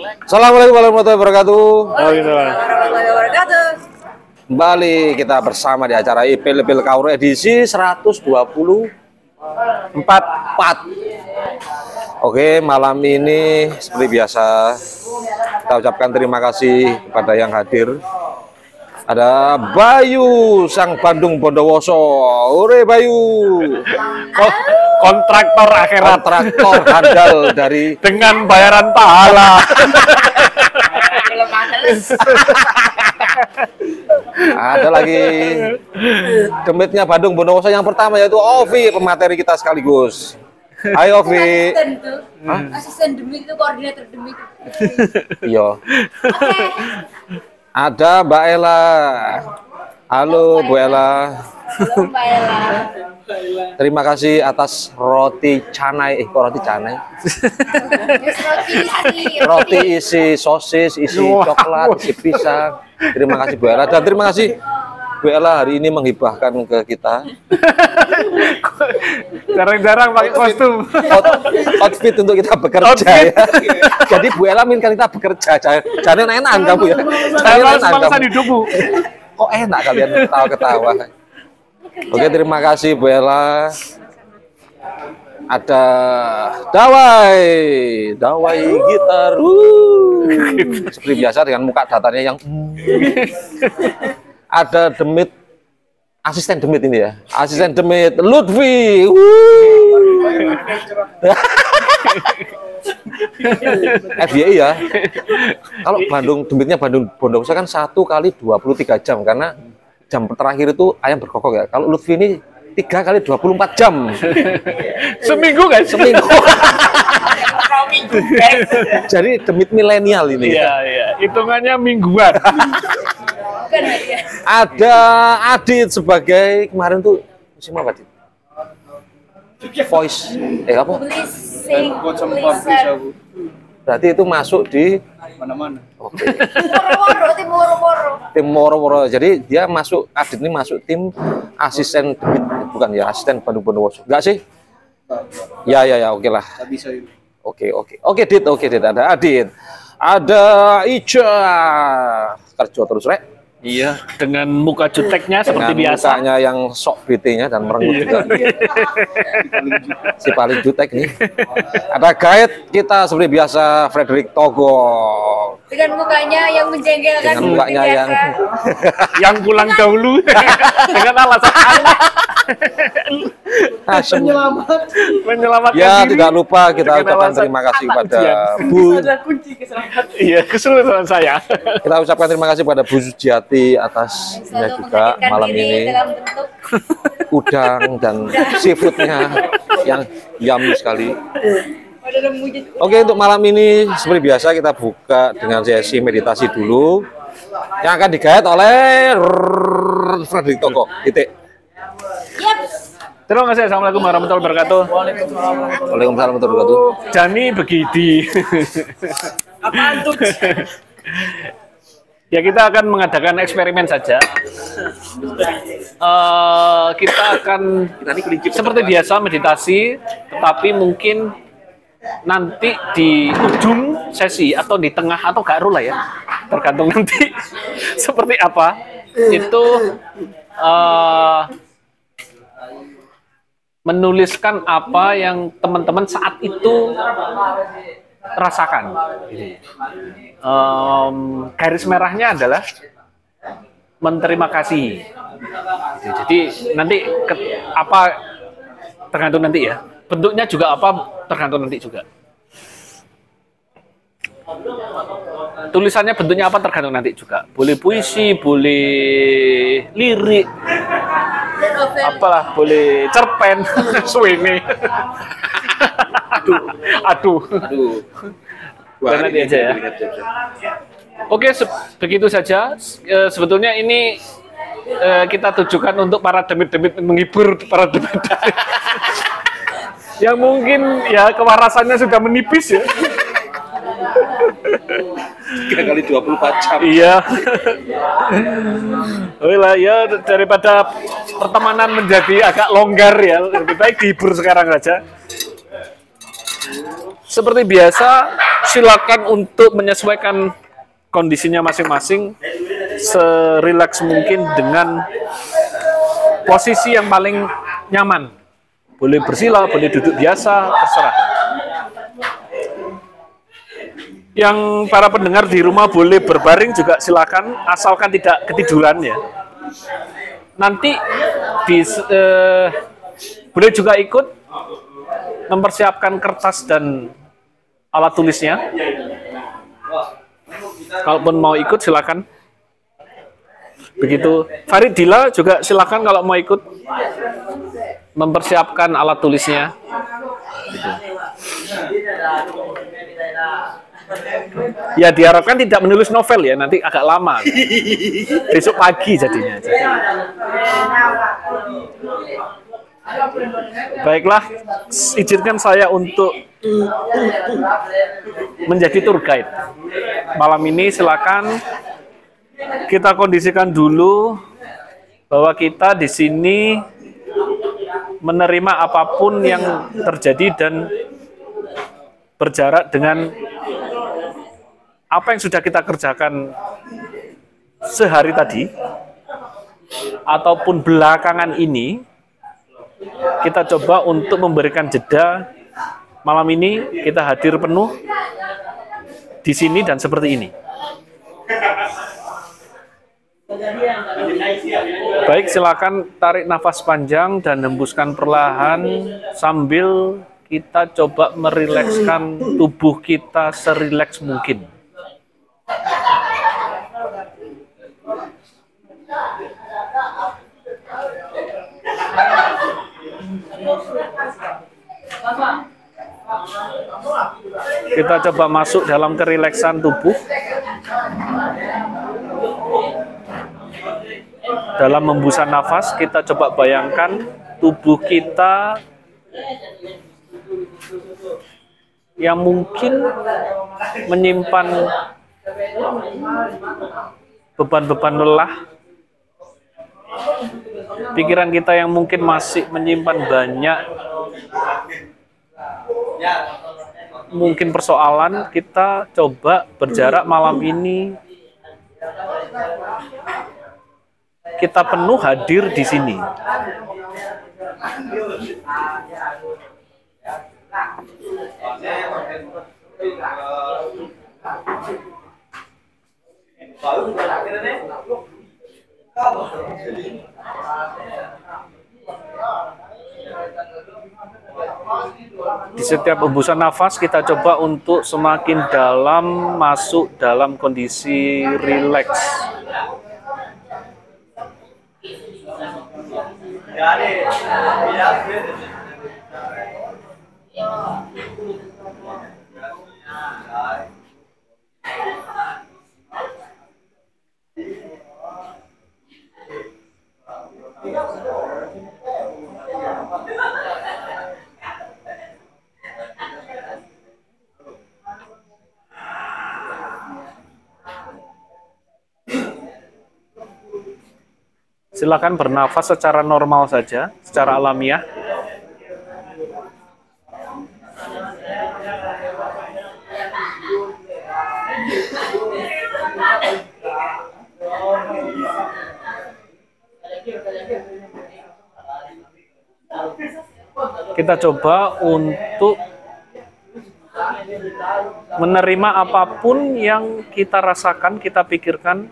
Assalamualaikum warahmatullahi wabarakatuh. Oh lah. warahmatullahi wabarakatuh. Kembali kita bersama di acara IPL IPL Kaur edisi 124. Oke, malam ini seperti biasa kita ucapkan terima kasih kepada yang hadir. Ada Bayu sang Bandung Bondowoso. Ore Bayu. Ko- kontraktor akhirat Kontraktor handal dari dengan bayaran pahala. ada lagi demitnya Bandung Bondowoso yang pertama yaitu Ovi pemateri kita sekaligus. Hai Ovi. Asisten tuh. Asisten demik itu koordinator demik. Iya. Ada Mbak Ella. Halo Bu Ella. Halo Mbak Ella. Terima kasih atas roti canai. Eh, kok roti canai? Roti isi. Roti isi sosis, isi coklat, isi pisang. Terima kasih Bu Ella dan terima kasih Bu Ella hari ini menghibahkan ke kita Jarang-jarang pakai kostum. out- outfit untuk kita bekerja ya. Jadi Bu Ella minta kita bekerja. Jangan enak kamu ya. Jangan Saya enak kamu. hidupmu. Kok enak kalian ketawa-ketawa. Oke, terima kasih Bu Ella. Ada Dawai, Dawai gitar. Uh. Seperti biasa dengan muka datarnya yang ada Demit asisten Demit ini ya. Asisten Demit Lutfi. FYI ya. Kalau Bandung Demitnya Bandung Bondowoso kan satu kali 23 jam karena jam terakhir itu ayam berkokok ya. Kalau Lutfi ini tiga kali 24 jam Seminggu guys. seminggu. Jadi demit milenial ini. Iya, iya. Hitungannya mingguan. Ya. Ada Adit sebagai kemarin tuh musim apa Adit? Voice. Eh apa? Berarti itu masuk di mana-mana. Oke. Woro-woro, tim woro-woro. tim Moro-Moro. Jadi dia masuk Adit ini masuk tim asisten bukan ya asisten Bandung Bondowoso. Enggak sih? Ya ya ya oke lah. Tak bisa itu. Oke oke oke Dit oke Dit ada Adit ada Ica kerja terus rek Iya, dengan muka juteknya seperti dengan biasa. mukanya yang sok BT-nya dan merengut Iya. juga si paling jutek nih ada guide kita seperti biasa Frederick Togo Dengan mukanya yang menjengkelkan dengan mukanya biasa. yang Yang pulang dahulu dengan alasan aneh asem. menyelamatkan ya diri. tidak lupa kita ucapkan terima kasih anak kepada. Bu kunci keselamatan. Iya, keseluruhan saya. kita ucapkan terima kasih pada Bu Sujiati atasnya juga malam ini udang dan seafoodnya yang yummy sekali. Oke untuk malam ini seperti biasa kita buka dengan sesi meditasi dulu yang akan digayat oleh Frederick Toko. Titik. Terima kasih. Assalamualaikum warahmatullahi wabarakatuh. Waalaikumsalam warahmatullahi wabarakatuh. Jani begini. Apaan tuh? ya kita akan mengadakan eksperimen saja. Eh, kita akan seperti biasa meditasi, tetapi mungkin nanti di ujung sesi atau di tengah atau gak lah ya, tergantung nanti seperti apa. Itu eh, menuliskan apa yang teman-teman saat itu rasakan. Em, garis merahnya adalah menerima kasih. Jadi nanti ke- apa tergantung nanti ya. Bentuknya juga apa tergantung nanti juga. Tulisannya bentuknya apa tergantung nanti juga. Boleh puisi, boleh lirik. Apalah boleh cerpen, suwene. aduh, aduh. Aduh. Dan nanti aja ya. Oke, se- begitu saja. Eh, sebetulnya ini eh, kita tujukan untuk para demit-demit menghibur para demit. yang mungkin ya kewarasannya sudah menipis ya. Tiga kali 24 jam. Iya. Lah ya daripada pertemanan menjadi agak longgar ya, lebih baik dihibur sekarang saja. Seperti biasa, silakan untuk menyesuaikan kondisinya masing-masing serileks mungkin dengan posisi yang paling nyaman. Boleh bersila, boleh duduk biasa, terserah. Yang para pendengar di rumah boleh berbaring juga silakan, asalkan tidak ketiduran ya. Nanti di, eh, boleh juga ikut mempersiapkan kertas dan alat tulisnya. Kalaupun mau ikut silakan. Begitu. Farid Dila juga silakan kalau mau ikut mempersiapkan alat tulisnya. Gitu. Ya diharapkan tidak menulis novel ya, nanti agak lama. Besok pagi jadinya. Baiklah, izinkan saya untuk menjadi tour guide. Malam ini silakan kita kondisikan dulu bahwa kita di sini menerima apa pun yang terjadi dan berjarak dengan apa yang sudah kita kerjakan sehari tadi ataupun belakangan ini kita coba untuk memberikan jeda malam ini kita hadir penuh di sini dan seperti ini. Baik, silakan tarik nafas panjang dan hembuskan perlahan sambil kita coba merilekskan tubuh kita serileks mungkin. Kita coba masuk dalam kerileksan tubuh. Dalam membusan nafas, kita coba bayangkan tubuh kita yang mungkin menyimpan beban-beban lelah, pikiran kita yang mungkin masih menyimpan banyak mungkin persoalan, kita coba berjarak malam ini kita penuh hadir di sini. Di setiap hembusan nafas kita coba untuk semakin dalam masuk dalam kondisi rileks. Silakan bernafas secara normal saja, secara alamiah. Kita coba untuk menerima apa pun yang kita rasakan, kita pikirkan.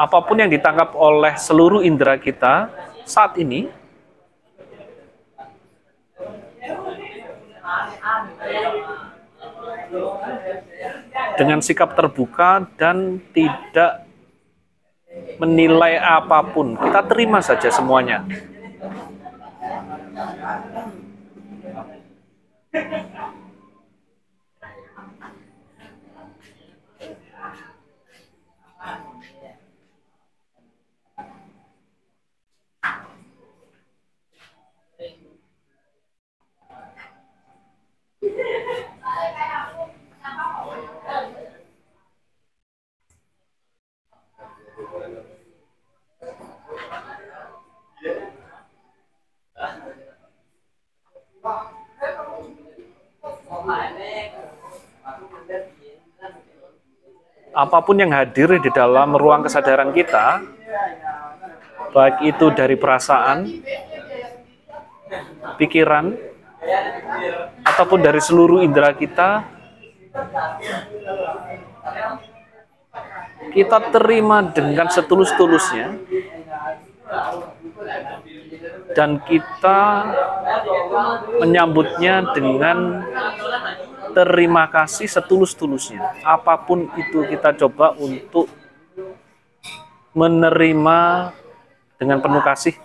Apa pun yang ditangkap oleh seluruh indera kita saat ini. Dengan sikap terbuka dan tidak menilai apa pun. Kita terima saja semuanya. Apa pun yang hadir di dalam ruang kesadaran kita, baik itu dari perasaan, pikiran, ataupun dari seluruh indera kita, kita terima dengan setulus-tulusnya dan kita menyambutnya dengan terima kasih setulus-tulusnya. Apa pun itu kita coba untuk menerima dengan penuh kasih.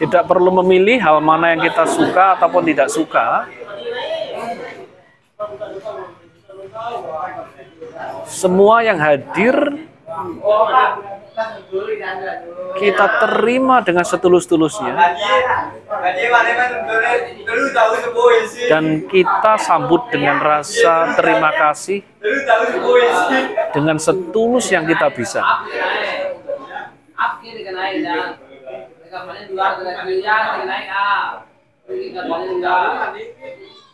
Tidak perlu memilih hal mana yang kita suka ataupun tidak suka. Semua yang hadir kita terima dengan setulus-tulusnya dan kita sambut dengan rasa terima kasih dengan setulus yang kita bisa.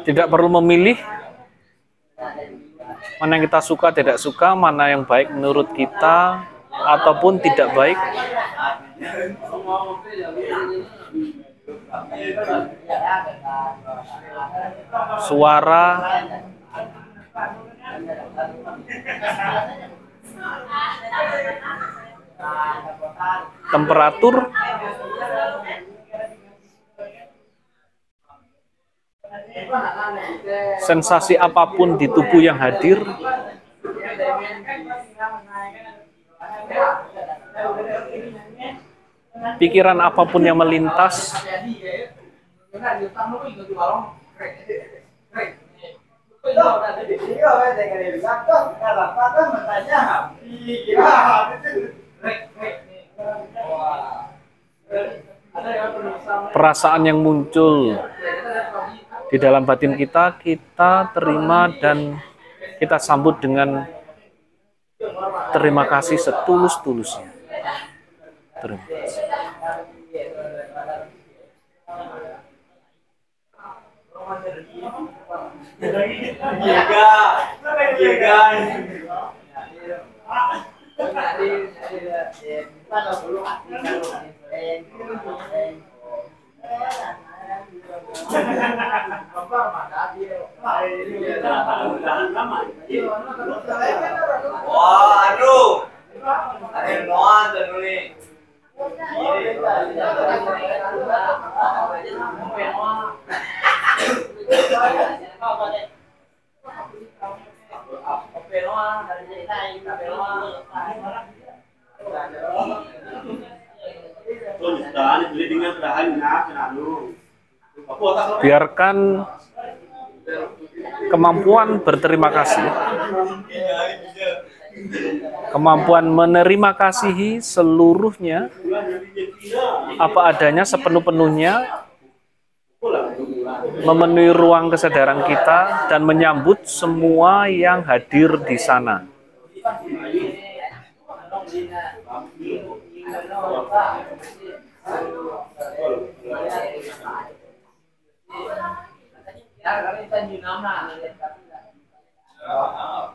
Tidak perlu memilih mana yang kita suka, tidak suka, mana yang baik menurut kita ataupun tidak baik. Suara temperatur? Sensasi apa pun di tubuh yang hadir. Pikiran apa pun yang melintas perasaan yang muncul di dalam batin kita kita terima dan kita sambut dengan terima kasih setulus-tulusnya. Terima kasih. Wah, aduh. Ada yang nonton nih. Biarkan kemampuan berterima kasih, kemampuan menerima kasihi seluruhnya, apa adanya sepenuh-penuhnya, memenuhi ruang kesadaran kita dan menyambut semua yang hadir di sana. Mau.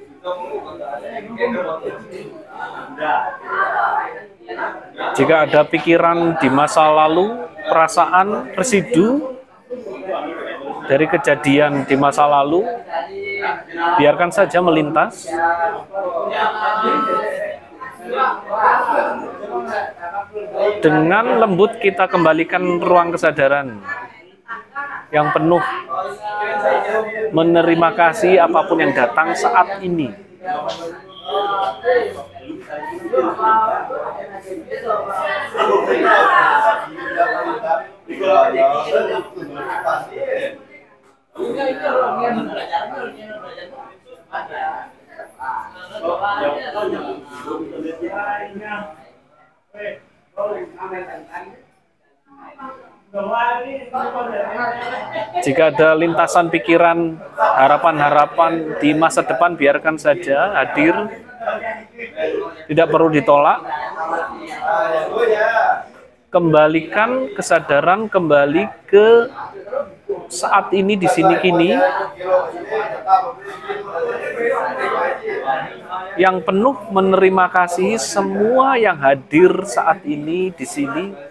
Jika ada pikiran di masa lalu, perasaan, residu dari kejadian di masa lalu, biarkan saja melintas. Dengan lembut kita kembalikan ruang kesadaran yang penuh menerima kasih apa pun yang datang saat ini. Jika ada lintasan pikiran, harapan-harapan di masa depan, biarkan saja hadir, tidak perlu ditolak. Kembalikan kesadaran kembali ke saat ini di sini kini. Yang penuh menerima kasih semua yang hadir saat ini di sini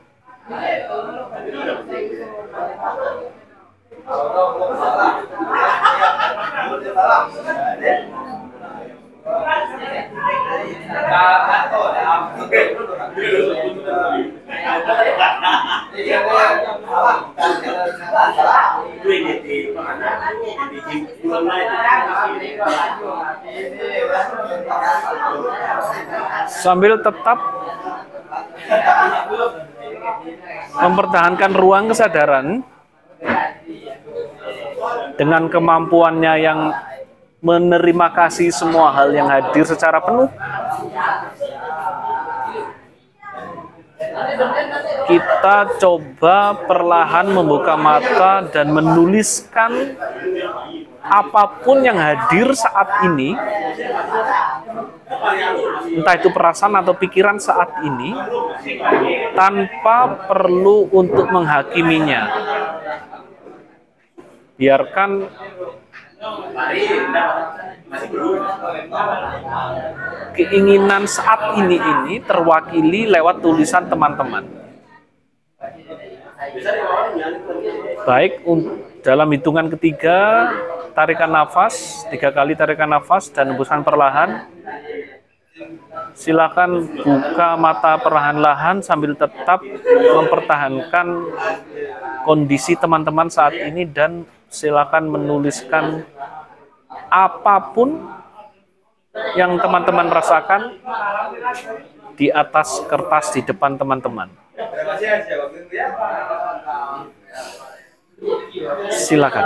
Sambil tetap mempertahankan ruang kesadaran dengan kemampuannya yang menerima kasih semua hal yang hadir secara penuh. Kita coba perlahan membuka mata dan menuliskan apa pun yang hadir saat ini, entah itu perasaan atau pikiran saat ini, tanpa perlu untuk menghakiminya. Biarkan keinginan saat ini ini terwakili lewat tulisan teman-teman. Baik dalam hitungan ketiga, tarikan nafas, tiga kali tarikan nafas dan hembuskan perlahan. Silakan buka mata perlahan-lahan sambil tetap mempertahankan kondisi teman-teman saat ini dan silakan menuliskan apa pun yang teman-teman rasakan di atas kertas di depan teman-teman. Silakan.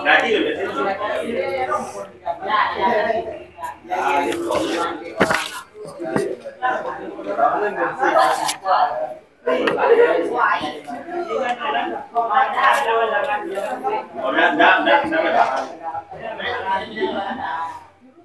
Jadi udah sih. Oh, enggak, enggak, enggak,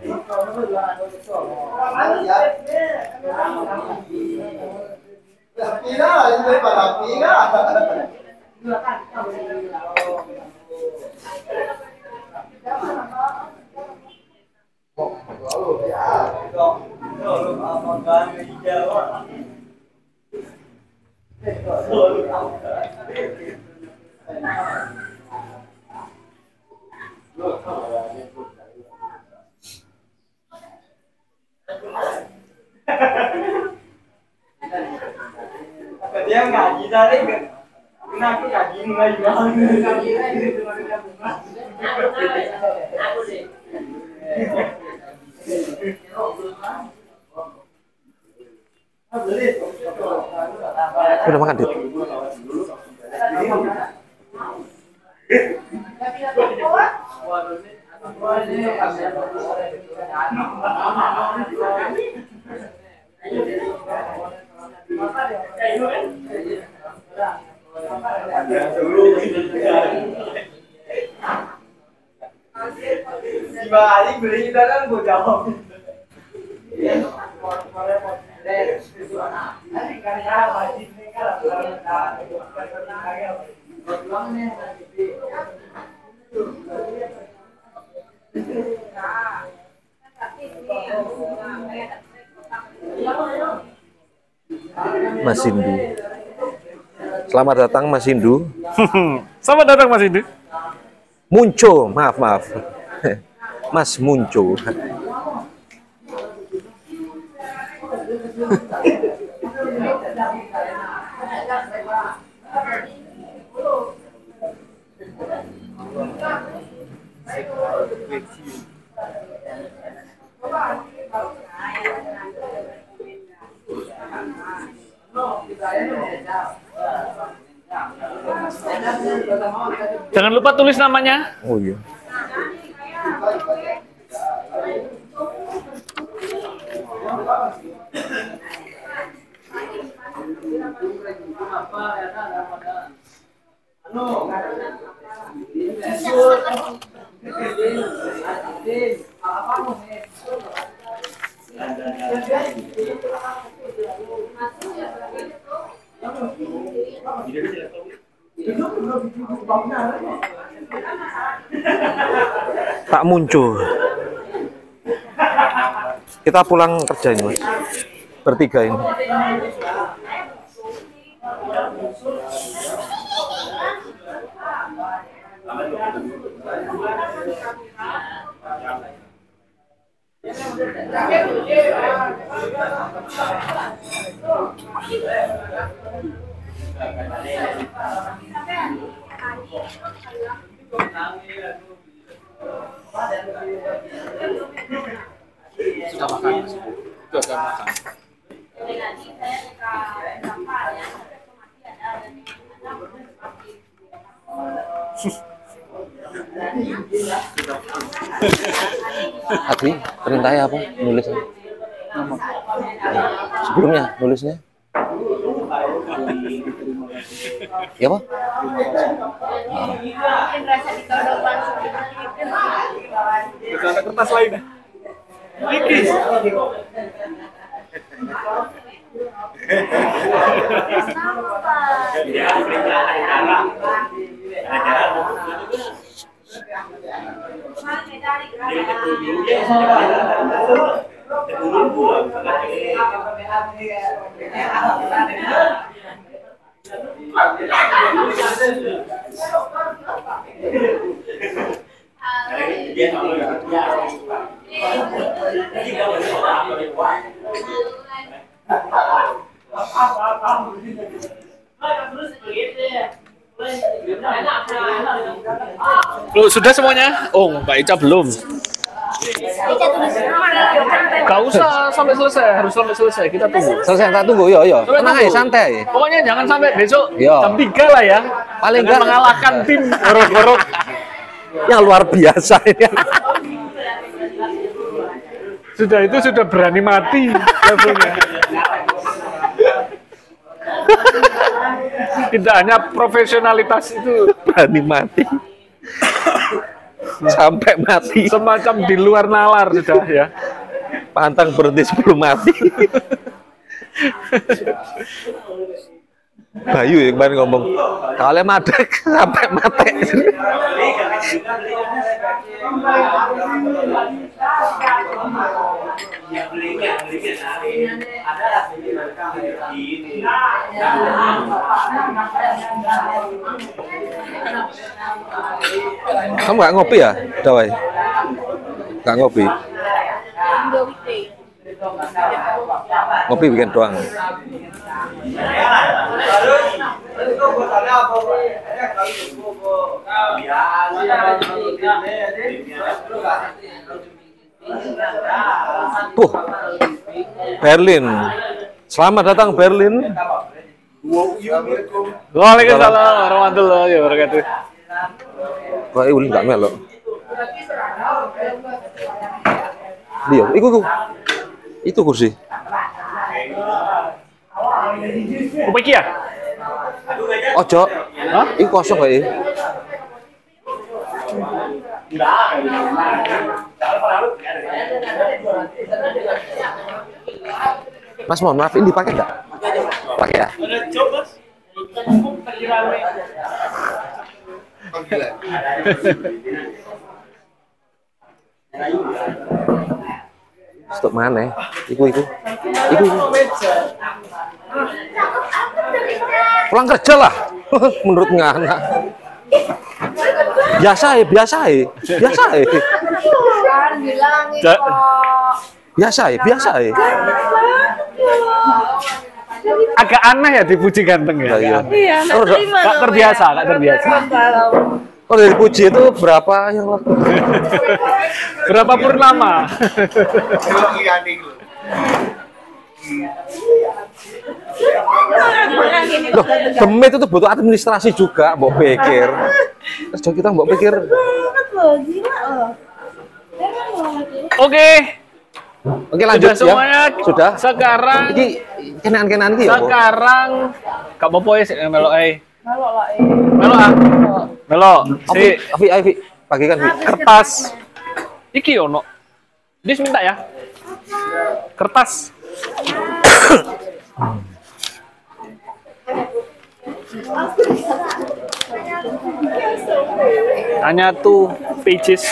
kan jangan Jadi juga. Dia ngaji tadi Kenapa ngaji mulai Udah makan, Dit? Dibalik beli kita kan gue jawab. Mas Hindu. Selamat datang Mas Hindu. Selamat datang Mas Indu. Munco, maaf maaf. Mas Munco. Jangan lupa tulis namanya. Oh iya. Pak Munco. Kita pulang kerja ini. Bertiga ini. Sudah makan, sudah makan. Sus. Adi, perintahnya apa? Nulisnya? Sebelumnya nulisnya? Ya apa? Ada kertas lain ya? Ya, perintah ya. Loh, sudah semuanya? Oh, Mbak Ica belum. Gak usah sampai selesai, harus sampai selesai. Kita tunggu. Selesai tak tunggu yo yo. Tenang aja santai. Pokoknya jangan sampai besok Iya. jam 3 lah ya. Paling enggak- mengalahkan tim gorok-gorok. Yang luar biasa ini. Sudah itu sudah berani mati levelnya. Tidak hanya profesionalitas itu Berani mati. Sampai mati. semacam di luar nalar sudah ya. Pantang berhenti sebelum mati. Bayu yang kemarin ngomong, kalau madek sampai mati. Kamu nggak ngopi ya, Dawai? Nggak ngopi? Ngopi weekend doang. Tuh, Berlin. Selamat datang Berlin. Waalaikumsalam warahmatullahi wabarakatuh. Kok ini nggak melok? Dia, iku iku. Itu kursi. Apa iki ya? Ojo. Hah? Iku kosong kayak ini. Mas mohon maaf, ini dipakai nggak? Pakai ya? Stop mana? Iku iku. Iku iku. Pulang kerja lah. Menurut ngana. Biasa ya, biasa ya. Biasa ya. Biasa ya, biasa ya. Agak aneh ya dipuji ganteng ya. Iya. Iya, udah- Gak terbiasa, gak terbiasa. Oh dari puji itu berapa yang waktu? Berapa purnama? Loh, demit itu butuh administrasi juga, mbok pikir. Terus kita mbok pikir, Oke, oke lanjut sudah semuanya. ya. Sudah. Sekarang, Iki kenan-kenan ya. Sekarang, apa-apa ya, sih, melo eh. Melo ah. Melo, si Avi, Avi, bagikan Vi. kertas. Iki ono. Dis minta ya. Kertas. Hanya tuh pages.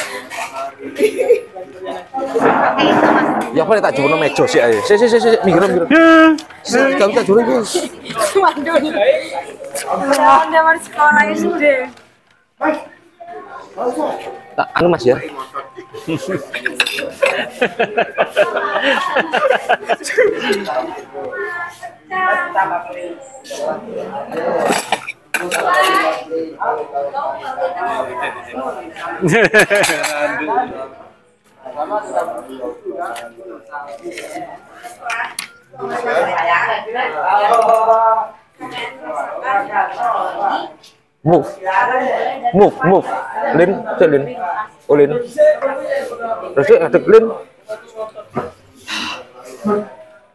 Ya apa tak jumpa meja sih ayo. Si si si si minggir minggir. Si kamu tak jumpa sekolah sudah. Tak, anu mas ya. Move. Move, move. Lin, cek Lin. Oh Lin. Terus ada Lin.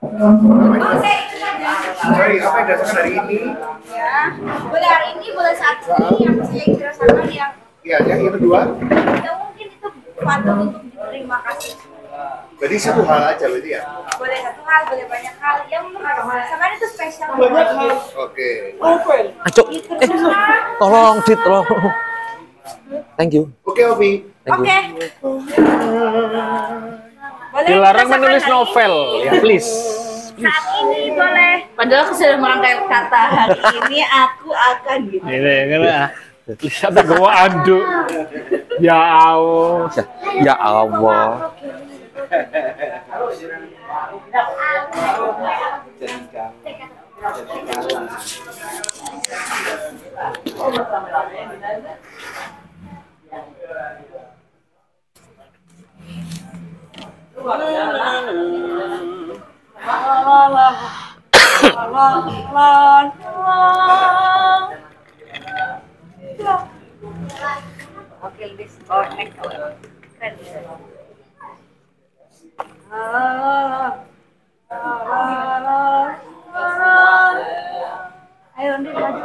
Oke, itu saja. Sorry, apa yang dirasakan hari ini? Ya. Boleh hari ini, boleh saat ini yang saya dirasakan yang Ya, yang yang kedua. ya mungkin itu patut untuk diterima kasih. Berarti satu hal aja berarti ya. Boleh satu hal, boleh banyak hal. Yang menurut sama itu spesial. Banyak hal. Oke. Acok. Eh, tolong, Dit, tolong. Thank you. Oke, Ovi. Thank you. Oke. Boleh Dilarang menulis novel, ya please. Saat ini boleh. Padahal aku sudah merangkai kata hari ini aku akan gitu. Ini kan Sampai gua anduk. Ya Allah. Ya Allah. Oke, lebih connect kalau keren. Ah, ah, ah. Ayo, nyampe sama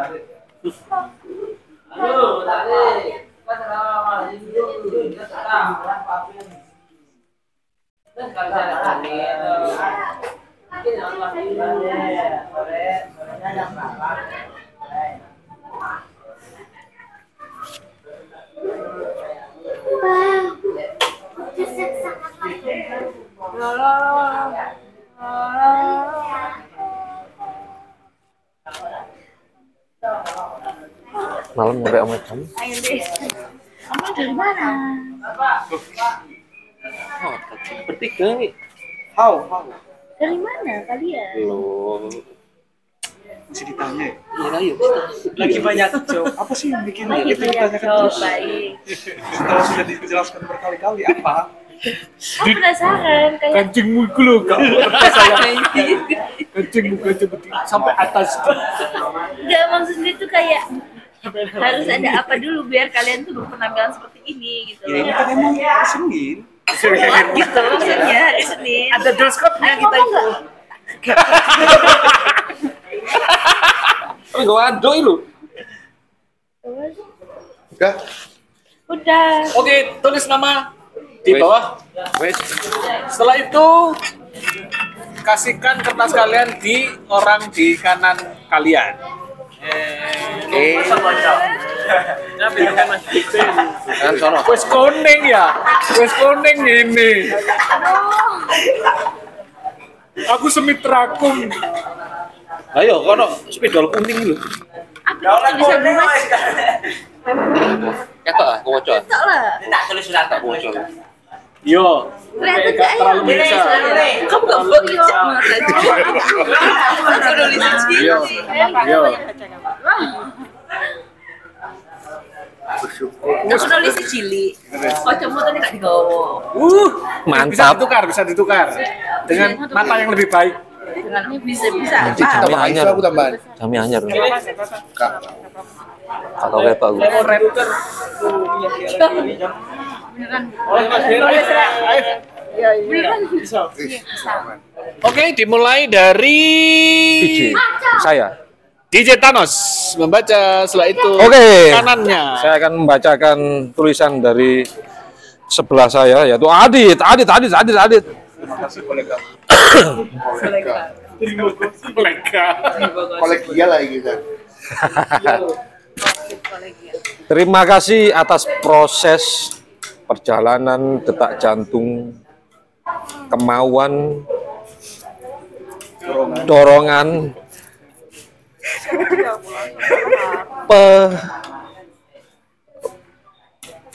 jam. Ayo, deh. Kamu dari mana? Bertiga nih. Dari mana kalian? Masih ditanya ya? Iya, ayo. Lagi banyak job. Apa sih yang bikin Lagi banyak baik. Setelah sudah dijelaskan berkali-kali apa? Aku penasaran kayak Kancing muka lo kak. Kancing muka seperti sampai atas. Enggak maksudnya tuh kayak harus ada apa dulu biar kalian tuh berpenampilan seperti ini gitu. Ya ini kan emang Senin. Gitu maksudnya hari Senin. Ada dress code-nya kita itu. Tapi gua ado lu. Udah. Udah. Oke, tulis nama di bawah. Wes. Setelah itu kasihkan kertas kalian di orang di kanan kalian. Eh, Kan sono. wes kuning ya, wes kuning ini. Aku semit rakung. Ayo, kono spidol kuning lu. Aku bisa buat ah, gua wocok. tok lah. Tak tulis surat tak Wocok. Yo, gak terlalu bisa. Kamu gak boleh cek banget Aku nulisin Yo, yo. Aku nulisin cili. Kacamata ini gak digawa. Uh, bisa Mantap. ditukar, bisa ditukar dengan mata yang lebih baik. Dengan bisa bisa. Nanti anyar. Aku tambahan. Jami anyar. Kak. Atau ketok aku. Beneran. Oke, dimulai dari VJ. Saya. DJ Thanos membaca setelah itu Oke. kanannya. Saya akan membacakan tulisan dari sebelah saya yaitu Adit, Adit, Adit, Adit, Adit. Kolega. Kolega. Kolegial lagi kita. Terima kasih atas proses perjalanan detak jantung, kemauan, dorongan, pe,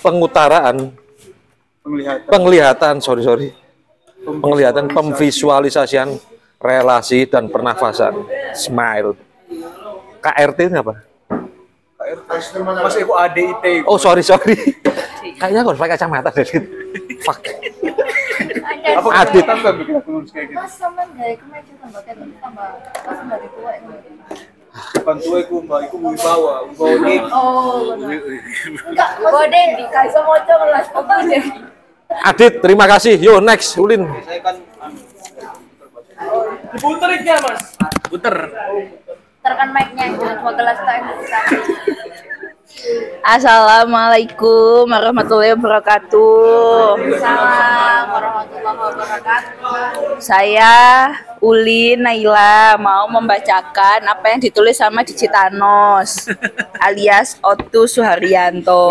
pengutaraan, Penglihatan. penglihatan, sorry sorry, penglihatan, pemvisualisasian relasi dan pernafasan. Smile. KRT ini apa? Mas Eko ADIT. Oh sorry sorry. Kayaknya aku harus pakai kacamata dari fuck. Apa Adit. kita tambah bikin aku nulis kayak gitu? Mas sama gaya kemeja tambah kayak tambah pas dari tua ini. Bukan tua iku mbak, iku wibawa, wibawa ini. Oh, enggak, bode di kaiso mojo kelas apa deh. Adit, terima kasih. Yo next, Ulin. Saya kan diputer ya mas. Puter. Terkan mic-nya cuma gelas Assalamualaikum warahmatullahi wabarakatuh. Assalamualaikum warahmatullahi wabarakatuh. Saya Uli Naila mau membacakan apa yang ditulis sama Digitanos alias Otus Suharyanto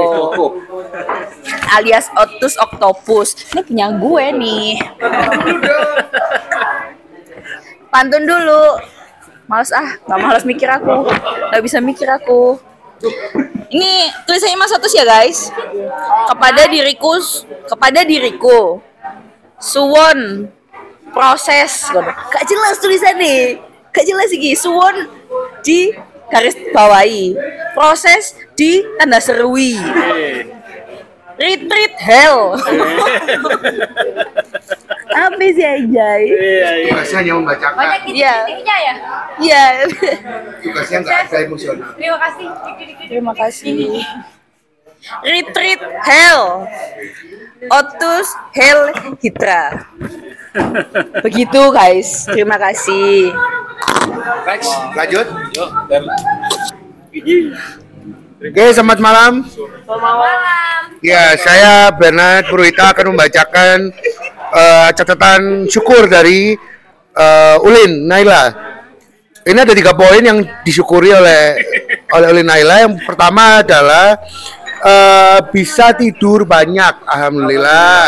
alias Otus Octopus. Ini punya gue nih. Pantun dulu. Males ah, nggak males mikir aku. Nggak bisa mikir aku. Ini tulisannya Mas Otus ya guys. Kepada diriku, kepada diriku. Suwon proses. Gak jelas tulisannya. Gak jelas sih. Suwon di garis bawahi. Proses di tanda serui. Retreat hell. Apa sih anjay? Tugasnya hanya membacakan. Banyak Iya. titik-titiknya ya? Iya. Tugasnya nggak ada emosional. Terima kasih. Terima kasih. Retreat hell. Otus hell hitra. Begitu guys. Terima kasih. Next. Lanjut. Yuk, Oke, selamat malam. Ya, saya Bernard Purwita akan membacakan eh, catatan syukur dari eh, Ulin Naila. Ini ada tiga poin yang disyukuri oleh oleh Ulin Naila. Yang pertama adalah eh, bisa tidur banyak, alhamdulillah.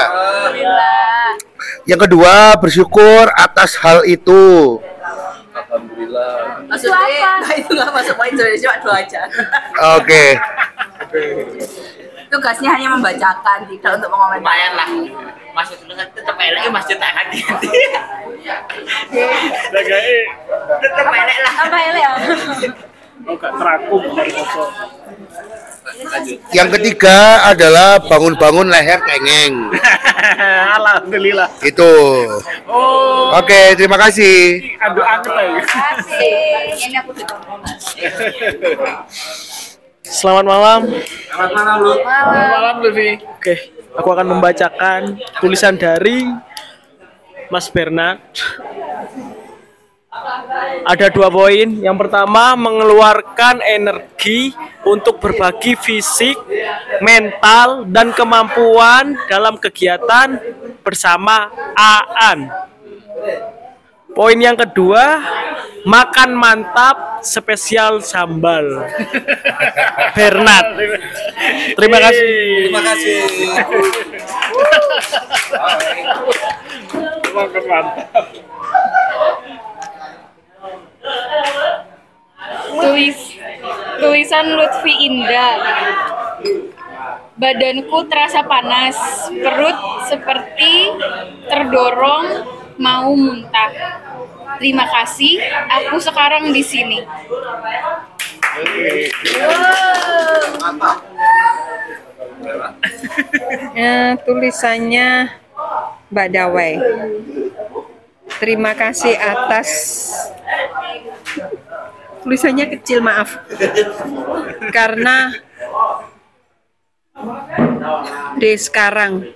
Yang kedua bersyukur atas hal itu. Maksudnya, nah itu nggak masuk poin cuma dua aja. Oke. Tugasnya hanya membacakan, tidak untuk mengomentari. lumayan lah masuk dulu kan tetap elek mas cetak hati hati tetap elek lah Apa ya? oh terakum. Yang ketiga adalah bangun-bangun leher kengeng. Alhamdulillah. Itu. Oh, Oke, terima kasih. aduh lagi. Kasih. Ini aku. Selamat malam. Selamat malam, Lu. Selamat malam, Luffy. Oke, aku akan membacakan tulisan dari Mas Bernard. Ada dua poin. Yang pertama, mengeluarkan energi untuk berbagi fisik, mental, dan kemampuan dalam kegiatan bersama Aan. Poin yang kedua, makan mantap spesial sambal. Bernard. Terima kasih. Terima kasih. Makan mantap. Tulis tulisan Lutfi Indah. Badanku terasa panas, perut seperti terdorong mau muntah. Terima kasih, aku sekarang di sini. Ya, tulisannya Mbak Dawai. Terima kasih atas tulisannya kecil maaf karena di sekarang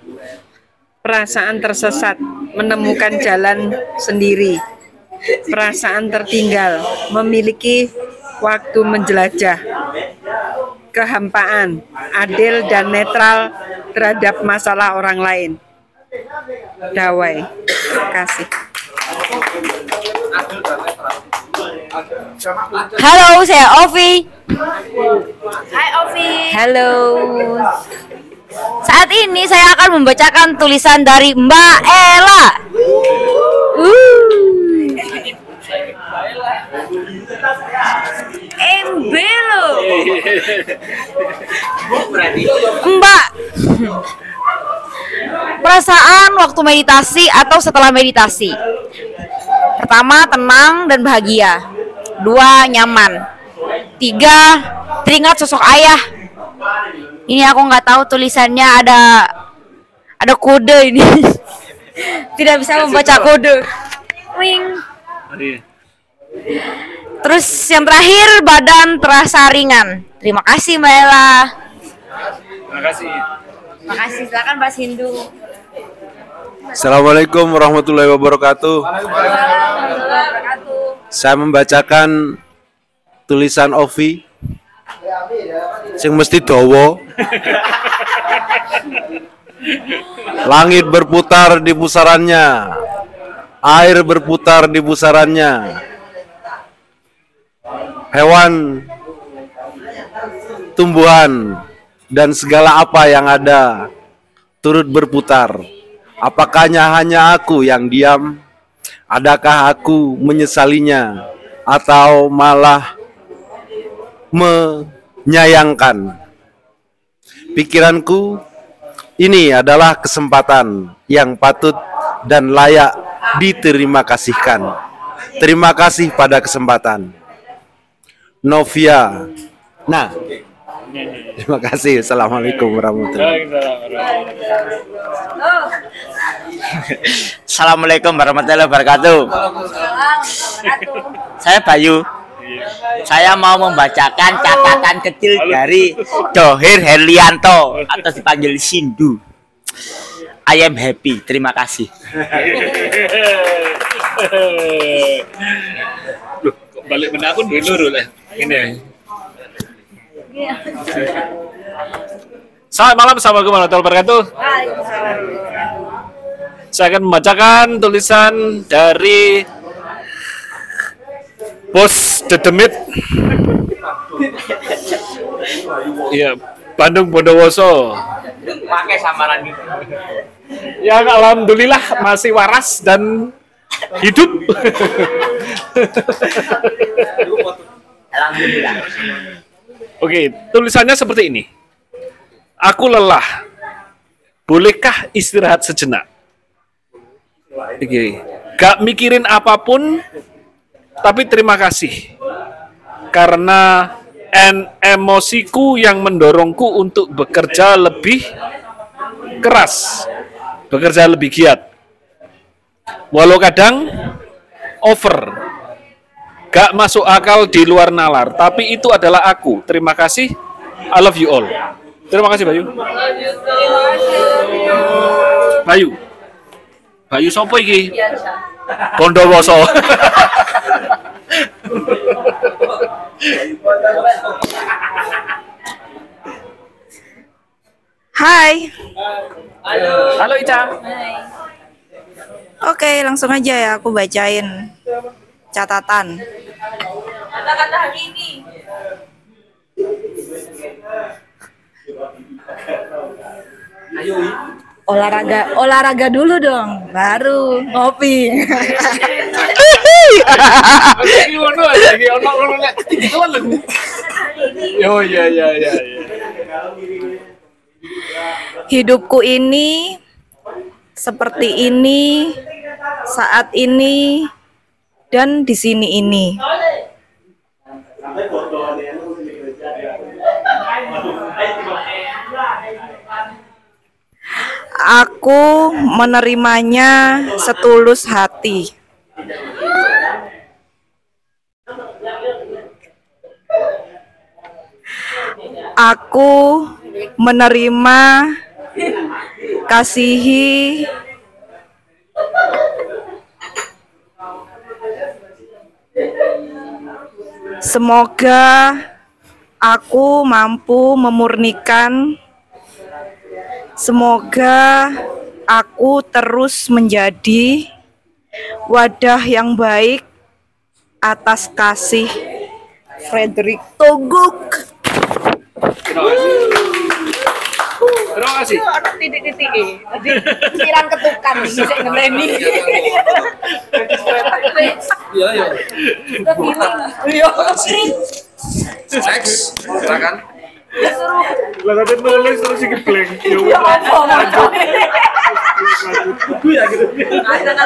perasaan tersesat menemukan jalan sendiri perasaan tertinggal memiliki waktu menjelajah kehampaan adil dan netral terhadap masalah orang lain Dawai terima kasih Halo, saya Ovi. Hai Ovi. Halo. Saat ini saya akan membacakan tulisan dari Mbak Ella. Uh. Embelo. Mbak waktu meditasi atau setelah meditasi? Pertama, tenang dan bahagia. Dua, nyaman. Tiga, teringat sosok ayah. Ini aku nggak tahu tulisannya ada ada kode ini. Tidak bisa membaca kode. Wing. Terus yang terakhir badan terasa ringan. Terima kasih Mbak Ella. Terima kasih. Makasih silakan Mbak Sindu. Assalamualaikum warahmatullahi wabarakatuh. Saya membacakan tulisan Ovi sing mesti dawa. Langit berputar di pusarannya. Air berputar di pusarannya. Hewan, tumbuhan, dan segala apa yang ada turut berputar. Apakahnya hanya aku yang diam? Adakah aku menyesalinya atau malah menyayangkan? Pikiranku ini adalah kesempatan yang patut dan layak diterima kasihkan. Terima kasih pada kesempatan. Novia. Nah, terima kasih. Assalamualaikum warahmatullahi Assalamualaikum warahmatullahi wabarakatuh. Saya Bayu. Saya mau membacakan catatan kecil dari Dohir Herlianto atau dipanggil Sindu. I am happy. Terima kasih. Balik menakun duit luru lah. Ini. Selamat malam, Assalamualaikum warahmatullahi wabarakatuh. Saya akan membacakan tulisan dari Bos Dedemit. Iya, Bandung Bondowoso. Pakai samaran gitu. Yang alhamdulillah masih waras dan hidup. Alhamdulillah. Oke, tulisannya seperti ini. Aku lelah. Bolehkah istirahat sejenak? Oke. Gak mikirin apa pun, tapi terima kasih. Karena en emosiku yang mendorongku untuk bekerja lebih keras, bekerja lebih giat. Walau kadang over, gak masuk akal di luar nalar, tapi itu adalah aku. Terima kasih. I love you all. Terima kasih Bayu. Bayu. Bayu sopo iki? Bondowoso. Hai. Halo. Halo Ica. Oke, langsung aja ya aku bacain catatan. Kata-kata hari ini. Olahraga, olahraga dulu dong, baru ngopi. Iya iya iya. Hidupku ini seperti ini, saat ini, dan di sini ini. Aku menerimanya setulus hati. Aku menerima, kasihi, semoga aku mampu memurnikan, semoga aku terus menjadi wadah yang baik atas kasih. Frederick Toguk. Ada titik-titik e. Tadi pikiran ketukan nih bisa ngeleni. Iya, iya. Iya. Next, silakan. Lah kate nulis terus iki blank. Yo. Iya, apa,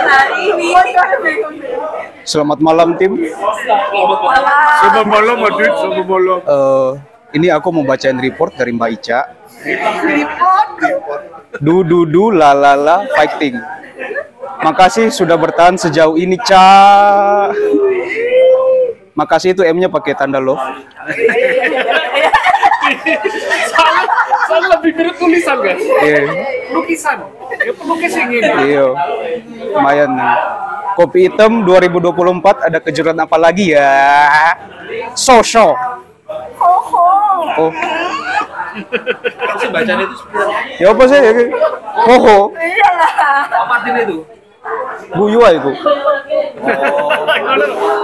hari ini. Selamat malam tim. Selamat malam, Adit. Selamat malam. Eh, ini aku mau bacain report dari Mbak Ica. Du du du la la la fighting. Makasih sudah bertahan sejauh ini, Ca. Makasih itu M-nya pakai tanda love. Salah, salah lebih mirip tulisan kan? Iya. Lukisan. Ya pelukis yang ini. Iya. Lumayan nih. Kopi hitam 2024 ada kejutan apa lagi ya? Sosok. Oh. Masih bacaan itu Ya apa sih? Hoho. apa artinya itu? Guyua itu.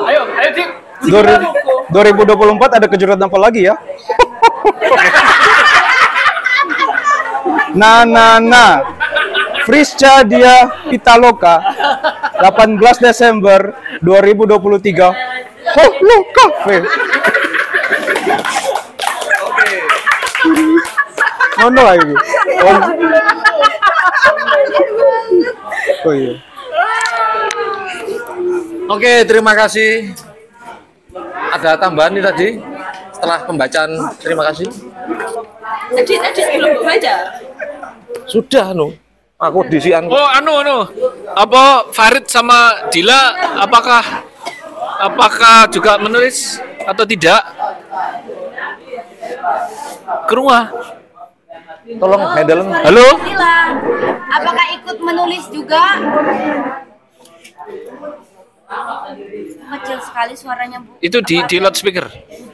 Ayo, ayo Dik. 2024 ada kejutan apa lagi ya? Nah, nah, nah. Frisca dia Pitaloka 18 Desember 2023 Oh, lo kafe Ngono aja Bu. Oh. Oh iya. Oke, terima kasih. Ada tambahan nih tadi setelah pembacaan. Terima kasih. Edit, edit belum baca. Sudah, nu. Aku disian. Oh, anu anu. Apa Farid sama Dila apakah apakah juga menulis atau tidak? Ke rumah. Tolong. Halo? Sila, apakah ikut menulis juga? Kecil sekali suaranya, Bu. Itu di di loudspeaker.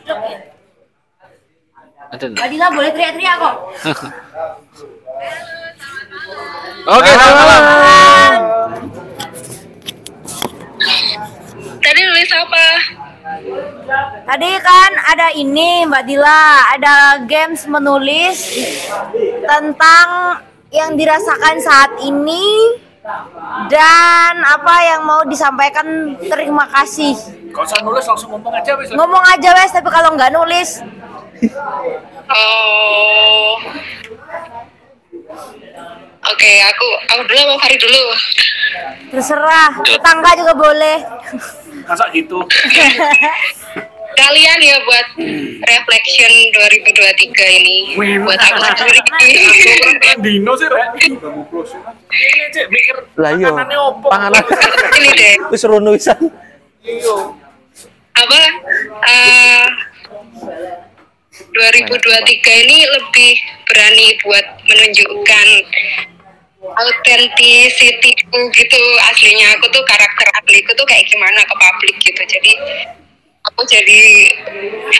Ya. Ada. Mbak Dila boleh teriak-teriak kok. Oke, selamat malam. Tadi nulis apa? Tadi kan ada ini Mbak Dila, ada games menulis tentang yang dirasakan saat ini dan apa yang mau disampaikan terima kasih. Gak usah nulis langsung ngomong aja wis. Ngomong aja wes, tapi kalau nggak nulis. Oh. Oke, aku aku dulu mau Fari dulu. Terserah, tetangga juga boleh. Masa gitu? Kalian ya buat reflection 2023 ini. buat aku sendiri. Dino sih, Rek. Ini cek mikir Lah iya. makanannya opo. Panganan. Ini deh. Wis rono wisan. Apa? eh 2023 ini lebih berani buat menunjukkan authenticity-ku gitu aslinya aku tuh karakter asliku tuh kayak gimana ke publik gitu. Jadi aku jadi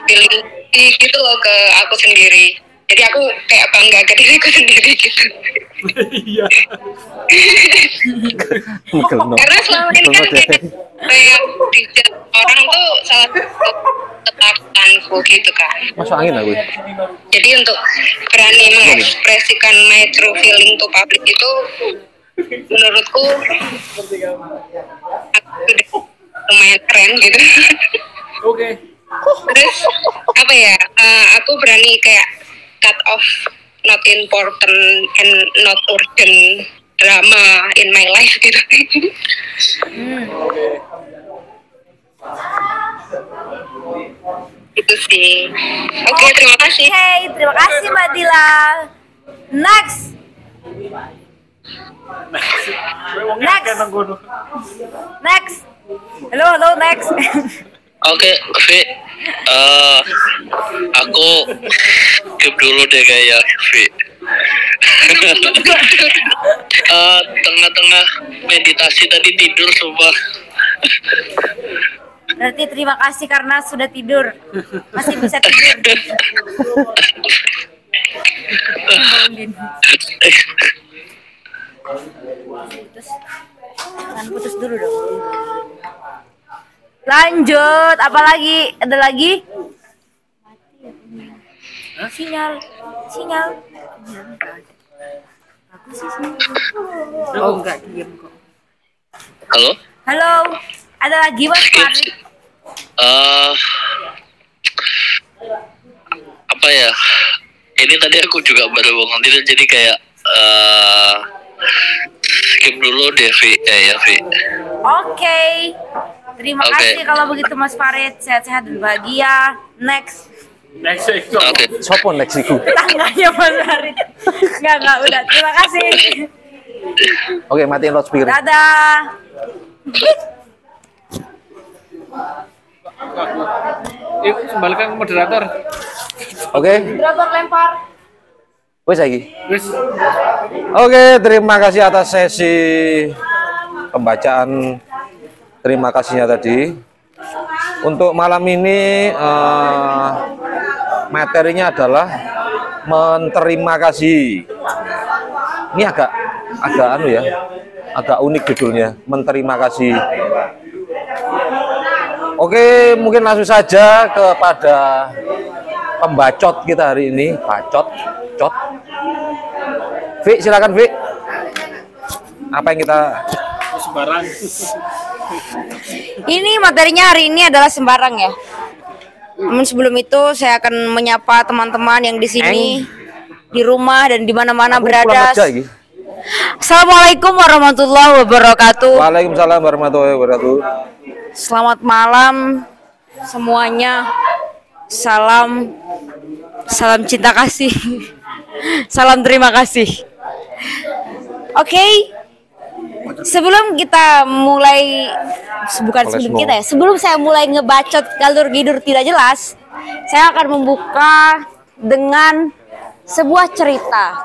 feeling gitu loh ke aku sendiri jadi aku kayak bangga ke diriku sendiri gitu Iya. karena selama ini kan kayak kayak dijat orang tuh salah satu ketakutanku gitu kan Masuk angin aku. jadi untuk berani mengekspresikan my true feeling to public itu menurutku aku lumayan keren gitu Oke. terus apa ya eh, aku berani kayak cut off not important and not urgent drama in my life gitu itu sih oke terima kasih Oke, terima kasih Mbak Dila. Next. Next. Next. Halo, halo, next. Oke, V. Eh, aku skip dulu deh kayaknya, V. Eh, tengah-tengah meditasi tadi tidur sumpah. Berarti terima kasih karena sudah tidur. Masih bisa tidur. Putus. Jangan putus dulu dong. Lanjut, apa lagi? Ada lagi? Sinyal, sinyal. Aku sih sinyal. Oh enggak diem kok. Halo? Halo, ada lagi Mas Farid? Eh, apa ya? Ini tadi aku juga baru bangun tidur jadi kayak eh skip dulu deh, Vi. Eh, ya, Vi. Oke. Terima Oke. kasih kalau begitu Mas Farid. Sehat-sehat dan bahagia. Next. Next Oke. Sopo next iku? Tangganya Mas Farid. Enggak, enggak. Udah. Terima kasih. Oke, matiin loudspeaker. Dadah. Yuk, kembalikan ke moderator. Oke, Moderator lempar. wes lagi. Wis. Oke, terima kasih atas sesi pembacaan. Terima kasihnya tadi. Untuk malam ini eh, materinya adalah menerima kasih. Ini agak agak anu ya, agak unik judulnya, menerima kasih. Oke, mungkin langsung saja kepada pembacot kita hari ini, bacot, cot. Vi, silakan Vi. Apa yang kita Sembarang. Ini materinya hari ini adalah sembarang ya. Namun sebelum itu saya akan menyapa teman-teman yang di sini, di rumah dan di mana-mana berada. Assalamualaikum warahmatullahi wabarakatuh. Waalaikumsalam warahmatullahi wabarakatuh. Selamat malam semuanya. Salam salam cinta kasih. Salam terima kasih. Oke. Sebelum kita mulai bukan sebelum kita ya, sebelum saya mulai ngebacot galur gidur tidak jelas, saya akan membuka dengan sebuah cerita.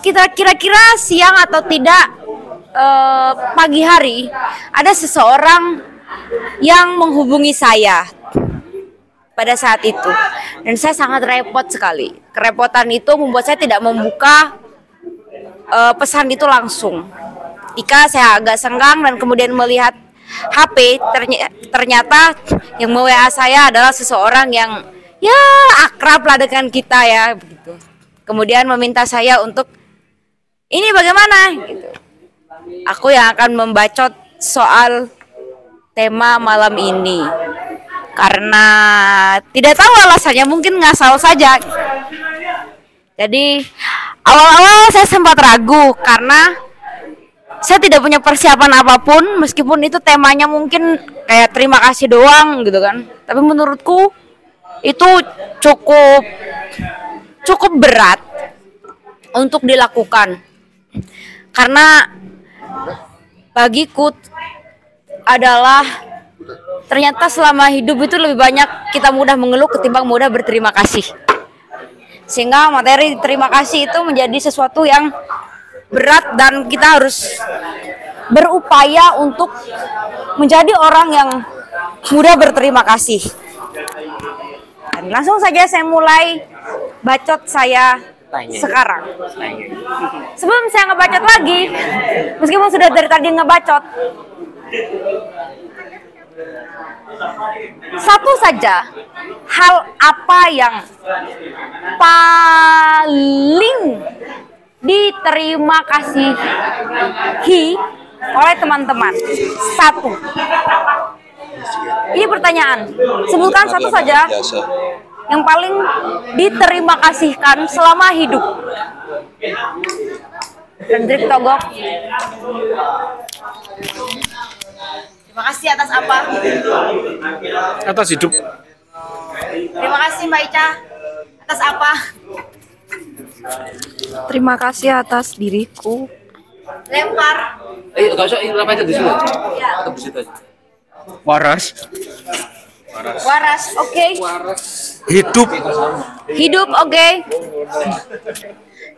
Kita kira-kira siang atau tidak eh, pagi hari ada seseorang yang menghubungi saya pada saat itu dan saya sangat repot sekali. Kerepotan itu membuat saya tidak membuka eh, pesan itu langsung. Jika saya agak senggang dan kemudian melihat HP terny- ternyata yang WA saya adalah seseorang yang ya akrab lah dengan kita ya begitu. Kemudian meminta saya untuk ini bagaimana gitu. Aku yang akan membacot soal tema malam ini karena tidak tahu alasannya mungkin ngasal saja. Jadi awal-awal saya sempat ragu karena saya tidak punya persiapan apa pun meskipun itu temanya mungkin kayak terima kasih doang gitu kan. Tapi menurutku itu cukup cukup berat untuk dilakukan. Karena bagiku adalah ternyata selama hidup itu lebih banyak kita mudah mengeluh ketimbang mudah berterima kasih. Sehingga materi terima kasih itu menjadi sesuatu yang berat dan kita harus berupaya untuk menjadi orang yang mudah berterima kasih. Dan langsung saja saya mulai bacot saya sekarang. Sebelum saya ngebacot lagi, meskipun sudah dari tadi ngebacot, satu saja. Hal apa yang paling diterima kasihi oleh teman-teman? Satu. Ini pertanyaan. Sebutkan satu saja. yang paling diterima kasihkan selama hidup. Hendrik Togok terima kasih atas apa Atas hidup. terima kasih Mbak Ica atas apa Terima kasih atas diriku. lempar Eh, enggak usah, apa aja di sini. Ya. Atau di situ aja. Waras. waras oke Hidup. hidup oke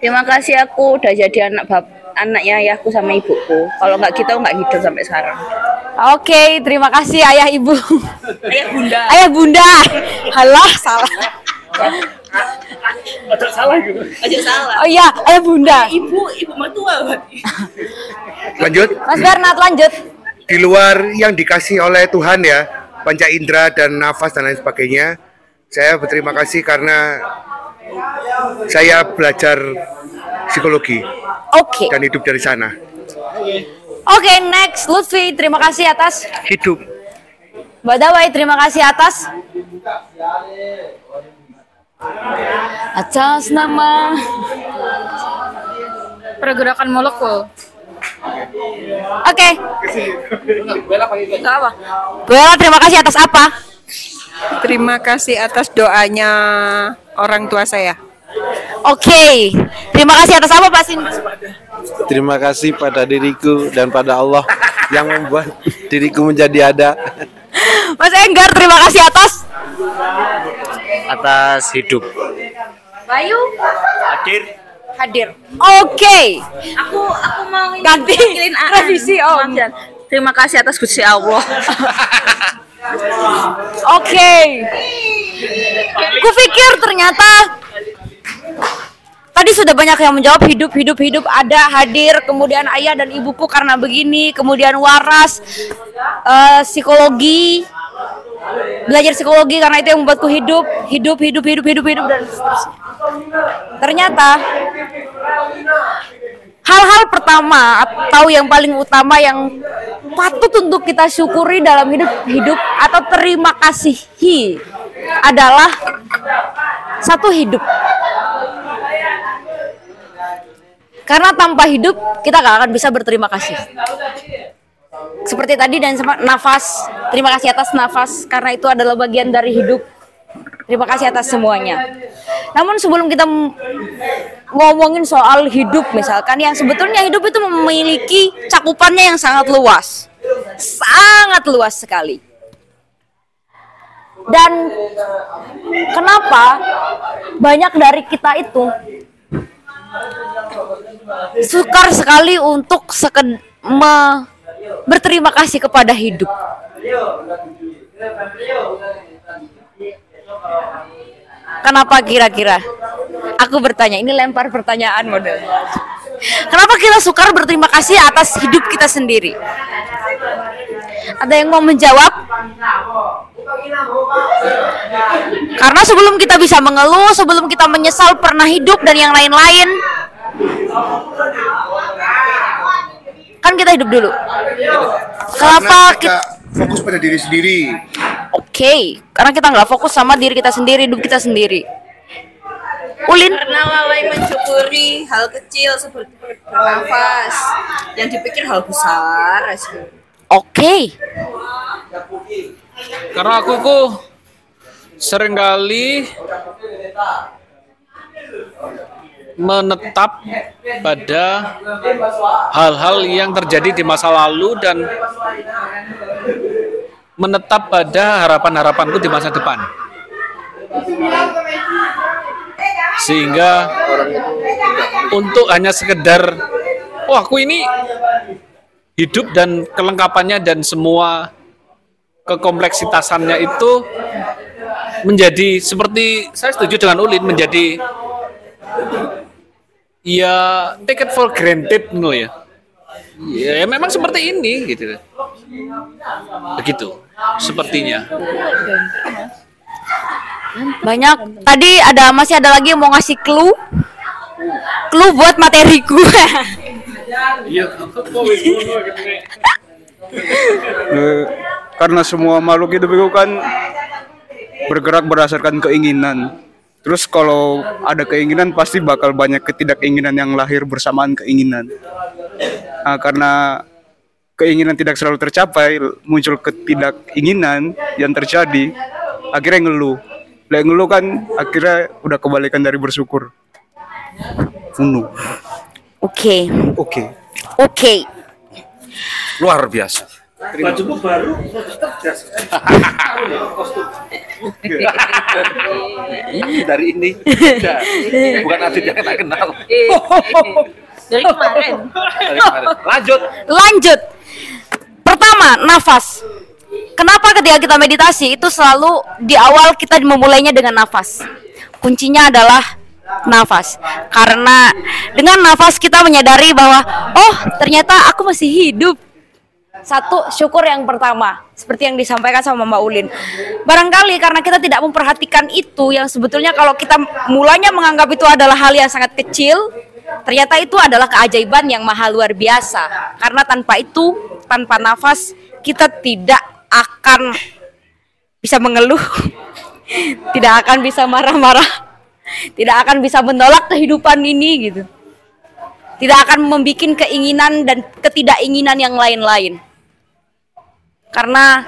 Terima kasih aku udah jadi anak bab anaknya ayahku sama ibuku. Kalau nggak gitu aku nggak hidup sampai sekarang. Oke, terima kasih ayah ibu. Ayah bunda. Ayah bunda. Halah, salah. Ada salah gitu. Aja salah. Oh iya, ayah bunda. Ibu, ibu mertua. Lanjut. Mas Bernard lanjut. Di luar yang dikasih oleh Tuhan ya, panca indera dan nafas dan lain sebagainya, saya berterima kasih karena saya belajar psikologi Oke. dan hidup dari sana. Oke, next Lutfi, terima kasih atas Hidup. Mbak Dawai, terima kasih atas atas nama Pergerakan molekul. Oke. Apa? Bella terima kasih atas apa? Terima kasih atas doanya orang tua saya. Oke. Terima kasih atas apa Pak Sindu? Terima kasih pada diriku dan pada Allah yang membuat diriku menjadi ada. Mas Enggar terima kasih atas atas hidup Bayu hadir hadir. Oke. Aku aku mau ini Ganti. Revisi, Om. Maaf, Jan. Terima kasih atas Gusti Allah. Oke. Kupikir ternyata tadi sudah banyak yang menjawab hidup hidup hidup ada hadir kemudian ayah dan ibuku karena begini kemudian waras eh, psikologi belajar psikologi karena itu yang membuatku hidup hidup hidup hidup hidup hidup dan seterusnya. ternyata hal-hal pertama atau yang paling utama yang patut untuk kita syukuri dalam hidup hidup atau terima kasihi adalah satu hidup karena tanpa hidup kita gak akan bisa berterima kasih. Seperti tadi dan sempat nafas terima kasih atas nafas karena itu adalah bagian dari hidup. Terima kasih atas semuanya. Namun sebelum kita ngomongin soal hidup misalkan yang sebetulnya hidup itu memiliki cakupannya yang sangat luas. Sangat luas sekali. Dan kenapa banyak dari kita itu sukar sekali untuk seked me- berterima kasih kepada hidup. Kenapa kira-kira? Aku bertanya, ini lempar pertanyaan model. Kenapa kita sukar berterima kasih atas hidup kita sendiri? Ada yang mau menjawab? Karena sebelum kita bisa mengeluh, sebelum kita menyesal pernah hidup dan yang lain-lain, kan kita hidup dulu. Kenapa kita? fokus pada diri sendiri. Oke, karena kita nggak fokus sama diri kita sendiri, hidup kita sendiri. Ulin? Karena lalai mensyukuri hal kecil seperti bernafas yang dipikir hal besar. Oke. Karena aku ku sering kali menetap pada hal-hal yang terjadi di masa lalu dan menetap pada harapan-harapanku di masa depan. Sehingga untuk hanya sekedar oh aku ini hidup dan kelengkapannya dan semua kekompleksitasannya itu menjadi seperti saya setuju dengan Ulin menjadi ya take it for granted no ya. Ya, memang seperti ini gitu. Begitu sepertinya. Banyak. Tadi ada masih ada lagi yang mau ngasih clue. Clue buat materiku. Iya, Eh, karena semua makhluk hidup itu kan bergerak berdasarkan keinginan. Terus kalau ada keinginan pasti bakal banyak ketidakinginan yang lahir bersamaan keinginan. Nah, karena keinginan tidak selalu tercapai, muncul ketidakinginan yang terjadi, akhirnya ngeluh. Lah ngeluh kan akhirnya udah kebalikan dari bersyukur. Unu. Oke. Oke. Oke. Luar biasa. Bajumu baru Dari ini. Bukan Adit yang tak kenal. Dari kemarin. Dari kemarin. Lanjut. Lanjut. Pertama, nafas. Kenapa ketika kita meditasi itu selalu di awal kita memulainya dengan nafas? Kuncinya adalah nafas. Karena dengan nafas kita menyadari bahwa oh, ternyata aku masih hidup. Satu syukur yang pertama, seperti yang disampaikan sama Mbak Ulin. Barangkali karena kita tidak memperhatikan itu yang sebetulnya kalau kita mulanya menganggap itu adalah hal yang sangat kecil, ternyata itu adalah keajaiban yang maha luar biasa. Karena tanpa itu, tanpa nafas, kita tidak akan bisa mengeluh, tidak akan bisa marah-marah, tidak akan bisa menolak kehidupan ini gitu. tidak akan membuat keinginan dan ketidakinginan yang lain-lain. Karena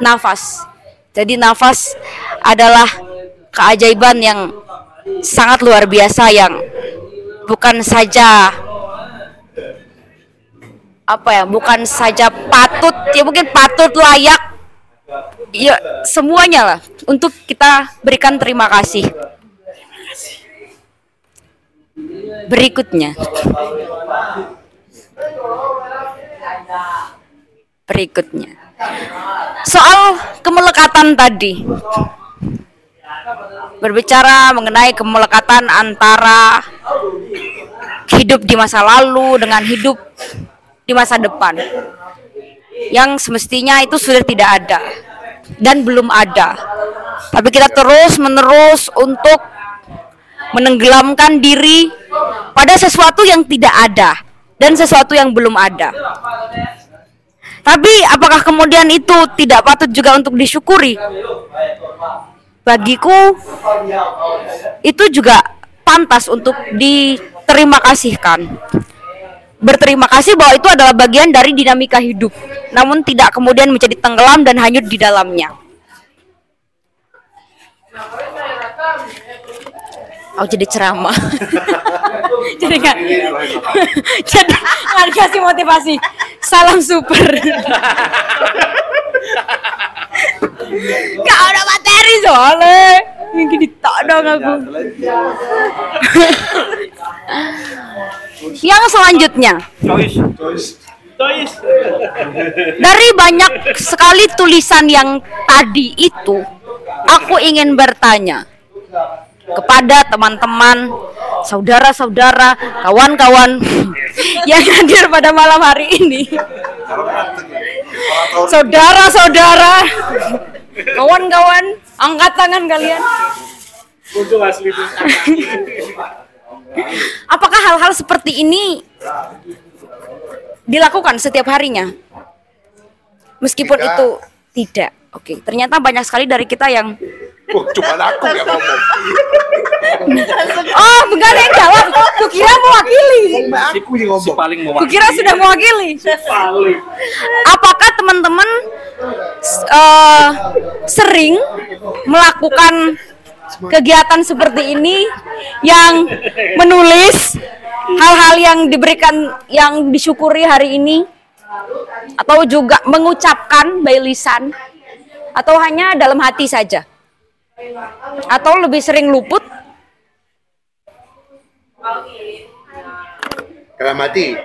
nafas. Jadi nafas adalah keajaiban yang sangat luar biasa yang bukan saja apa ya, bukan saja patut ya mungkin patut layak ya semuanya lah untuk kita berikan terima kasih. Berikutnya. Berikutnya. Soal kemelekatan tadi. Berbicara mengenai kemelekatan antara hidup di masa lalu dengan hidup di masa depan. Yang semestinya itu sudah tidak ada dan belum ada. Tapi kita terus menerus untuk menenggelamkan diri pada sesuatu yang tidak ada dan sesuatu yang belum ada. Tapi apakah kemudian itu tidak patut juga untuk disyukuri? Bagiku itu juga pantas untuk diterima kasihkan. Berterima kasih bahwa itu adalah bagian dari dinamika hidup, namun tidak kemudian menjadi tenggelam dan hanyut di dalamnya. Oh jadi ceramah. jadi nggak jadi nggak dikasih motivasi. Salam super. Gak ada materi soalnya. Mungkin ditak dong aku. Yang selanjutnya. Dari banyak sekali tulisan yang tadi itu, aku ingin bertanya kepada teman-teman, saudara-saudara, kawan-kawan yang hadir pada malam hari ini. Saudara-saudara, kawan-kawan, angkat tangan kalian. Apakah hal-hal seperti ini dilakukan setiap harinya? Meskipun Tidak. itu tidak. Oke, ternyata banyak sekali dari kita yang Oh, cuma aku yang ngomong. Oh, enggak ada yang jawab. Kukira mewakili. Aku yang ngomong. paling Kukira sudah mewakili. Apakah teman-teman eh, sering melakukan kegiatan seperti ini yang menulis hal-hal yang diberikan yang disyukuri hari ini atau juga mengucapkan by lisan atau hanya dalam hati saja atau lebih sering luput Dalam hati.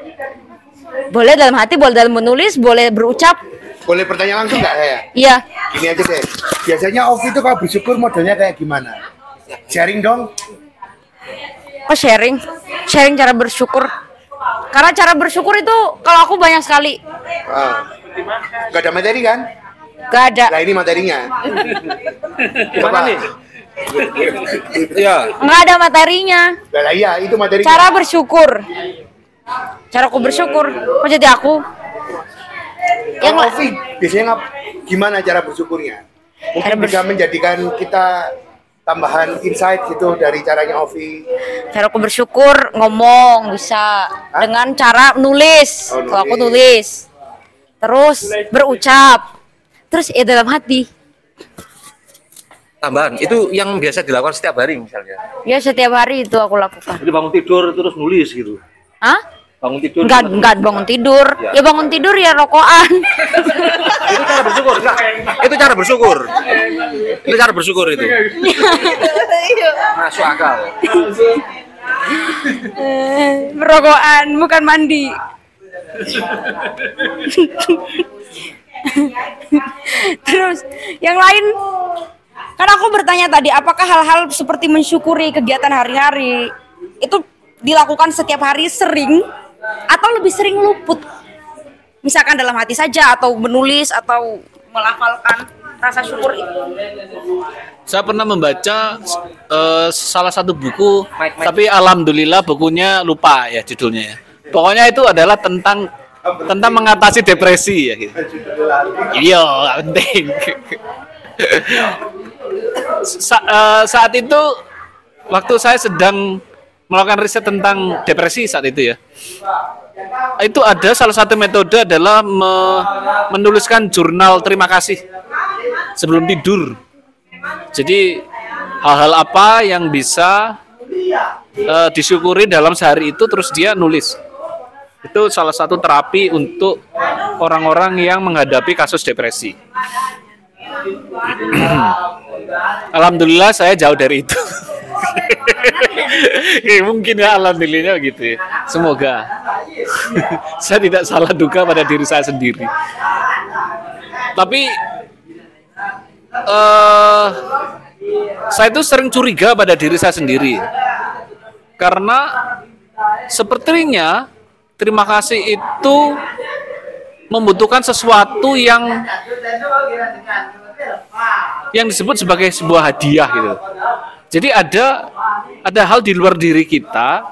boleh dalam hati boleh dalam menulis boleh berucap Boleh pertanyaan langsung nggak saya? iya Gini aja deh. Biasanya Ovi itu kalau bersyukur modelnya kayak gimana? Sharing dong. oh sharing sharing cara bersyukur karena cara bersyukur itu kalau aku banyak sekali Ah. Gak ada materi kan? Gak ada Nah ini materinya. Gimana nih? Iya. nggak ada materinya Lah iya itu materinya. cara bersyukur cara aku bersyukur kok jadi aku Yang Ovi biasanya ngap, gimana cara bersyukurnya? Mungkin bisa menjadikan kita tambahan insight gitu dari caranya Ovi. cara aku bersyukur ngomong bisa dengan cara nulis Oh, kalau aku nulis. nulis terus berucap terus ya dalam hati Tambahan, itu yang biasa dilakukan setiap hari misalnya. ya setiap hari itu aku lakukan Jadi bangun tidur terus nulis gitu. Hah? Bangun tidur. Enggak, enggak bangun tidur. Ya. Ya bangun tidur ya rokokan. itu cara bersyukur, enggak? Itu cara bersyukur. Itu cara bersyukur itu. Masuk akal. Eh, Rokokan, bukan mandi. Terus yang lain? Kan aku bertanya tadi apakah hal-hal seperti mensyukuri kegiatan hari-hari itu dilakukan setiap hari sering atau lebih sering luput? Misalkan dalam hati saja atau menulis atau melafalkan rasa syukur itu. Saya pernah membaca eh, salah satu buku, tapi alhamdulillah bukunya lupa ya judulnya ya. Pokoknya itu adalah tentang tentang mengatasi depresi ya gitu. Iya, penting. Sa- eh, saat itu waktu saya sedang melakukan riset tentang depresi saat itu ya. Itu ada salah satu metode adalah me- menuliskan jurnal terima kasih sebelum tidur. Jadi hal-hal apa yang bisa eh, disyukuri dalam sehari itu terus dia nulis. Itu salah satu terapi untuk orang-orang yang menghadapi kasus depresi. Alhamdulillah saya jauh dari itu. Mungkin ya alhamdulillah gitu ya. Semoga saya tidak salah duga pada diri saya sendiri. Tapi eh saya itu sering curiga pada diri saya sendiri. Karena sepertinya terima kasih itu membutuhkan sesuatu yang yang disebut sebagai sebuah hadiah gitu. Jadi ada ada hal di luar diri kita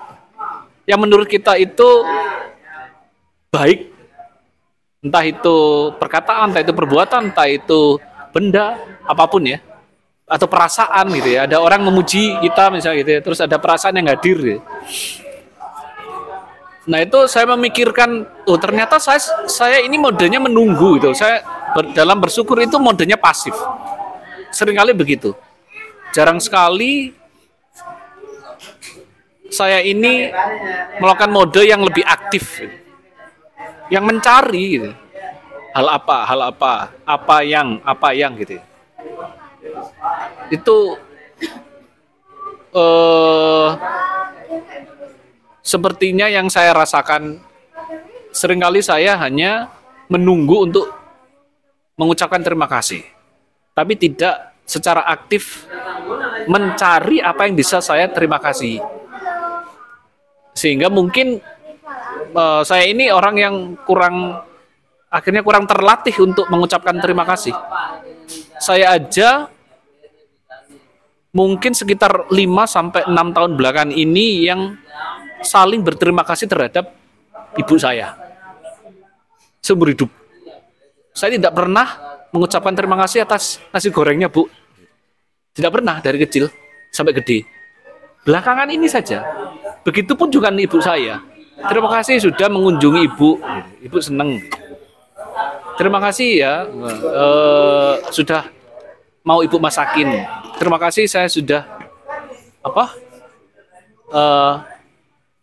yang menurut kita itu baik, entah itu perkataan, entah itu perbuatan, entah itu benda, apa pun ya, atau perasaan gitu ya. Ada orang memuji kita misalnya gitu ya, terus ada perasaan yang hadir. Gitu. Nah itu saya memikirkan, oh ternyata saya saya ini modenya menunggu gitu. Saya ber- dalam bersyukur itu modenya pasif. Seringkali begitu. Jarang sekali saya ini melakukan mode yang lebih aktif, yang mencari gitu. hal apa, hal apa, apa yang, apa yang gitu. Itu eh sepertinya yang saya rasakan sering kali saya hanya menunggu untuk mengucapkan terima kasih, tapi tidak secara aktif mencari apa yang bisa saya terima kasih. Sehingga mungkin eh, saya ini orang yang kurang akhirnya kurang terlatih untuk mengucapkan terima kasih. Saya aja mungkin sekitar 5 sampai 6 tahun belakangan ini yang saling berterima kasih terhadap ibu saya. Seumur hidup. Saya tidak pernah mengucapkan terima kasih atas nasi gorengnya, Bu. Tidak pernah dari kecil sampai gede. Belakangan ini saja. Begitupun juga ibu saya. Terima kasih sudah mengunjungi ibu. Ibu senang. Terima kasih ya eh, sudah mau ibu masakin. Terima kasih saya sudah apa eh,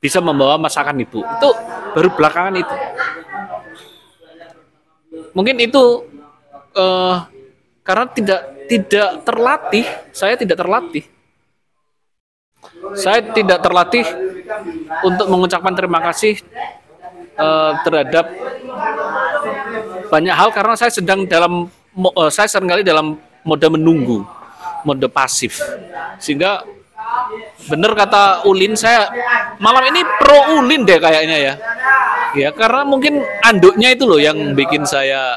bisa membawa masakan ibu. Itu baru belakangan itu. Mungkin itu eh, karena tidak tidak terlatih, saya tidak terlatih. Saya tidak terlatih untuk mengucapkan terima kasih eh, terhadap banyak hal karena saya sedang dalam eh, saya sering kali dalam mode menunggu, mode pasif. Sehingga benar kata Ulin saya malam ini pro Ulin deh kayaknya ya. Ya karena mungkin anduknya itu loh yang bikin saya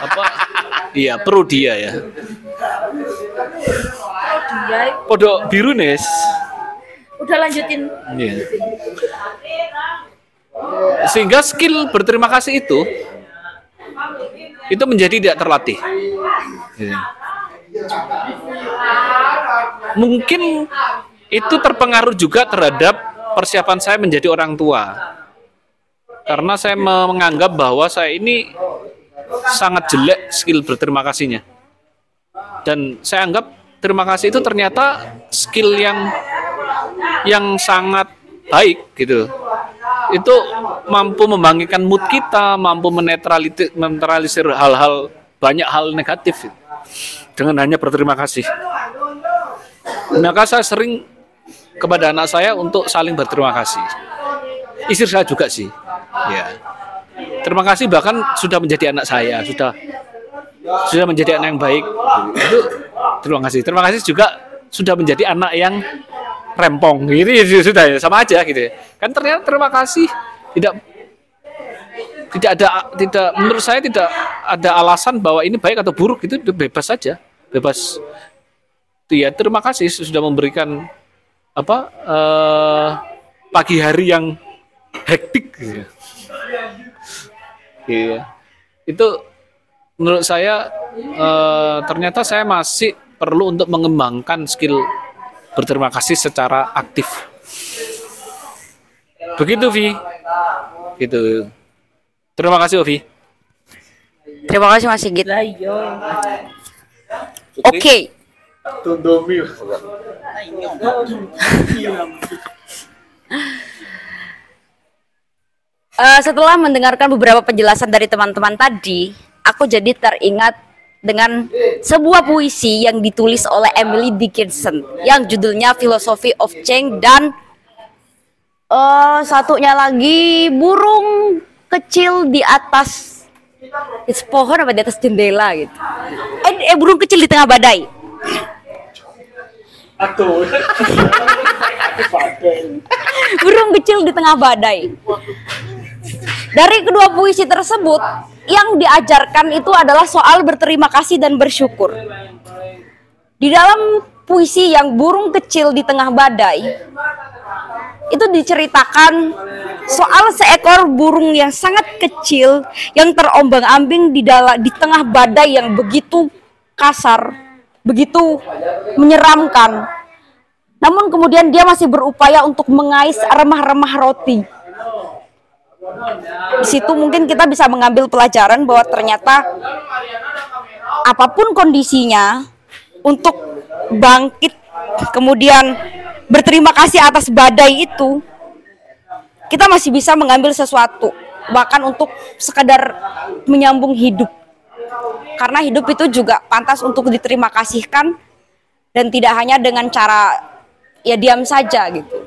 apa iya pro dia ya. Podok biru Nes. udah lanjutin. Iya. Sehingga skill berterima kasih itu itu menjadi tidak terlatih. Gitu. Mungkin itu terpengaruh juga terhadap persiapan saya menjadi orang tua. Karena saya menganggap bahwa saya ini sangat jelek skill berterima kasihnya. Dan saya anggap terima kasih itu ternyata skill yang yang sangat baik gitu. Itu mampu membangkitkan mood kita, mampu menetralisir, hal-hal banyak hal negatif dengan hanya berterima kasih. Maka saya sering kepada anak saya untuk saling berterima kasih. Istri saya juga sih. Ya. Terima kasih bahkan sudah menjadi anak saya, sudah sudah menjadi anak yang baik. Itu terima kasih. Terima kasih juga sudah menjadi anak yang rempong gitu sudah ya sama aja gitu ya. Kan ternyata terima kasih tidak tidak ada tidak menurut saya tidak ada alasan bahwa ini baik atau buruk itu bebas saja bebas ya terima kasih sudah memberikan apa eh, pagi hari yang hektik gitu. ya. Iya. itu menurut saya eh, ternyata saya masih perlu untuk mengembangkan skill berterima kasih secara aktif Begitu Vi. Gitu. Terima kasih Ovi. Terima kasih Mas Sigit. Oke. Eh, setelah mendengarkan beberapa penjelasan dari teman-teman tadi, aku jadi teringat dengan sebuah puisi yang ditulis oleh Emily Dickinson yang judulnya Philosophy of Change dan eh satunya lagi burung kecil di atas it's pohon apa di atas jendela gitu. Eh, eh burung kecil di tengah badai. Aduh. burung kecil di tengah badai. Dari kedua puisi tersebut, yang diajarkan itu adalah soal berterima kasih dan bersyukur. Di dalam puisi yang burung kecil di tengah badai, itu diceritakan soal seekor burung yang sangat kecil yang terombang-ambing di dalam di tengah badai yang begitu kasar, begitu menyeramkan. Namun kemudian dia masih berupaya untuk mengais remah-remah roti. Di situ mungkin kita bisa mengambil pelajaran bahwa ternyata apa pun kondisinya untuk bangkit kemudian berterima kasih atas badai itu kita masih bisa mengambil sesuatu bahkan untuk sekadar menyambung hidup karena hidup itu juga pantas untuk diterima kasihkan dan tidak hanya dengan cara ya diam saja gitu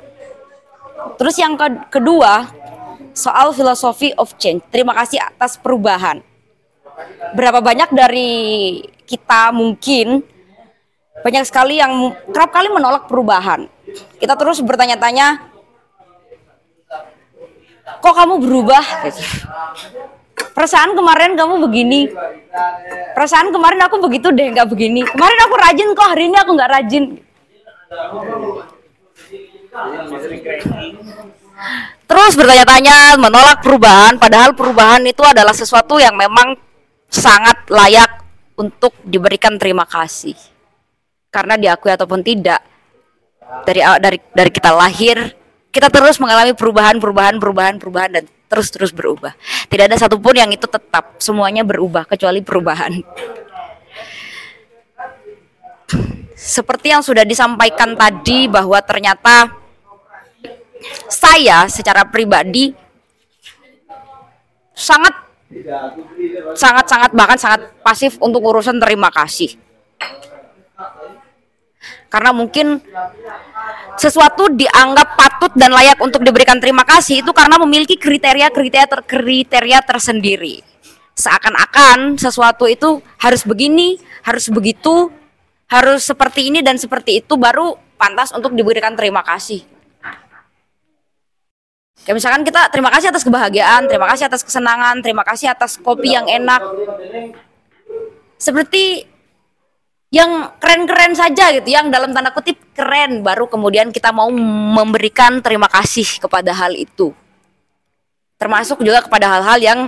terus yang ke- kedua soal filosofi of change terima kasih atas perubahan berapa banyak dari kita mungkin banyak sekali yang kerap kali menolak perubahan. Kita terus bertanya-tanya, kok kamu berubah? Gitu. Perasaan kemarin kamu begini, perasaan kemarin aku begitu deh nggak begini. Kemarin aku rajin kok hari ini aku nggak rajin. Terus bertanya-tanya, menolak perubahan, padahal perubahan itu adalah sesuatu yang memang sangat layak untuk diberikan terima kasih karena diakui ataupun tidak dari dari dari kita lahir kita terus mengalami perubahan perubahan perubahan perubahan dan terus terus berubah. Tidak ada satupun yang itu tetap. Semuanya berubah kecuali perubahan. Seperti yang sudah disampaikan tadi bahwa ternyata saya secara pribadi sangat sangat sangat bahkan sangat pasif untuk urusan terima kasih. Karena mungkin sesuatu dianggap patut dan layak untuk diberikan terima kasih itu karena memiliki kriteria-kriteria ter kriteria tersendiri. Seakan-akan sesuatu itu harus begini, harus begitu, harus seperti ini dan seperti itu baru pantas untuk diberikan terima kasih. Kayak misalkan kita terima kasih atas kebahagiaan, terima kasih atas kesenangan, terima kasih atas kopi yang enak. Seperti yang keren-keren saja gitu, yang dalam tanda kutip keren, baru kemudian kita mau memberikan terima kasih kepada hal itu. Termasuk juga kepada hal-hal yang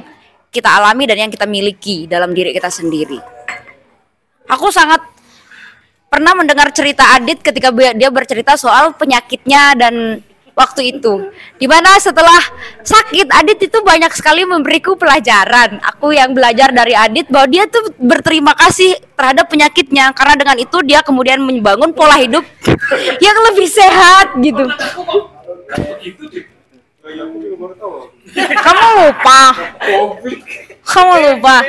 kita alami dan yang kita miliki dalam diri kita sendiri. Aku sangat pernah mendengar cerita Adit ketika dia bercerita soal penyakitnya dan waktu itu. Di mana setelah sakit Adit itu banyak sekali memberiku pelajaran. Aku yang belajar dari Adit bahwa dia tuh berterima kasih terhadap penyakitnya karena dengan itu dia kemudian membangun pola hidup yang lebih sehat gitu. Kamu lupa. Kamu lupa.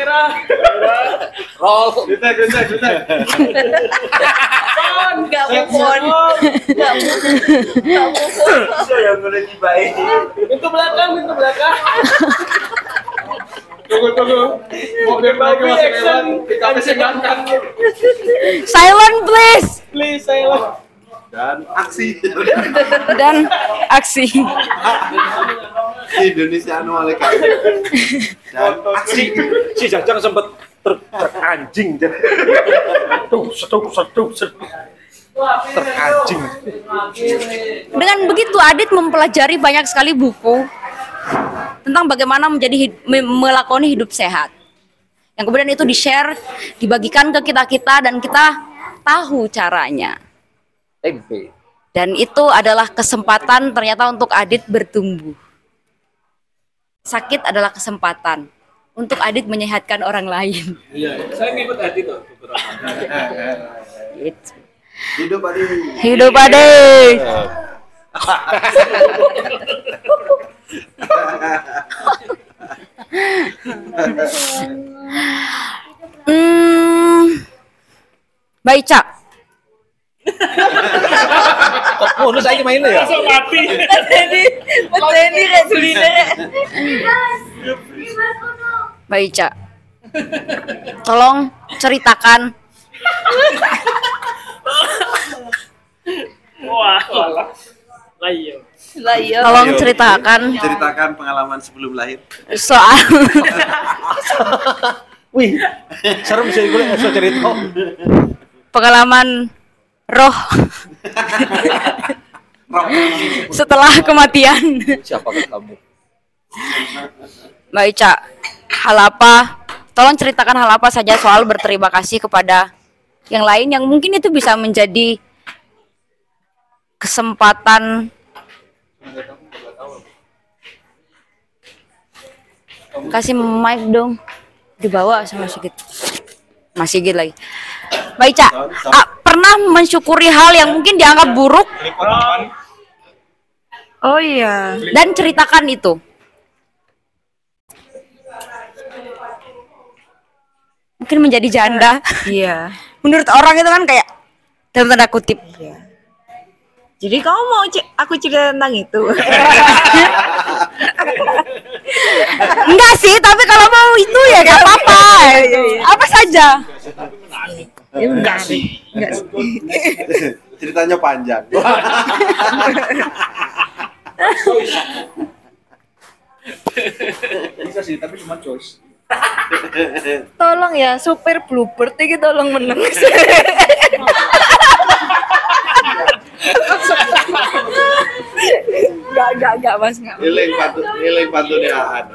Roll. Jutek, jutek, jutek. Enggak on. Enggak move on. yang boleh dibaik. Pintu belakang, pintu belakang. Tunggu, tunggu. Mobil lagi masih lewat. Kita masih ngangkat. Silent please. Please, silent. Dan aksi. Dan aksi. Indonesia anu oleh Dan aksi. Si Jajang sempat ter teranjing. Tuh, setup, setup, setup. Terkancing. Dengan begitu Adit mempelajari banyak sekali buku tentang bagaimana menjadi hid- me- melakoni hidup sehat. Yang kemudian itu di-share, dibagikan ke kita-kita dan kita tahu caranya. Tempe. Dan itu adalah kesempatan ternyata untuk Adit bertumbuh. Sakit adalah kesempatan untuk Adit menyehatkan orang lain. Iya, saya ngikut Adi tuh. Gitu. Hidup Adi. Hidup Adit. Hmm, baik Cak. Kok ngono saiki main ya? Langsung mati. Mateni, mateni rek suline. Baik Cak. Tolong ceritakan Wah. Lah iya. Lah iya. Tolong ceritakan Ceritakan pengalaman sebelum lahir. soal Wih, serem sih gue cerita. pengalaman roh setelah kematian. Siapakah kamu? Mbak Ica, hal apa? Tolong ceritakan hal apa saja soal berterima kasih kepada yang lain yang mungkin itu bisa menjadi kesempatan kasih mic dong dibawa sama Sigit masih Sigit lagi Mbak Ica ah, pernah mensyukuri hal yang mungkin dianggap buruk? Oh iya. dan ceritakan itu. Mungkin menjadi janda. Iya. menurut orang itu kan kayak dalam tanda kutip. Jadi kamu mau aku cerita tentang itu? enggak sih tapi kalau mau itu ya gak apa-apa. Apa saja enggak sih. Enggak sih. Ceritanya panjang. Bisa sih, tapi cuma choice. Tolong ya, supir bluebird iki tolong meneng. Enggak, enggak, enggak, Mas, enggak. Iling pantun, iling pantun ya.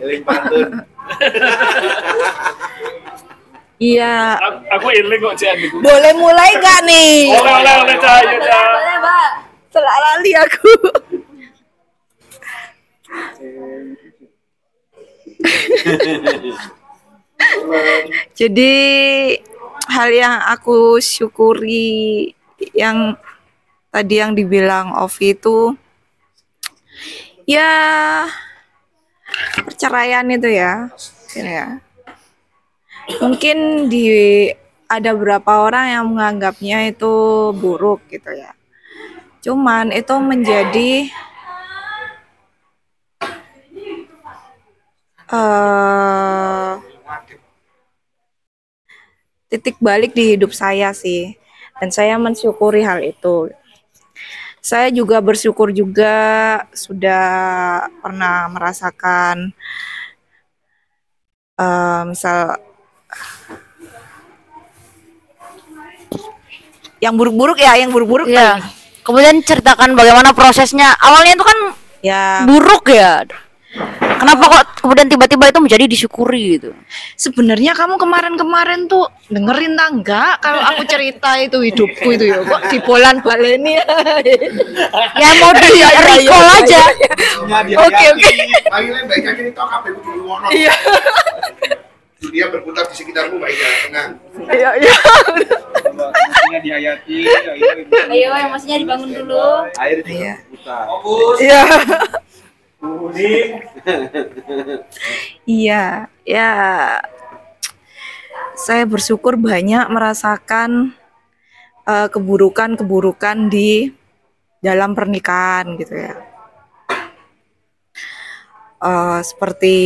Iling pantun. Iya. Aku, iling kok Adi. Boleh mulai enggak nih? Oleh oleh oleh Cak, ayo Cak. Boleh, Mbak. Salah lali aku. Jadi hal yang aku syukuri yang tadi yang dibilang Ovi itu ya perceraian itu ya. Ya. Mungkin di ada beberapa orang yang menganggapnya itu buruk gitu ya. Cuman itu menjadi eh titik balik di hidup saya sih. Dan saya mensyukuri hal itu. Saya juga bersyukur juga sudah pernah merasakan eh, misal yang buruk-buruk ya, yang buruk-buruk Iya. kan. kemudian ceritakan bagaimana prosesnya awalnya itu kan ya buruk ya kenapa kok kemudian tiba-tiba itu menjadi disyukuri gitu Sebenarnya kamu kemarin-kemarin tuh dengerin tak enggak kalau aku cerita itu hidupku itu ya kok di bolan baleni ya mau di Iya, iya, recall iya, aja iya. Oke oke. Akhirnya kabeh kudu ngono. Iya. Dunia berputar di sekitarmu Mbak Ika, tenang. Iya iya. Maksudnya dihayati, ya ayo yang maksudnya dibangun dulu Air juga putar. Iya. Iya, ya. Saya bersyukur banyak merasakan eh, keburukan-keburukan di dalam pernikahan gitu ya. Eh, seperti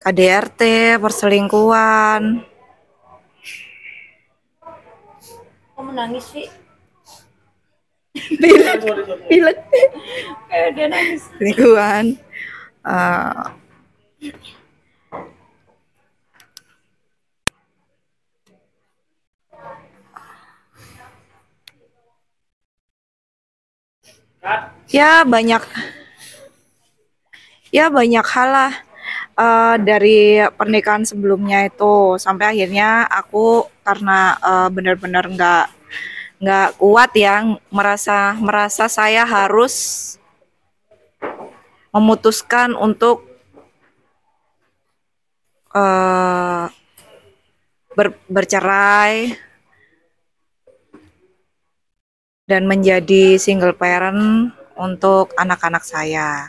KDRT, perselingkuhan, kamu nangis sih pilek, pilek, dia nangis. Selingkuhan. Eh, ya banyak. Ya banyak hal lah. Eh, dari pernikahan sebelumnya itu. Sampai akhirnya aku karena eh, benar-benar nggak nggak kuat ya merasa merasa saya harus memutuskan untuk eh, ber- bercerai dan menjadi single parent untuk anak-anak saya.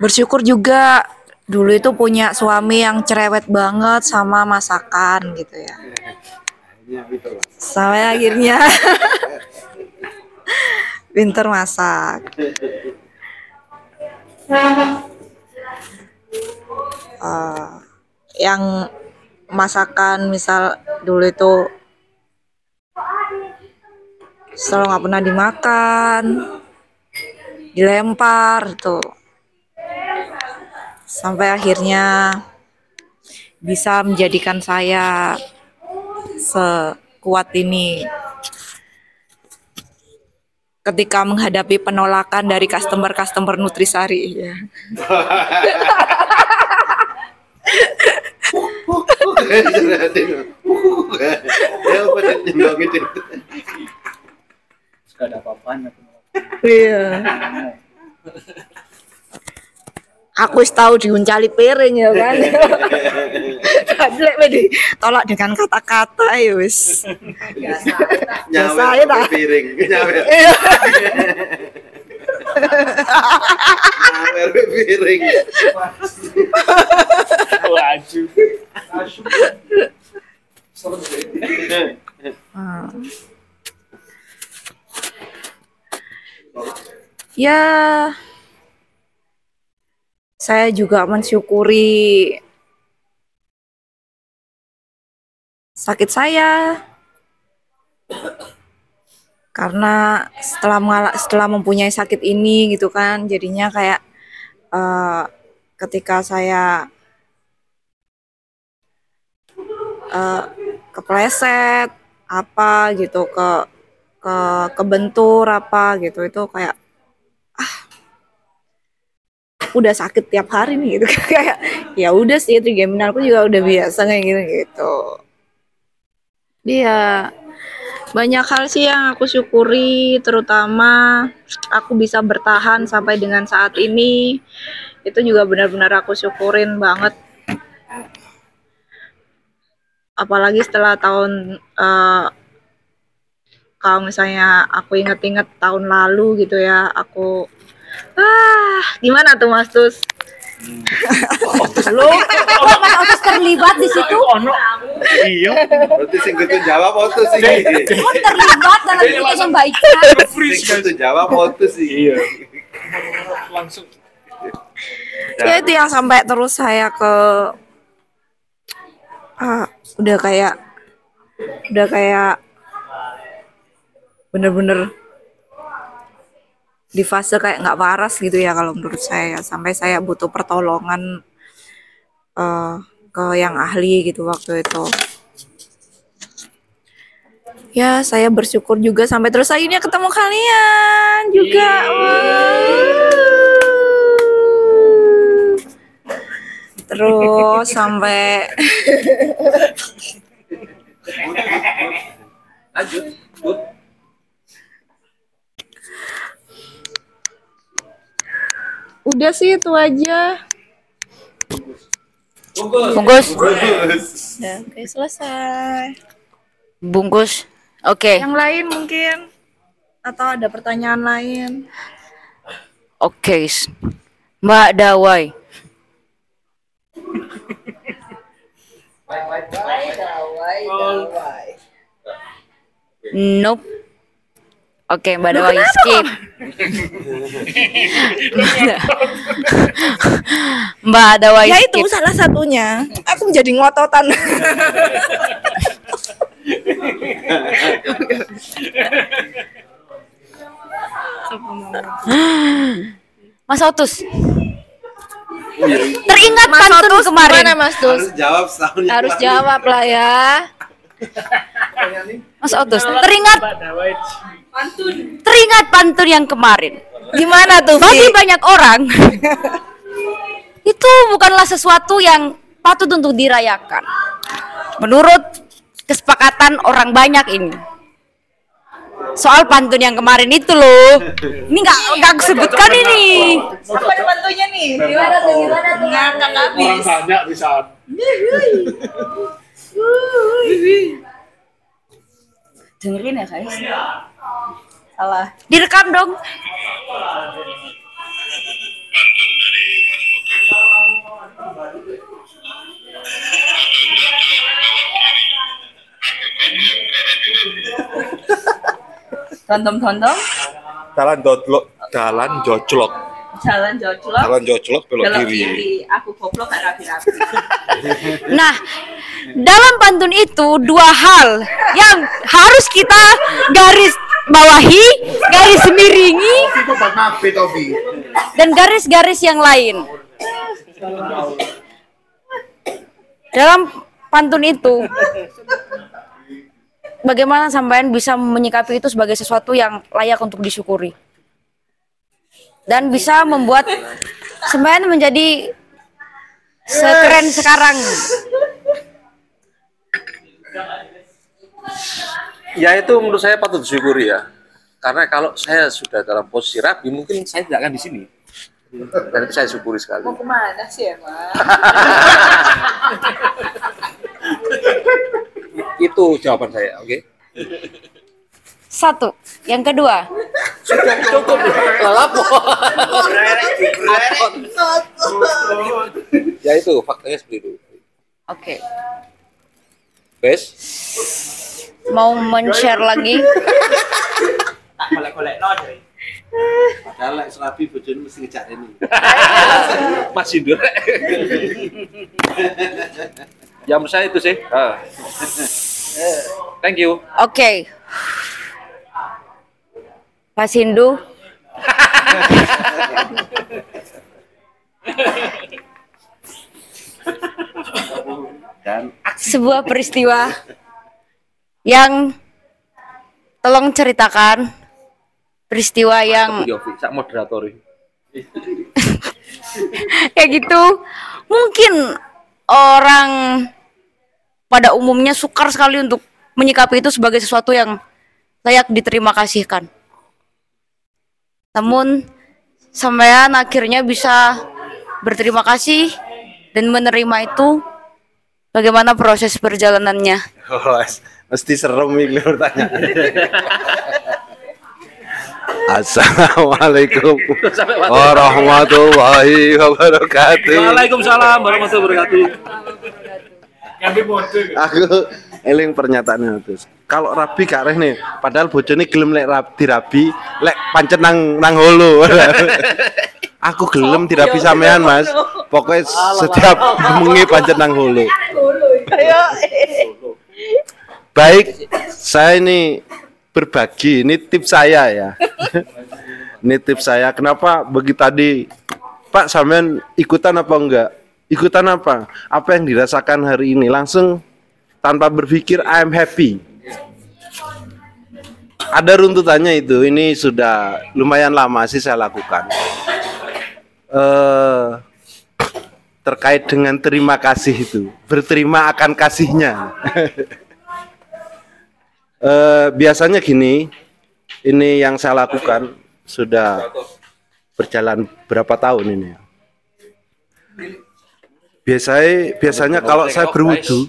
Bersyukur juga dulu itu punya suami yang cerewet banget sama masakan gitu ya. Sampai akhirnya pinter masak. Eh, yang masakan misal dulu itu selalu nggak pernah dimakan dilempar tuh sampai akhirnya bisa menjadikan saya sekuat ini ketika menghadapi penolakan dari customer-customer Nutrisari ya. Gak ada apa-apanya. Iya. Aku wis tahu diuncali piring ya kan. Tadi lek wedi tolak dengan kata-kata ya wis. Biasa ya piring nyawer Iya. nyawer piring Laju. Ya, saya juga mensyukuri sakit saya. Karena setelah mengal- setelah mempunyai sakit ini gitu kan jadinya kayak eh, ketika saya eh, kepleset apa gitu ke ke kebentur apa gitu itu kayak udah sakit tiap hari nih gitu. Kayak ya udah sih trigeminalku juga udah biasa kayak gitu gitu. Dia banyak hal sih yang aku syukuri terutama aku bisa bertahan sampai dengan saat ini. Itu juga benar-benar aku syukurin banget. Apalagi setelah tahun eh, kalau misalnya aku inget-inget tahun lalu gitu ya aku ah gimana tuh Mas Tus? Lo kok Mas Otus terlibat di situ? iya. Berarti sing kudu jawab foto sih. Kok terlibat dalam ceritanya Mbak Ika? sing kudu jawab foto sih. Iya. Langsung. ya itu yang sampai terus saya ke ah, udah kayak udah kayak bener-bener di fase kayak nggak waras gitu ya kalau menurut saya sampai saya butuh pertolongan eh, ke yang ahli gitu waktu itu. Ya saya bersyukur juga sampai terus akhirnya ketemu kalian juga. Terus sampai Lanjut. Udah sih itu aja Bungkus. ya oke selesai Bungkus. Oke. yang lain mungkin atau ada pertanyaan lain Oke. Mbak Dawai. Nope. Oke, Mbak kenapa, skip. Mbak Dawai ya itu skip. salah satunya aku menjadi ngototan Mas Otus. Teringat Mas pantun Otus kemarin. gimana, Mas Tus? harus jawab setahun harus jawab lah ya Mas Otus, teringat teringat pantun yang kemarin. Gimana tuh, Bagi banyak orang itu bukanlah sesuatu yang patut untuk dirayakan. Menurut kesepakatan orang banyak ini. Soal pantun yang kemarin itu loh. Ini nggak nggak aku sebutkan ini. Apa ada bantunya nih? Gimana tuh, gimana tuh? Ngakak habis. banyak bisa. Dengerin ya guys. Salah. Direkam dong. Tonton-tonton. Jalan jojlok, jalan jojlok, Jalan jojlok. jalan jojlok belok Belok kiri. kiri. Aku goblok gak rapi-rapi. Nah, dalam pantun itu dua hal yang harus kita garis bawahi, garis miringi, dan garis-garis yang lain. Dalam pantun itu, bagaimana sampean bisa menyikapi itu sebagai sesuatu yang layak untuk disyukuri. Dan bisa membuat sampean menjadi sekeren sekarang. Ya itu menurut saya patut disyukuri ya. Karena kalau saya sudah dalam posisi rapi, mungkin saya tidak akan di sini. Dan itu saya syukuri sekali. Mau ke mana sih emang? itu jawaban saya, oke? Satu. Yang kedua, Sudah cukup. Lalapo. ya itu faktanya seperti itu. oke, Bes, mau men-share lagi. Tak golek-golek no jadi. Padahal lek serabi bojone mesti ngejak ini. Mas Indra. ya menurut saya itu sih. Ah. Thank you. Oke. Pak Sindu. Dan sebuah peristiwa yang tolong ceritakan peristiwa yang moderator kayak gitu mungkin orang pada umumnya sukar sekali untuk menyikapi itu sebagai sesuatu yang layak diterima kasihkan. Namun sampean akhirnya bisa berterima kasih dan menerima itu bagaimana proses perjalanannya. Oh, mesti serem iki lho tanya. Assalamualaikum warahmatullahi wabarakatuh. Waalaikumsalam warahmatullahi wabarakatuh. Aku eling pernyataannya terus. Kalau rabi gak reh nih, padahal bojone gelem lek rab dirabi, lek pancen nang nang holo. Aku gelem dirabi sampean, Mas. Pokoknya setiap bengi pancen nang holo. Baik, saya ini berbagi. Ini tips saya ya. ini tips saya. Kenapa bagi tadi Pak sampean ikutan apa enggak? Ikutan apa? Apa yang dirasakan hari ini? Langsung tanpa berpikir I'm happy. Ada runtutannya itu. Ini sudah lumayan lama sih saya lakukan. Eh terkait dengan terima kasih itu, berterima akan kasihnya. Eh, biasanya gini, ini yang saya lakukan sudah berjalan berapa tahun ini ya. Biasanya biasanya kalau saya berwudu,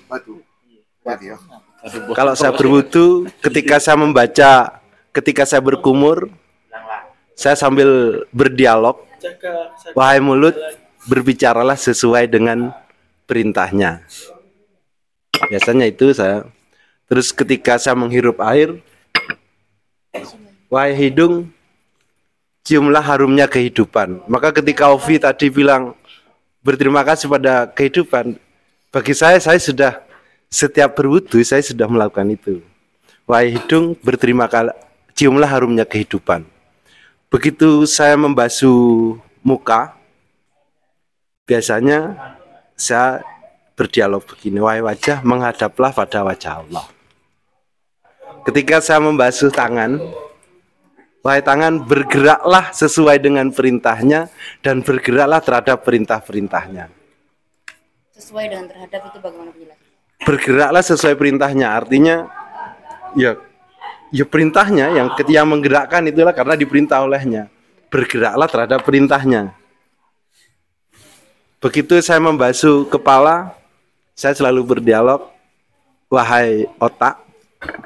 kalau saya berwudu ketika saya membaca, ketika saya berkumur, saya sambil berdialog, wahai mulut, berbicaralah sesuai dengan perintahnya. Biasanya itu saya Terus ketika saya menghirup air, wahai hidung, ciumlah harumnya kehidupan. Maka ketika Ovi tadi bilang berterima kasih pada kehidupan, bagi saya saya sudah setiap berwudu saya sudah melakukan itu. Wahai hidung, berterima kasih, ciumlah harumnya kehidupan. Begitu saya membasuh muka, biasanya saya berdialog begini, wahai wajah, menghadaplah pada wajah Allah. ketika saya membasuh tangan, wahai tangan bergeraklah sesuai dengan perintahnya dan bergeraklah terhadap perintah-perintahnya. Sesuai dengan terhadap itu bagaimana penjelasan? Bergeraklah sesuai perintahnya, artinya ya ya perintahnya yang ketika menggerakkan itulah karena diperintah olehnya. Bergeraklah terhadap perintahnya. Begitu saya membasuh kepala, saya selalu berdialog, wahai otak,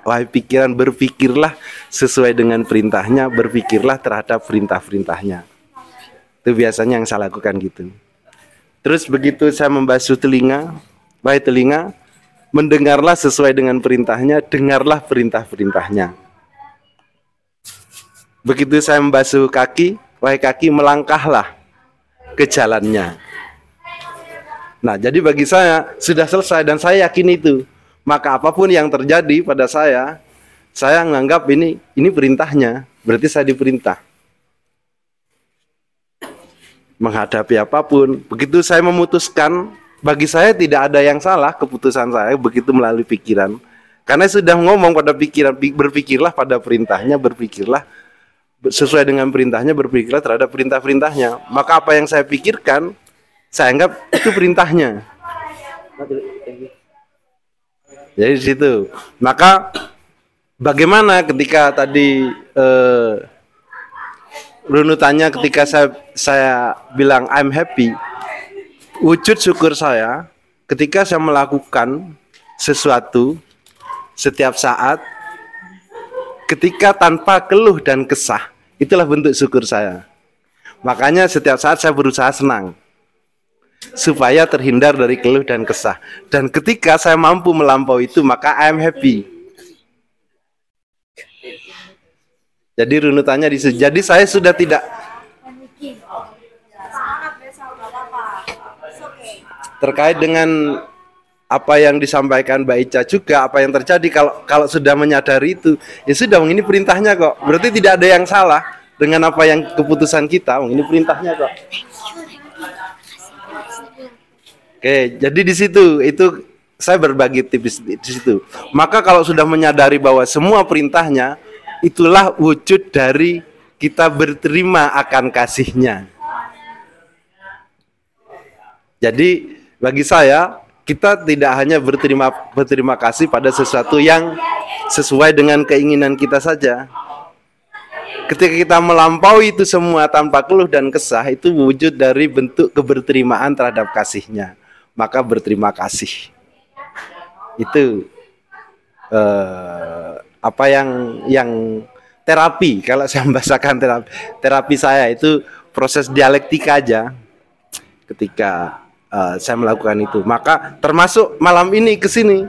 wahai pikiran, berpikirlah sesuai dengan perintahnya, berpikirlah terhadap perintah-perintahnya. Itu biasanya yang saya lakukan gitu. Terus begitu saya membasuh telinga, wahai telinga, mendengarlah sesuai dengan perintahnya, dengarlah perintah-perintahnya. Begitu saya membasuh kaki, wahai kaki, melangkahlah ke jalannya. Nah, jadi bagi saya sudah selesai dan saya yakin itu. Maka apa pun yang terjadi pada saya, saya menganggap ini ini perintahnya, berarti saya diperintah. Menghadapi apa pun, begitu saya memutuskan, bagi saya tidak ada yang salah keputusan saya begitu melalui pikiran. Karena sudah ngomong pada pikiran, berpikirlah pada perintahnya, berpikirlah sesuai dengan perintahnya, berpikirlah terhadap perintah-perintahnya. Maka apa yang saya pikirkan, saya anggap itu perintahnya. Jadi di situ. Maka bagaimana ketika tadi eh, runutannya ketika saya saya bilang I'm happy, wujud syukur saya ketika saya melakukan sesuatu setiap saat ketika tanpa keluh dan kesah itulah bentuk syukur saya. Makanya setiap saat saya berusaha senang supaya terhindar dari keluh dan kesah. Dan ketika saya mampu melampaui itu maka I am happy. Jadi runutannya di jadi saya sudah tidak terkait dengan apa yang disampaikan Mbak Ica juga apa yang terjadi kalau kalau sudah menyadari itu. Ya sudah ini perintahnya kok. Berarti tidak ada yang salah dengan apa yang keputusan kita ini perintahnya kok. Oke jadi di situ itu saya berbagi tipis di situ. Maka kalau sudah menyadari bahwa semua perintahnya itulah wujud dari kita berterima akan kasihnya. Jadi bagi saya kita tidak hanya berterima berterima kasih pada sesuatu yang sesuai dengan keinginan kita saja. Ketika kita melampaui itu semua tanpa keluh dan kesah itu wujud dari bentuk keberterimaan terhadap kasihnya. Maka berterima kasih. Itu eh, apa yang yang terapi kalau saya membahasakan terapi terapi saya itu proses dialektika aja ketika uh, saya melakukan itu. Maka termasuk malam ini ke sini.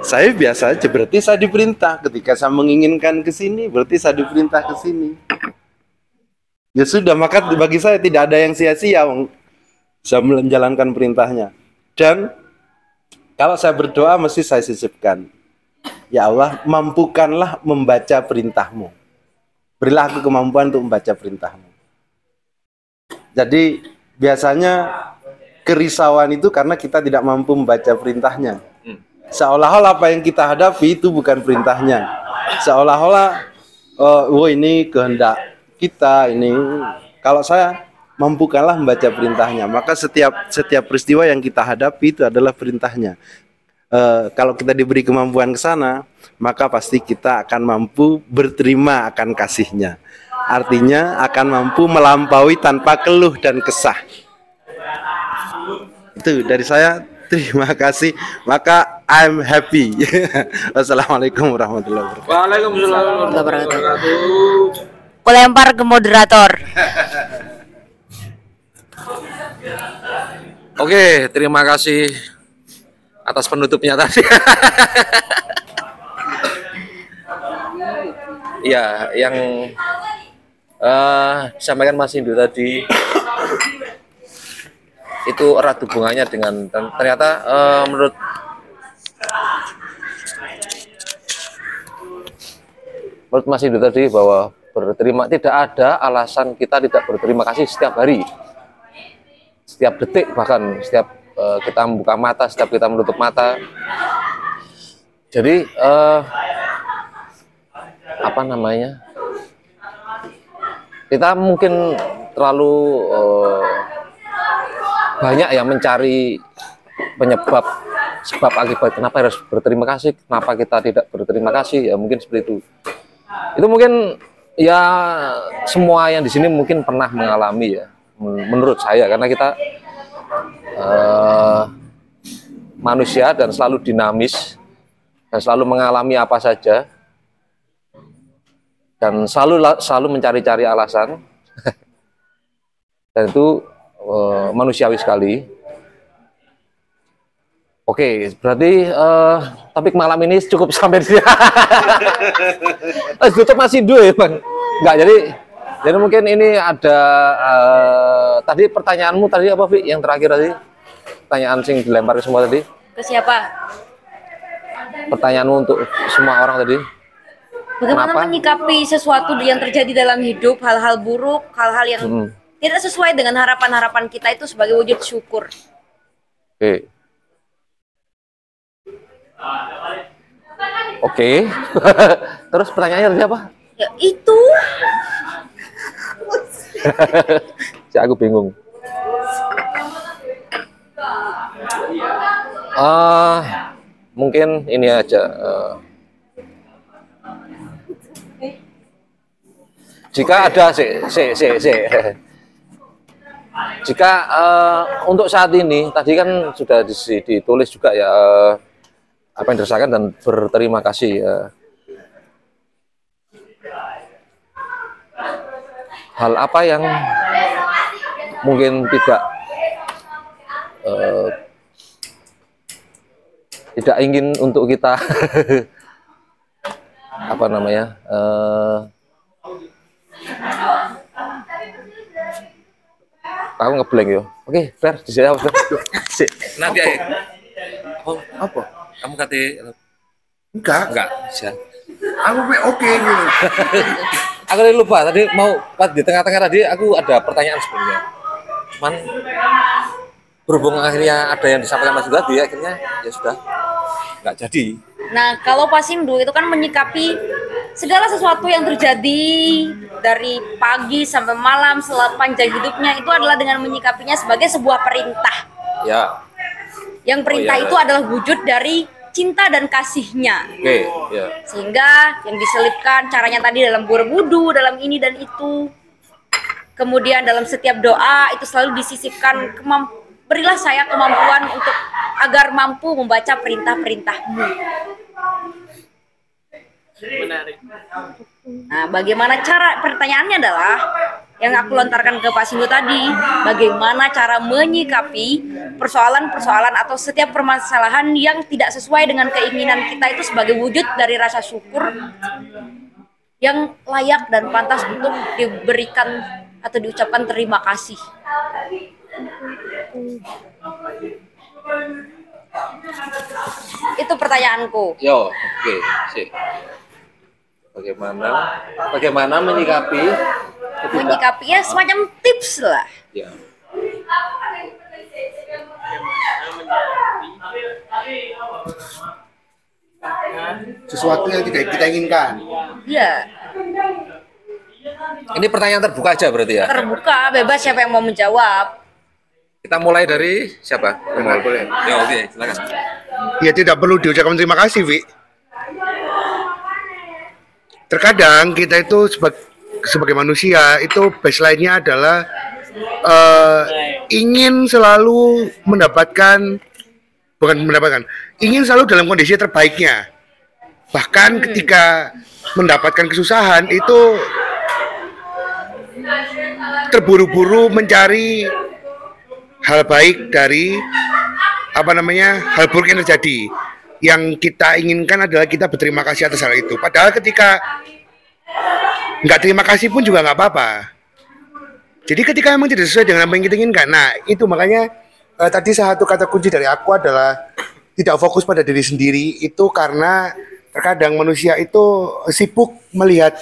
Saya biasa aja berarti saya diperintah ketika saya menginginkan ke sini berarti saya diperintah ke sini. Ya sudah maka bagi saya tidak ada yang sia-sia saya menjalankan perintahnya. Dan kalau saya berdoa mesti saya sisipkan. Ya Allah, mampukanlah membaca perintahmu. Berilah aku kemampuan untuk membaca perintahmu. Jadi biasanya kerisauan itu karena kita tidak mampu membaca perintahnya. Seolah-olah apa yang kita hadapi itu bukan perintahnya. Seolah-olah oh, oh ini kehendak kita ini. Kalau saya mampukanlah membaca perintahnya, maka setiap setiap peristiwa yang kita hadapi itu adalah perintahnya. Uh, kalau kita diberi kemampuan ke sana, maka pasti kita akan mampu berterima akan kasihnya. Artinya akan mampu melampaui tanpa keluh dan kesah. Itu dari saya. Terima kasih. Maka I'm happy. Wassalamualaikum warahmatullahi wabarakatuh. Waalaikumsalam warahmatullahi wabarakatuh. Aku lempar ke moderator. Oke, terima kasih atas penutupnya tadi. ya, yang uh, disampaikan Mas Indu tadi. Itu erat hubungannya dengan ternyata uh, menurut menurut Mas Indu tadi bahwa berterima tidak ada alasan kita tidak berterima kasih setiap hari. Setiap detik bahkan setiap uh, kita membuka mata setiap kita menutup mata. Jadi eh, apa namanya? Kita mungkin terlalu eh, banyak ya mencari penyebab sebab akibat kenapa harus berterima kasih, kenapa kita tidak berterima kasih ya mungkin seperti itu. Itu mungkin ya semua yang di sini mungkin pernah mengalami ya men- menurut saya karena kita eh, manusia dan selalu dinamis dan selalu mengalami apa saja dan selalu la- selalu mencari-cari alasan dan itu eh, manusiawi sekali. Oke, berarti eh, topik malam ini cukup sampai di sini. Eh, tutup masih dua ya, Bang. Enggak, jadi jadi mungkin ini ada eh, tadi pertanyaanmu tadi apa, Vi? Yang terakhir tadi? Pertanyaan sing dilempar ke semua tadi. Ke siapa? Pertanyaanmu untuk semua orang tadi. Bagaimana Kenapa? menyikapi sesuatu yang terjadi dalam hidup, hal-hal buruk, hal-hal yang Hmm, tidak sesuai dengan harapan-harapan kita itu sebagai wujud syukur. Oke. Oke. Terus pertanyaannya tadi apa? Ya itu. si aku bingung. Ah, mungkin ini aja. eh. Jika ada si, si, si, si. Jika eh, untuk saat ini tadi kan sudah ditulis juga ya eh, apa yang dirasakan dan berterima kasih ya. Hal apa yang mungkin tidak eh, tidak ingin untuk kita apa namanya eh, aku ngeblank yo oke fair dijawab Fer. Si. Nanti aja. Apa? Apa? Kamu kata Enggak. Enggak. Siap. Aku oke gitu. aku tadi lupa tadi mau pas di tengah-tengah tadi aku ada pertanyaan sebenarnya cuman berhubung akhirnya ada yang disampaikan Mas tadi akhirnya ya sudah nggak jadi Nah, kalau Pasindu itu kan menyikapi segala sesuatu yang terjadi dari pagi sampai malam sepanjang hidupnya itu adalah dengan menyikapinya sebagai sebuah perintah. ya Yang perintah Oh, iya. itu adalah wujud dari cinta dan kasihnya. oke ya Sehingga yang diselipkan caranya tadi dalam berwudu, dalam ini dan itu. Kemudian dalam setiap doa itu selalu disisipkan kemam- berilah saya kemampuan untuk agar mampu membaca perintah-perintahmu. Menarik. Nah, bagaimana cara pertanyaannya adalah yang aku lontarkan ke Pak tadi, bagaimana cara menyikapi persoalan-persoalan atau setiap permasalahan yang tidak sesuai dengan keinginan kita itu sebagai wujud dari rasa syukur yang layak dan pantas untuk diberikan atau diucapkan terima kasih. Itu pertanyaanku. yo oke sih bagaimana bagaimana menyikapi ketidak Menyikapinya semacam tips lah. ya Sesuatu yang tidak kita inginkan. Iya. ini pertanyaan terbuka aja berarti ya terbuka bebas siapa yang mau menjawab kita mulai dari siapa boleh boleh ya oke silakan Ya tidak perlu diucapkan terima kasih, Vi. Terkadang kita itu sebagai, sebagai manusia itu baseline-nya adalah eh, ingin selalu mendapatkan bukan mendapatkan, ingin selalu dalam kondisi terbaiknya. Bahkan ketika mendapatkan kesusahan itu terburu-buru mencari hal baik dari apa namanya hal buruk yang terjadi. Yang kita inginkan adalah kita berterima kasih atas hal itu. Padahal ketika nggak terima kasih pun juga nggak apa-apa. Jadi ketika memang tidak sesuai dengan apa yang kita inginkan nah itu makanya eh, tadi satu kata kunci dari aku adalah tidak fokus pada diri sendiri. Itu karena terkadang manusia itu sibuk melihat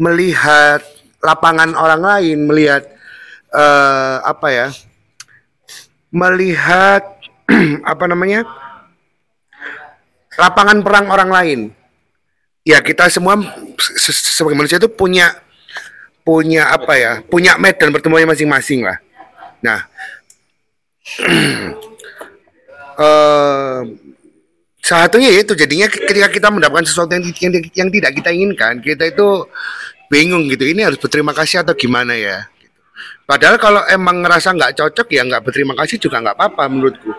melihat lapangan orang lain melihat eh, apa ya melihat apa namanya lapangan perang orang lain. Ya kita semua se- se- sebagai manusia itu punya punya apa ya? Punya medan pertemuannya masing-masing lah. Nah, eh salah satunya itu jadinya ketika kita mendapatkan sesuatu yang, yang, yang tidak kita inginkan, kita itu bingung gitu. Ini harus berterima kasih atau gimana ya? Padahal kalau emang ngerasa nggak cocok ya nggak berterima kasih juga nggak apa-apa menurutku.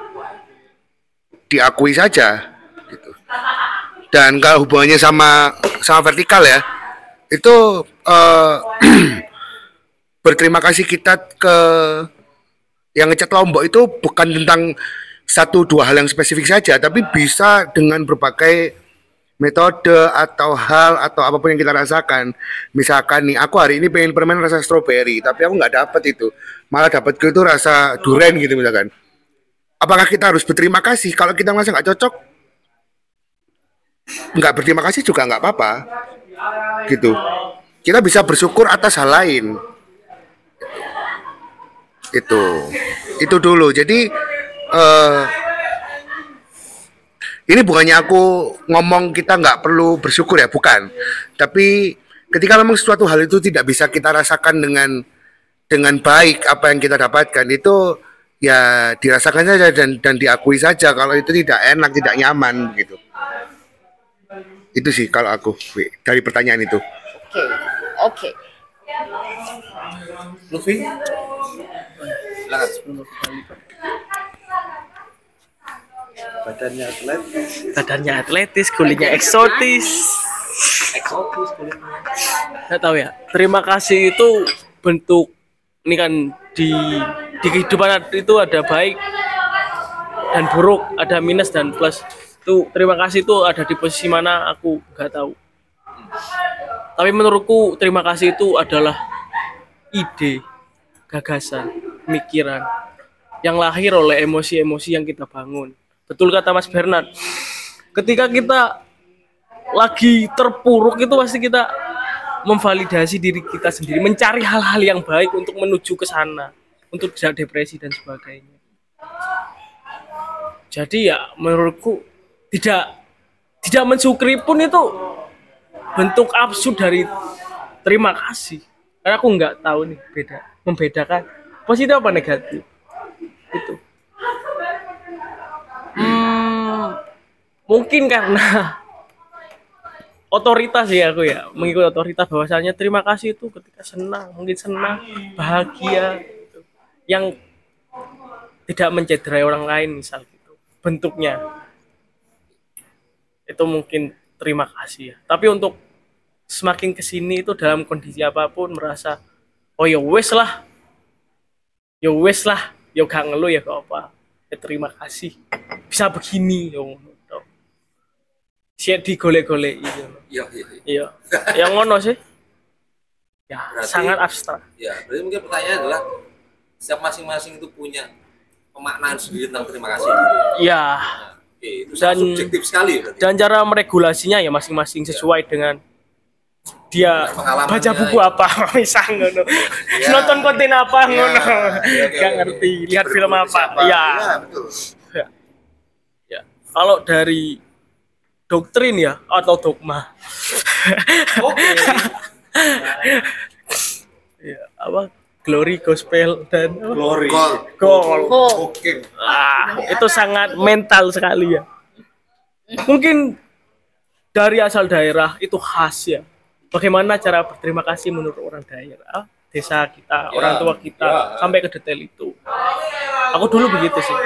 Diakui saja. Gitu. Dan kalau hubungannya sama sama vertikal ya, itu eh, berterima kasih kita ke yang ngecat lombok itu bukan tentang satu dua hal yang spesifik saja, tapi bisa dengan berbagai metode atau hal atau apa pun yang kita rasakan. Misalkan nih, aku hari ini pengen permen rasa stroberi, tapi aku nggak dapet itu, malah dapet itu rasa durian gitu misalkan. Apakah kita harus berterima kasih? Kalau kita merasa nggak cocok, nggak berterima kasih juga nggak apa-apa, gitu. Kita bisa bersyukur atas hal lain itu itu dulu jadi eh ini bukannya aku ngomong kita nggak perlu bersyukur ya bukan tapi ketika memang suatu hal itu tidak bisa kita rasakan dengan dengan baik apa yang kita dapatkan itu ya dirasakan saja dan dan diakui saja kalau itu tidak enak tidak nyaman gitu itu sih kalau aku dari pertanyaan itu Oke, oke. Lutfi? Badannya atletis. Badannya atletis kulitnya eksotis. Eksotis kulitnya. nggak tahu ya. Terima kasih itu bentuk ini kan di di kehidupan itu ada baik dan buruk ada minus dan plus. Itu terima kasih itu ada di posisi mana aku nggak tahu. Tapi menurutku terima kasih itu adalah ide gagasan pemikiran yang lahir oleh emosi-emosi yang kita bangun betul kata Mas Bernard. Ketika kita lagi terpuruk itu pasti kita memvalidasi diri kita sendiri mencari hal-hal yang baik untuk menuju ke sana untuk tidak depresi dan sebagainya. Jadi ya menurutku tidak tidak mensyukuri pun itu bentuk absurd dari terima kasih. Karena aku nggak tahu nih beda membedakan positif apa negatif. Itu hmm, mungkin karena otoritas ya aku ya mengikuti otoritas bahwasanya terima kasih itu ketika senang mungkin senang bahagia gitu. yang tidak mencederai orang lain misal gitu bentuknya. Itu mungkin terima kasih ya. Tapi untuk semakin ke sini itu dalam kondisi apa pun merasa oh ya wes lah. Ya wes lah. Ya gak ngeluh ya gak apa ya terima kasih bisa begini ya ngono tok. siap digolek-golek gitu Iya, iya. iya. iya yang ngono sih ya Berarti- sangat abstrak Ya, berarti mungkin pertanyaan adalah setiap masing-masing itu punya pemaknaan sendiri tentang terima kasih. Iya. Oke, itu Dan- subjektif sekali berarti. dan cara meregulasinya ya masing-masing sesuai dengan dia baca buku ya. apa misal ngono Ya. nonton konten apa Ya, ngono oke, oke, gak oke. ngerti lihat film apa Siapa? ya Ya, betul. Ya. ya kalau dari doktrin ya atau dogma ya apa glory gospel dan Glory. gol Oke. Ah, itu sangat mental sekali ya. Mungkin dari asal daerah itu khas ya. Bagaimana cara berterima kasih menurut orang daerah, desa kita, Ya, orang tua kita, ya. sampai ke detail itu. Aku dulu begitu sih.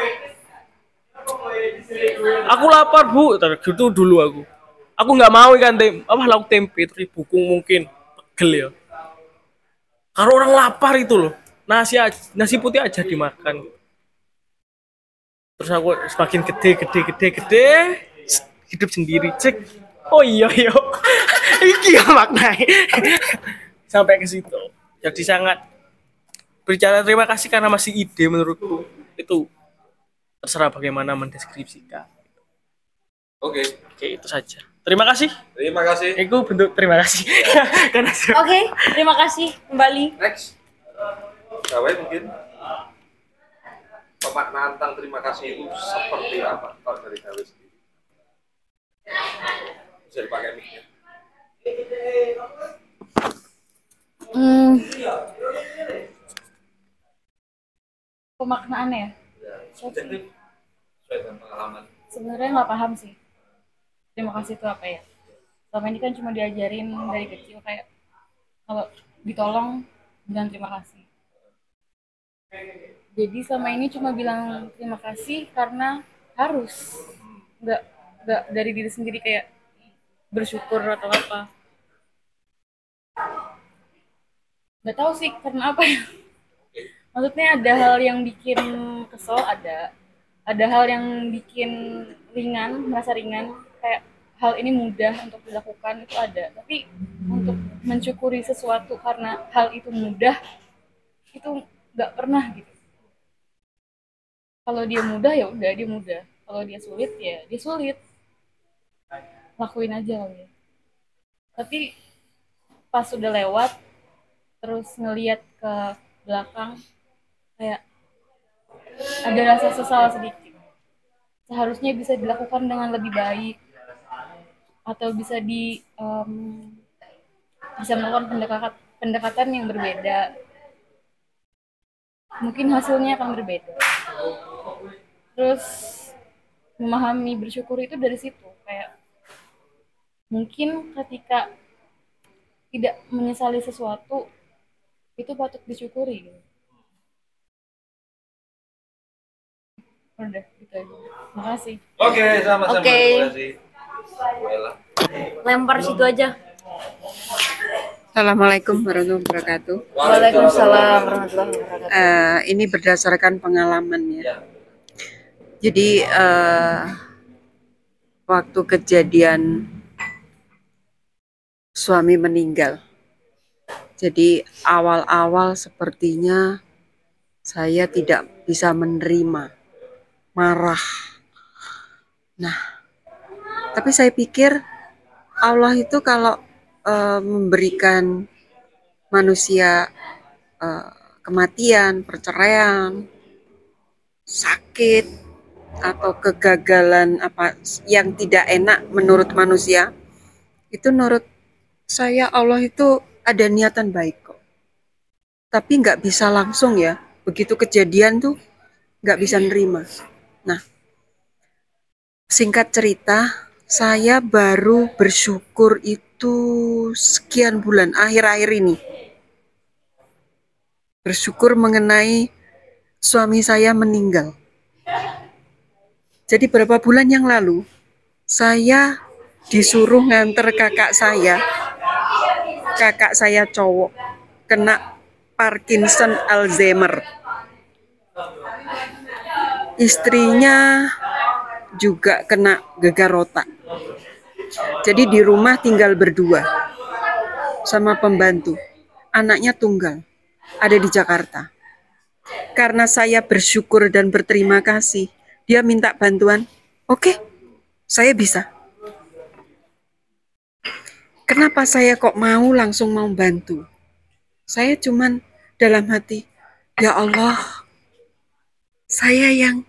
Aku lapar bu, gitu dulu aku. Aku nggak mau ikan tem, apa lauk tempe, teribukung mungkin, pegel ya. Kalau orang lapar itu loh, nasi nasi putih aja dimakan. Terus aku semakin gede, gede, gede, gede, hidup sendiri, cek. Oh iya iya, iki ya maknanya. Sampai ke situ. Jadi sangat berbicara terima kasih karena masih ide menurutku itu terserah bagaimana mendeskripsikan. Oke. Oke itu saja. Terima kasih. Terima kasih. Itu bentuk terima kasih. karena Oke, terima kasih kembali. Next. Gawai mungkin pemaknaan tentang terima kasih itu seperti apa kalau dari Gawai sendiri? Bisa dipakai mic-nya. Hmm. Pemaknaannya ya? Subjektif. Sesuai dengan pengalaman. Sebenarnya nggak paham sih. Terima kasih itu apa ya? Selama ini kan cuma diajarin dari kecil kayak kalau ditolong bilang terima kasih. Jadi selama ini cuma bilang terima kasih karena harus, nggak nggak dari diri sendiri kayak bersyukur atau apa. Nggak tahu sih karena apa ya. Maksudnya ada hal yang bikin kesel ada, ada hal yang bikin ringan, merasa ringan kayak hal ini mudah untuk dilakukan itu ada. Tapi untuk mencukuri sesuatu karena hal itu mudah itu nggak pernah gitu kalau dia mudah ya udah dia mudah kalau dia sulit ya dia sulit lakuin aja kali ya. Tapi pas sudah lewat terus ngeliat ke belakang kayak ada rasa sesal sedikit. Seharusnya bisa dilakukan dengan lebih baik. Atau bisa di em, bisa melakukan pendekatan pendekatan yang berbeda. Mungkin hasilnya akan berbeda. Terus memahami bersyukur itu dari situ kayak mungkin ketika tidak menyesali sesuatu itu patut disyukuri gitu. udah gitu aja makasih Oke, sama-sama. Oke. Lempar situ aja. Assalamualaikum warahmatullahi wabarakatuh. Waalaikumsalam warahmatullahi wabarakatuh. Eh, ini berdasarkan pengalaman ya. Jadi eh, waktu kejadian suami meninggal. Jadi awal-awal sepertinya saya tidak bisa menerima, marah. Nah, tapi saya pikir Allah itu kalau eh, memberikan manusia eh, kematian, perceraian, sakit atau kegagalan apa yang tidak enak menurut manusia, itu menurut saya Allah itu ada niatan baik kok. Tapi nggak bisa langsung ya, begitu kejadian tuh nggak bisa nerima. Nah, singkat cerita, saya baru bersyukur itu sekian bulan akhir-akhir ini. Bersyukur mengenai suami saya meninggal. Jadi beberapa bulan yang lalu, saya disuruh nganter kakak saya, kakak saya cowok, kena Parkinson Alzheimer. Istrinya juga kena gegar otak. Jadi di rumah tinggal berdua sama pembantu. Anaknya tunggal, ada di Jakarta. Karena saya bersyukur dan berterima kasih, dia minta bantuan. Oke, saya bisa. Kenapa saya kok mau langsung mau bantu? Saya cuman dalam hati, ya Allah, saya yang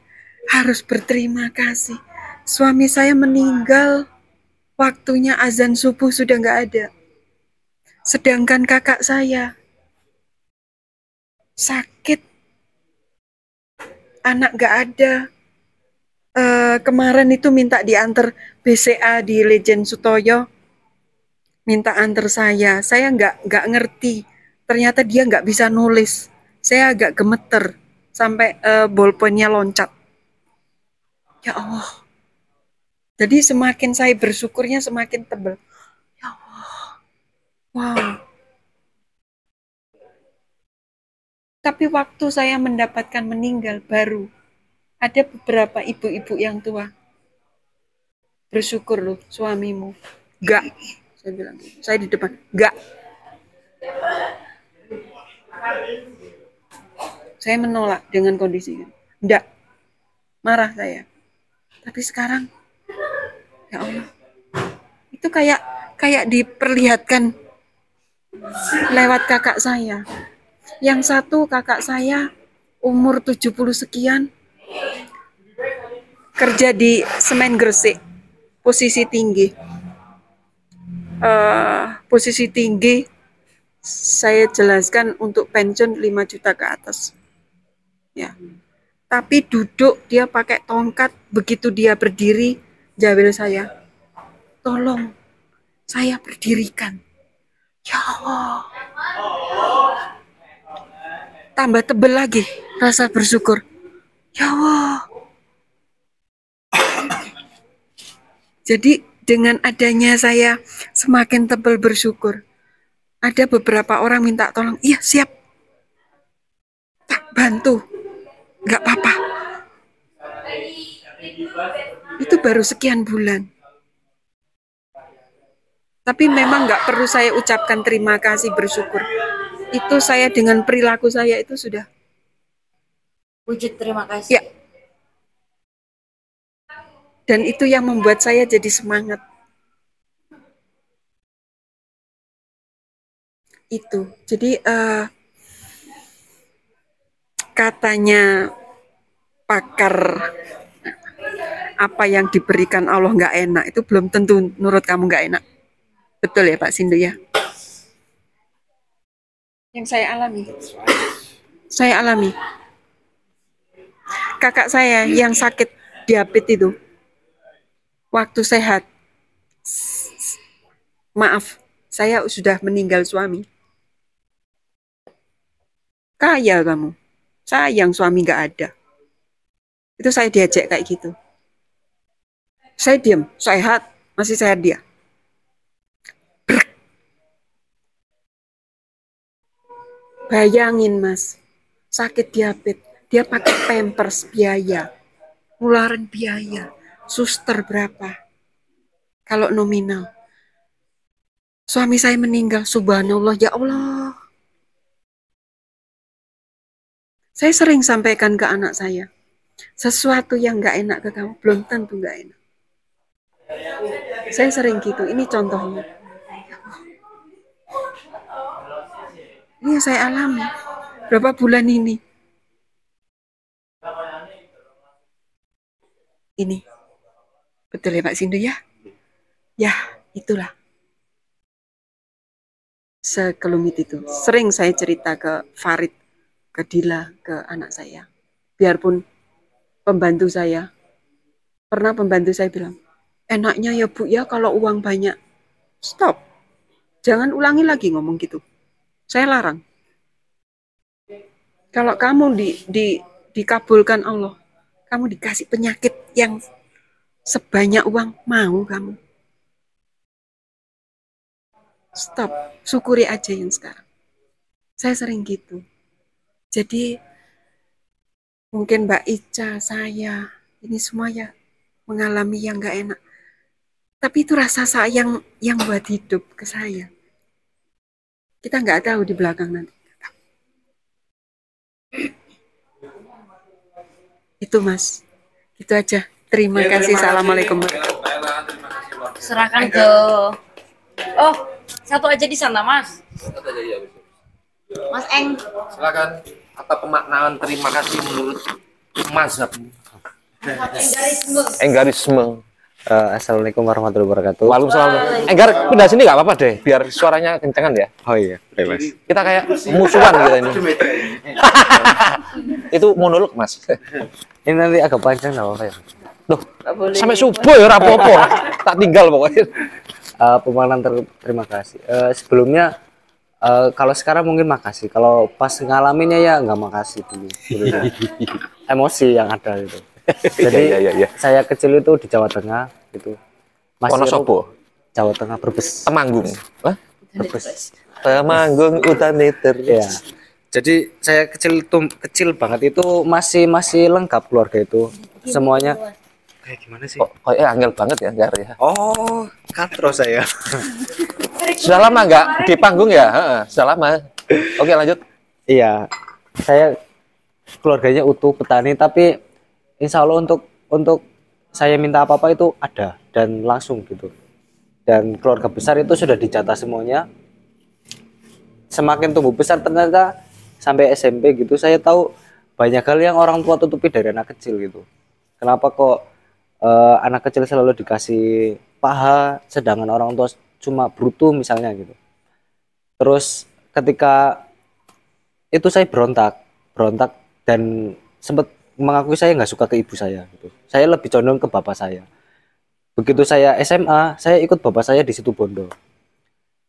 harus berterima kasih. Suami saya meninggal, waktunya azan subuh sudah nggak ada. Sedangkan kakak saya sakit, anak nggak ada. Eh, kemarin itu minta diantar BCA di Legend Sutoyo, minta antar saya. Saya nggak nggak ngerti. Ternyata dia nggak bisa nulis. Saya agak gemeter sampai eh, bolpennya loncat. Ya Allah. Jadi semakin saya bersyukurnya semakin tebal. Ya Allah. Wow. Tapi waktu saya mendapatkan meninggal baru ada beberapa ibu-ibu yang tua. Bersyukur loh suamimu. Enggak. Saya bilang gitu. Saya di depan. Enggak. Saya menolak dengan kondisi itu. Enggak. Marah saya. Tapi sekarang ya Allah. Itu kayak kayak diperlihatkan lewat kakak saya. Yang satu kakak saya umur 70 sekian kerja di semen Gresik posisi tinggi. Eh, posisi tinggi saya jelaskan untuk pensiun 5 juta ke atas. Ya. Tapi duduk dia pakai tongkat begitu dia berdiri jawil saya. Tolong saya berdirikan. Ya Allah. Tambah tebel lagi rasa bersyukur. Ya Allah. Jadi dengan adanya saya semakin tebal bersyukur. Ada beberapa orang minta tolong, iya siap. Tak bantu, nggak apa-apa. Itu baru sekian bulan. Tapi memang nggak perlu saya ucapkan terima kasih bersyukur. Itu saya dengan perilaku saya itu sudah Wujud terima kasih. Ya. Dan itu yang membuat saya jadi semangat. Itu. Jadi eh, katanya pakar apa yang diberikan Allah nggak enak itu belum tentu menurut kamu nggak enak. Betul ya Pak Sindu ya? Yang saya alami. Saya alami. Kakak saya yang sakit diabetes itu waktu sehat. Maaf saya sudah meninggal suami. Kaya kamu. Sayang suami nggak ada. Itu saya diajak kayak gitu. Saya diam sehat masih sehat dia. Bayangin mas. Sakit diabetes. Dia pakai pampers biaya. Ngeluarin biaya suster berapa? Kalau nominal. Suami saya meninggal subhanallah ya Allah. Saya sering sampaikan ke anak saya sesuatu yang nggak enak ke kamu belum tentu nggak enak. Saya sering gitu ini contohnya. Ini yang saya alami. Berapa bulan ini? Ini. Betul ya Pak Sindu ya? Ya, itulah. Sekelumit itu. Sering saya cerita ke Farid, ke Dila, ke anak saya. Biarpun pembantu saya, pernah pembantu saya bilang, enaknya ya Bu ya kalau uang banyak. Stop. Jangan ulangi lagi ngomong gitu. Saya larang. Kalau kamu di, di, dikabulkan Allah, kamu dikasih penyakit yang sebanyak uang, mau kamu. Stop, syukuri aja yang sekarang. Saya sering gitu. Jadi mungkin Mbak Ica, saya, ini semua ya mengalami yang gak enak. Tapi itu rasa sayang yang buat hidup ke saya. Kita nggak tahu di belakang nanti. Itu mas. Itu aja. Terima Ya, kasih. terima kasih. Assalamualaikum. Serahkan ke Oh, satu aja di sana, Mas. Satu aja ya. Mas Eng. Silakan atas pemaknaan terima kasih menurut mazhab. Enggarisme. Eh, Assalamualaikum warahmatullahi wabarakatuh. Waalaikumsalam. Enggar pindah sini nggak apa-apa deh, biar suaranya kencengan ya. Oh iya, oke mas. Kita kayak musuhan kita ini. Itu monolog mas. Ini nanti agak panjang nggak apa-apa ya? Loh, sampai subuh ya rapopo. tak tinggal pokoknya. Eh, pemaknaan ter- terima kasih. Eh, sebelumnya eh, kalau sekarang mungkin makasih. Kalau pas ngalaminnya ya nggak makasih dulu. Emosi yang ada itu. Jadi Iya, iya, iya. saya kecil itu di Jawa Tengah gitu. Wonosobo? Jawa Tengah Brebes. Temanggung. Hah? Brebes. Temanggung utane terus. Iya. Jadi saya kecil itu kecil banget itu masih masih lengkap keluarga itu. Semuanya kayak gimana sih? Kok kayaknya angel banget ya Enggar ya. Oh, katro saya. Sudah lama nggak di panggung ya? Heeh, sudah lama. Oke lanjut. Iya, saya keluarganya utuh petani, tapi insya Allah untuk untuk saya minta apa apa itu ada dan langsung gitu. Dan keluarga besar itu sudah dijatah semuanya. Semakin tumbuh besar ternyata sampai SMP gitu saya tahu banyak hal yang orang tua tutupi dari anak kecil gitu. Kenapa kok eh, anak kecil selalu dikasih paha sedangkan orang tua cuma brutu misalnya gitu. Terus ketika itu saya berontak berontak dan sempat mengakui saya nggak suka ke ibu saya gitu. Saya lebih condong ke bapak saya. Begitu saya SMA saya ikut bapak saya di situ Bondo.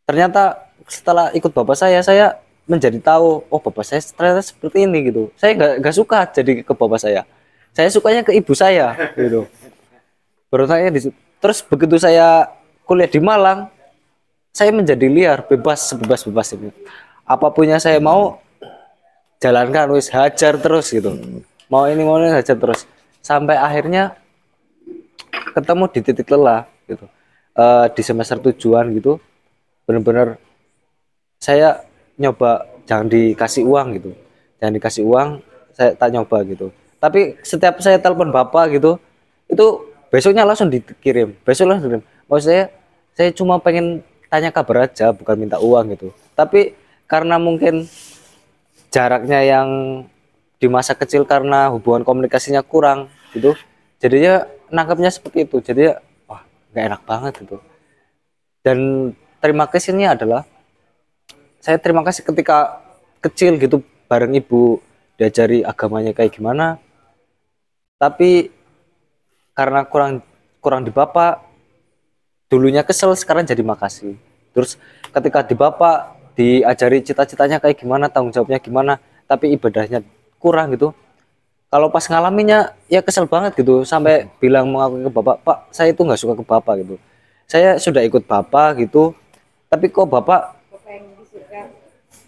Ternyata setelah ikut bapak saya saya menjadi tahu oh bapak saya ternyata seperti ini gitu. Saya nggak nggak suka jadi ke bapak saya. Saya sukanya ke ibu saya gitu berontaknya di situ. terus begitu saya kuliah di Malang saya menjadi liar bebas sebebas bebas ini apa pun yang saya mau jalankan wis hajar terus gitu. Mau ini mau ini hajar terus. Sampai akhirnya ketemu di titik lelah gitu. Eh, di semester tujuan gitu bener-bener saya nyoba jangan dikasih uang gitu. Jangan dikasih uang saya tak nyoba gitu. Tapi setiap saya telepon bapak gitu itu besoknya langsung dikirim. Besok langsung dikirim. Maksud saya saya cuma pengen tanya kabar aja bukan minta uang gitu. Tapi karena mungkin jaraknya yang di masa kecil karena hubungan komunikasinya kurang gitu jadinya nangkapnya seperti itu. Jadi wah nggak enak banget gitu. Dan terima kasihnya adalah saya terima kasih ketika kecil gitu bareng ibu diajari agamanya kayak gimana. Tapi karena kurang kurang di bapak dulunya kesel sekarang jadi makasih. Terus ketika di bapak diajari cita-citanya kayak gimana tanggung jawabnya gimana tapi ibadahnya kurang gitu. Kalau pas ngalaminya ya kesel banget gitu. Sampai bilang mengakui ke bapak pak saya itu nggak suka ke bapak gitu. Saya sudah ikut bapak gitu. Tapi kok bapak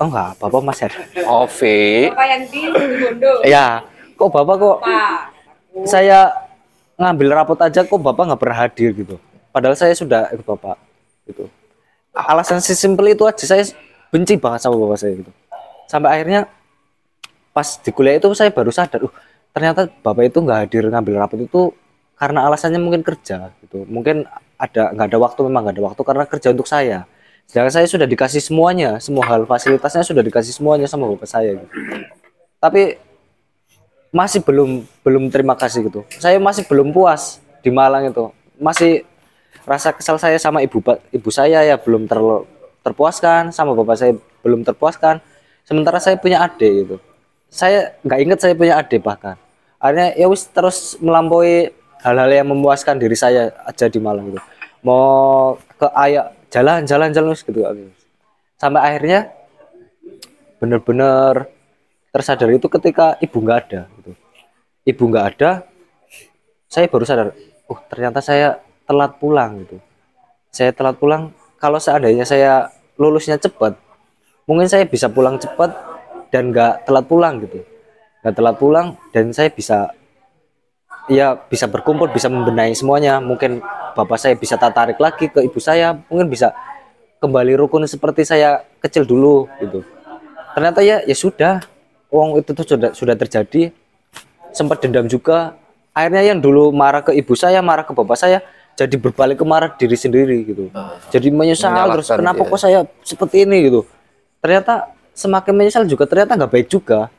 oh enggak bapak masih ada. Oh, Fi. Bapak yang di Bondo. ya kok bapak kok saya ngambil rapot aja kok bapak nggak pernah hadir gitu. Padahal saya sudah ikut bapak gitu. Alasan sesimpel itu aja saya benci banget sama bapak saya gitu. Sampai akhirnya pas di kuliah itu saya baru sadar uh ternyata bapak itu nggak hadir ngambil rapot itu karena alasannya mungkin kerja gitu. Mungkin ada nggak ada waktu memang nggak ada waktu karena kerja untuk saya. Sedangkan saya sudah dikasih semuanya semua hal fasilitasnya sudah dikasih semuanya sama bapak saya gitu. Tapi masih belum belum terima kasih gitu. Saya masih belum puas di Malang itu. Masih rasa kesal saya sama ibu ibu saya ya belum terlalu terpuaskan sama bapak saya belum terpuaskan. Sementara saya punya adik gitu. Saya nggak ingat saya punya adik bahkan. Akhirnya ya wis terus melampaui hal-hal yang memuaskan diri saya aja di Malang gitu. Mau ke ayah jalan jalan jalan gitu sampai akhirnya bener-bener tersadar itu ketika ibu nggak ada gitu. ibu nggak ada saya baru sadar oh ternyata saya telat pulang gitu. Saya telat pulang kalau seandainya saya lulusnya cepat mungkin saya bisa pulang cepat dan nggak telat pulang gitu. Nggak telat pulang dan saya bisa ya bisa berkumpul bisa membenahi semuanya. Mungkin bapak saya bisa tertarik lagi ke ibu saya mungkin bisa kembali rukun seperti saya kecil dulu gitu. Ternyata ya ya sudah uang itu tuh sudah sudah terjadi sempat dendam juga. Akhirnya yang dulu marah ke ibu saya marah ke bapak saya jadi berbalik ke marah diri sendiri gitu. Jadi menyesal terus kenapa iya. kok saya seperti ini? gitu. Ternyata semakin menyesal juga ternyata nggak baik juga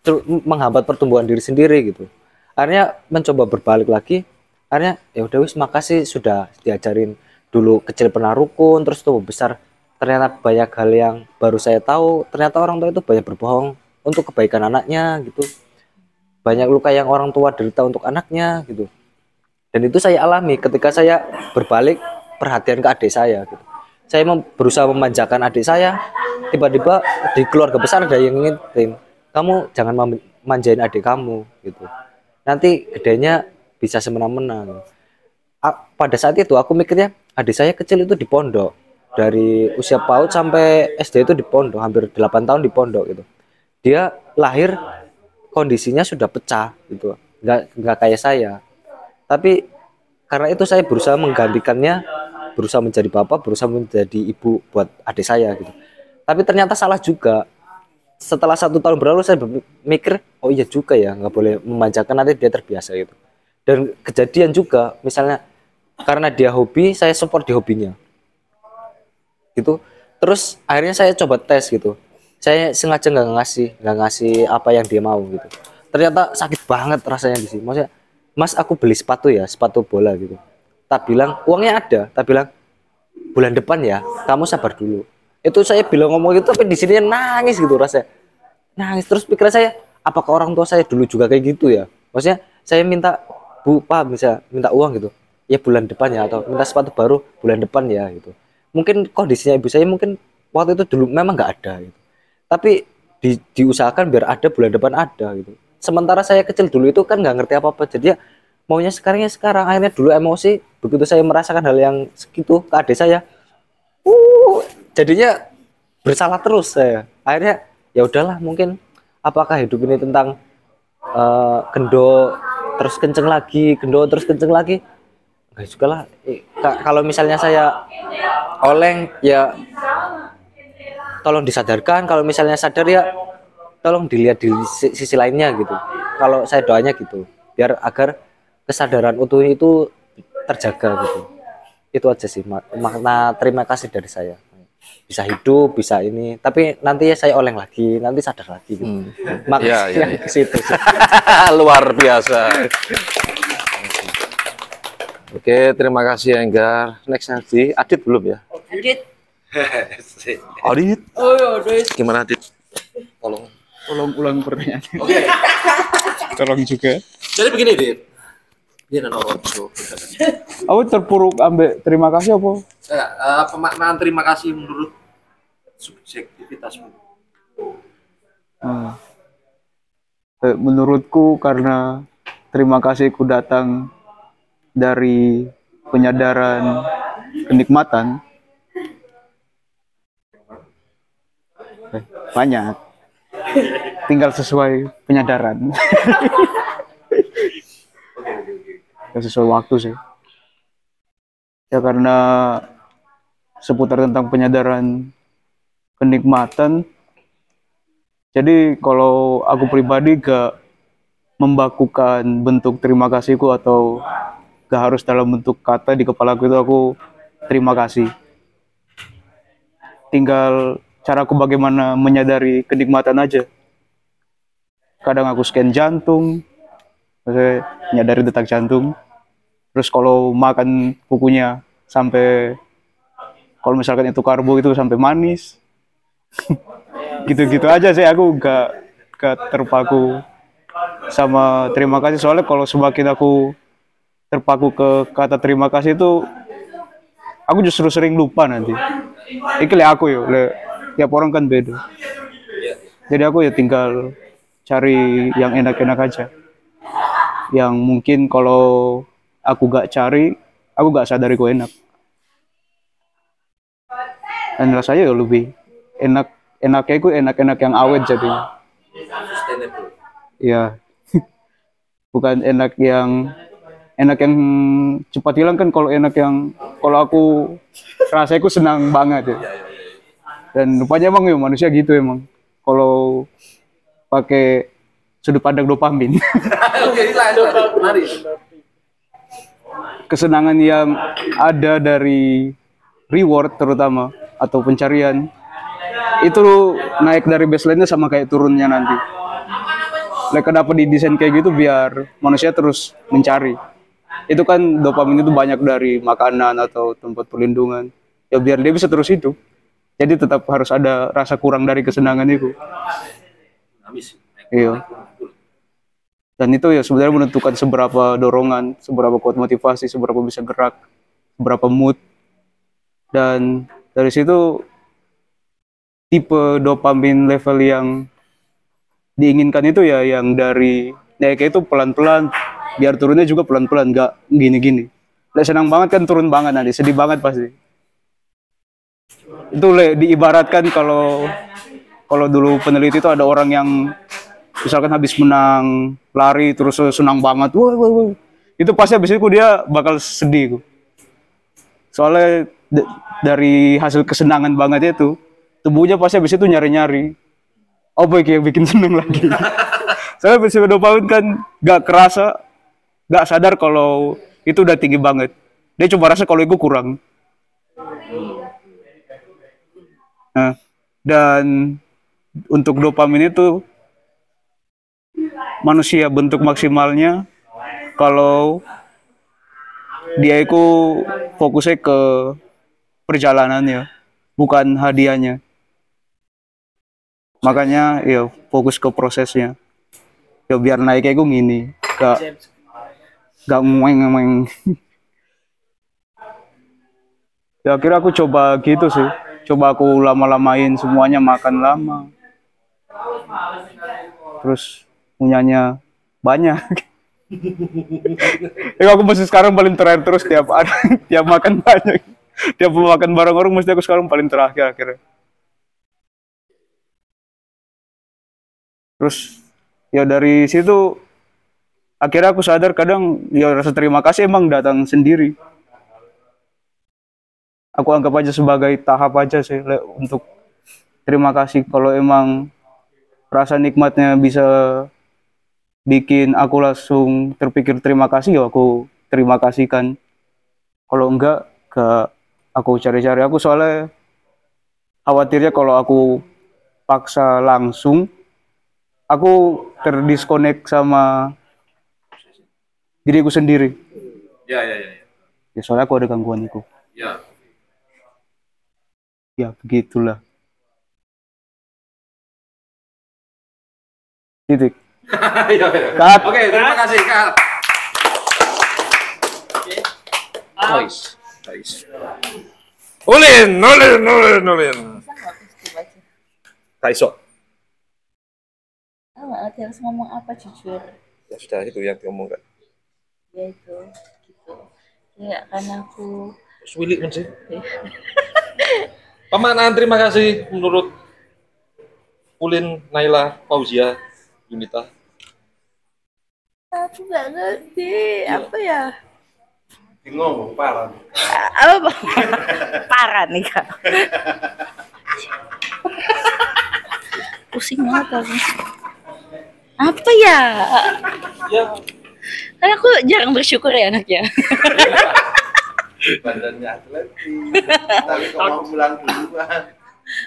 Ter- menghambat pertumbuhan diri sendiri gitu. Akhirnya mencoba berbalik lagi. Akhirnya ya udah wis makasih sudah diajarin dulu kecil pernah rukun terus tuh besar. Ternyata banyak hal yang baru saya tahu. Ternyata orang tua itu banyak berbohong untuk kebaikan anaknya gitu. Banyak luka yang orang tua derita untuk anaknya gitu. Dan itu saya alami ketika saya berbalik perhatian ke adik saya gitu. Saya mem- berusaha memanjakan adik saya tiba-tiba di keluarga besar ada yang ngingetin kamu jangan manjain adik kamu gitu. Nanti gedenya bisa semena-mena gitu. Pada saat itu aku mikirnya adik saya kecil itu di pondok. Dari usia PAUD sampai SD itu di pondok hampir 8 tahun di pondok gitu dia lahir kondisinya sudah pecah gitu. Nggak nggak kayak saya. Tapi karena itu saya berusaha menggantikannya berusaha menjadi bapak berusaha menjadi ibu buat adik saya gitu. Tapi ternyata salah juga. Setelah satu tahun berlalu saya mikir oh iya juga ya nggak boleh memanjakan nanti dia terbiasa gitu. Dan kejadian juga misalnya karena dia hobi saya support di hobinya. Gitu. Terus akhirnya saya coba tes gitu saya sengaja nggak ngasih nggak ngasih apa yang dia mau gitu. Ternyata sakit banget rasanya di sini maksudnya mas aku beli sepatu ya sepatu bola gitu. Tak bilang uangnya ada. Tak bilang bulan depan ya kamu sabar dulu. Itu saya bilang ngomong gitu tapi di sini nangis gitu rasanya. Nangis. Terus pikiran saya apakah orang tua saya dulu juga kayak gitu ya? Maksudnya saya minta bu pak bisa minta uang gitu. Ya bulan depan ya atau minta sepatu baru bulan depan ya gitu. Mungkin kondisinya ibu saya mungkin waktu itu dulu memang nggak ada gitu tapi di, diusahakan biar ada bulan depan ada gitu. Sementara saya kecil dulu itu kan nggak ngerti apa apa jadi ya maunya sekarang ya sekarang. Akhirnya dulu emosi begitu saya merasakan hal yang segitu ke adik saya uh jadinya bersalah terus saya. Akhirnya ya udahlah mungkin apakah hidup ini tentang eh, gendo terus kenceng lagi gendo terus kenceng lagi? Enggak juga lah. Ka- kalau misalnya saya oleng ya tolong disadarkan kalau misalnya sadar ya tolong dilihat di si- sisi lainnya gitu kalau saya doanya gitu biar agar kesadaran utuh itu terjaga gitu itu aja sih mak- makna terima kasih dari saya bisa hidup bisa ini tapi nanti ya saya oleng lagi nanti sadar lagi gitu makasih iya, yang iya. ke situ sih. Luar biasa. Oke, terima kasih Enggar. Next nanti Adit belum ya? Adit. Adit, Oh ya, Adit. gimana Adit? Tolong. Tolong ulang pertanyaannya. Oke. Tolong juga. Jadi begini, Dit. Dia orang so. Aku terpuruk ambek terima kasih apa? Ya, eh, pemaknaan terima kasih menurut subjektivitasmu. Ah. Eh, Menurutku karena terima kasihku datang dari penyadaran kenikmatan. Eh, banyak. Tinggal sesuai penyadaran. Sesuai waktu sih. Ya karena seputar tentang penyadaran kenikmatan jadi kalau aku pribadi gak membakukan bentuk terima kasihku atau gak harus dalam bentuk kata di kepalaku itu aku terima kasih. Tinggal caraku bagaimana menyadari kenikmatan aja. Kadang aku scan jantung, maksudnya menyadari detak jantung. Terus kalau makan kukunya sampai kalau misalkan itu karbo itu sampai manis. gitu-gitu aja sih aku gak gak terpaku sama terima kasih soalnya kalau semakin aku terpaku ke kata terima kasih itu aku justru sering lupa nanti ini aku le tiap orang kan beda jadi aku ya tinggal cari yang enak-enak aja yang mungkin kalau aku gak cari aku gak sadari kok enak dan rasanya ya lebih enak enaknya itu enak-enak yang awet jadinya Sustainable. Iya. Bukan enak yang enak yang cepat hilang kan kalau enak yang kalau aku rasa aku senang banget ya. Dan rupanya emang ya manusia gitu emang. Kalau pakai sudut pandang dopamin. Oke, lanjut. Mari. Kesenangan yang ada dari reward terutama atau pencarian itu naik dari baseline-nya sama kayak turunnya nanti. Like kenapa didesain kayak gitu biar manusia terus mencari. Itu kan dopamin itu banyak dari makanan atau tempat perlindungan. Ya biar dia bisa terus hidup. Jadi tetap harus ada rasa kurang dari kesenangan itu. Iya. Dan itu ya sebenarnya menentukan seberapa dorongan, seberapa kuat motivasi, seberapa bisa gerak, seberapa mood. Dan dari situ tipe dopamin level yang diinginkan itu ya yang dari naiknya itu pelan-pelan biar turunnya juga pelan-pelan nggak gini-gini Lek senang banget kan turun banget nanti sedih banget pasti itu diibaratkan kalau kalau dulu peneliti itu ada orang yang misalkan habis menang lari terus senang banget wah, wah, wah. itu pasti habis itu dia bakal sedih soalnya dari hasil kesenangan banget itu tubuhnya pasti habis itu nyari-nyari. Apa yang bikin seneng lagi. Soalnya habis dopamin kan gak kerasa gak sadar kalau itu udah tinggi banget. Dia coba rasa kalau itu kurang nah dan untuk dopamin itu manusia bentuk maksimalnya kalau dia itu fokusnya ke perjalanannya bukan hadiahnya. Makanya ya fokus ke prosesnya. Ya biar naiknya gue gini gak gak ngeng ya akhirnya aku coba gitu sih coba aku lama-lamain semuanya makan lama. Terus punyanya banyak. Ya aku mesti sekarang paling terakhir terus tiap ada tiap makan banyak. Tiap makan bareng orang mesti aku sekarang paling terakhir akhirnya. Terus ya dari situ akhirnya aku sadar kadang ya rasa terima kasih emang datang sendiri aku anggap aja sebagai tahap aja sih le- untuk terima kasih. Kalau emang rasa nikmatnya bisa bikin aku langsung terpikir terima kasih ya aku terima kasihkan kalau enggak ke aku cari-cari. Aku soalnya khawatirnya kalau aku paksa langsung aku terdiskonek sama diriku sendiri. Ya, ya, ya. ya soalnya aku ada gangguan itu. Ya. Ya begitulah titik ya, ya. Cut. Oke, terima kasih, Kak. Nice. Nice. Ulin, ulin, ulin, ulin. Tak iso. Tahu nggak ngerti harus ngomong apa jujur. Ya sudah itu yang diomong kan. Ya itu, gitu. Ya karena aku Suwilik sih. Pemaknaan terima kasih menurut Ulin, Naila, Fauzia, Yunita. aku nggak ngerti apa ya. Ngomong parah. Apa parah nih kak. Pusing banget aku. Apa ya? Ya. Kan aku jarang bersyukur ya anaknya. Badannya atletis. Tapi kok mau pulang duluan.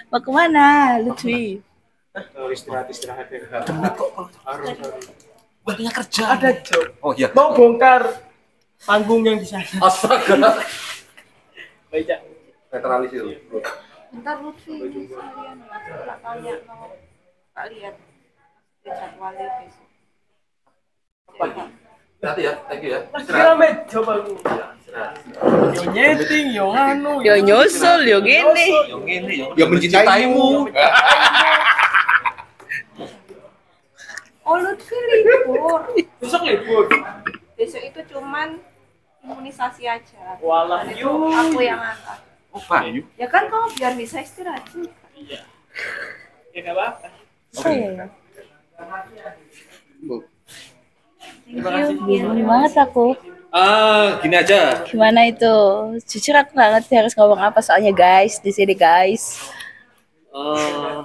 Mau ke mana, Lutfi? Oh, istirahat istirahat ya. Harus Banyak kerja. Ada job. Oh iya. Mau bongkar panggung yang di sana. Astaga. Baik. Netralisir. Bentar Lutfi, ini sekalian tak tanya mau tak lihat jadwalnya besok. Hati ya, thank you ya. Kira coba. Yo nyeting, yo nganu. Yo nyusul, yo gini. Yang ini, yang, Yang mencintaimu. Oh Lutfi libur. Besok libur. Besok itu cuman imunisasi aja. Walah, aku yang antar. Oh, Pak. Ya kan kamu biar bisa istirahat juga. Iya. Ya enggak apa-apa. Saya. Terima kasih. Banget aku. Ah, gini aja. Gimana itu? Jujur aku nggak ngerti harus ngomong apa soalnya guys di sini guys. Eh,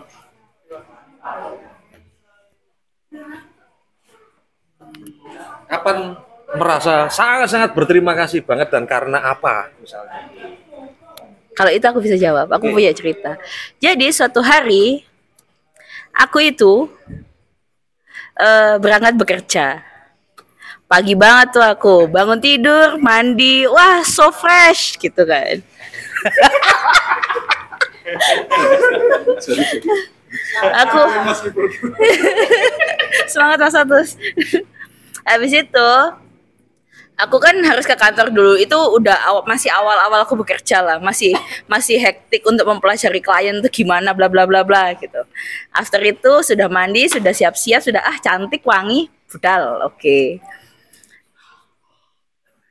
kapan merasa sangat-sangat berterima kasih banget dan karena apa misalnya? Kalau itu aku bisa jawab. Aku punya cerita. Jadi suatu hari aku itu eh, berangkat bekerja. Pagi banget tuh aku. Bangun tidur, mandi, wah so fresh gitu kan. aku semangat mas Atus. Habis itu aku kan harus ke kantor dulu. Itu udah aw- masih awal-awal aku bekerja lah. Masih masih hektik untuk mempelajari klien tuh gimana bla bla bla bla gitu. After itu sudah mandi sudah siap-siap sudah ah cantik wangi. Budal oke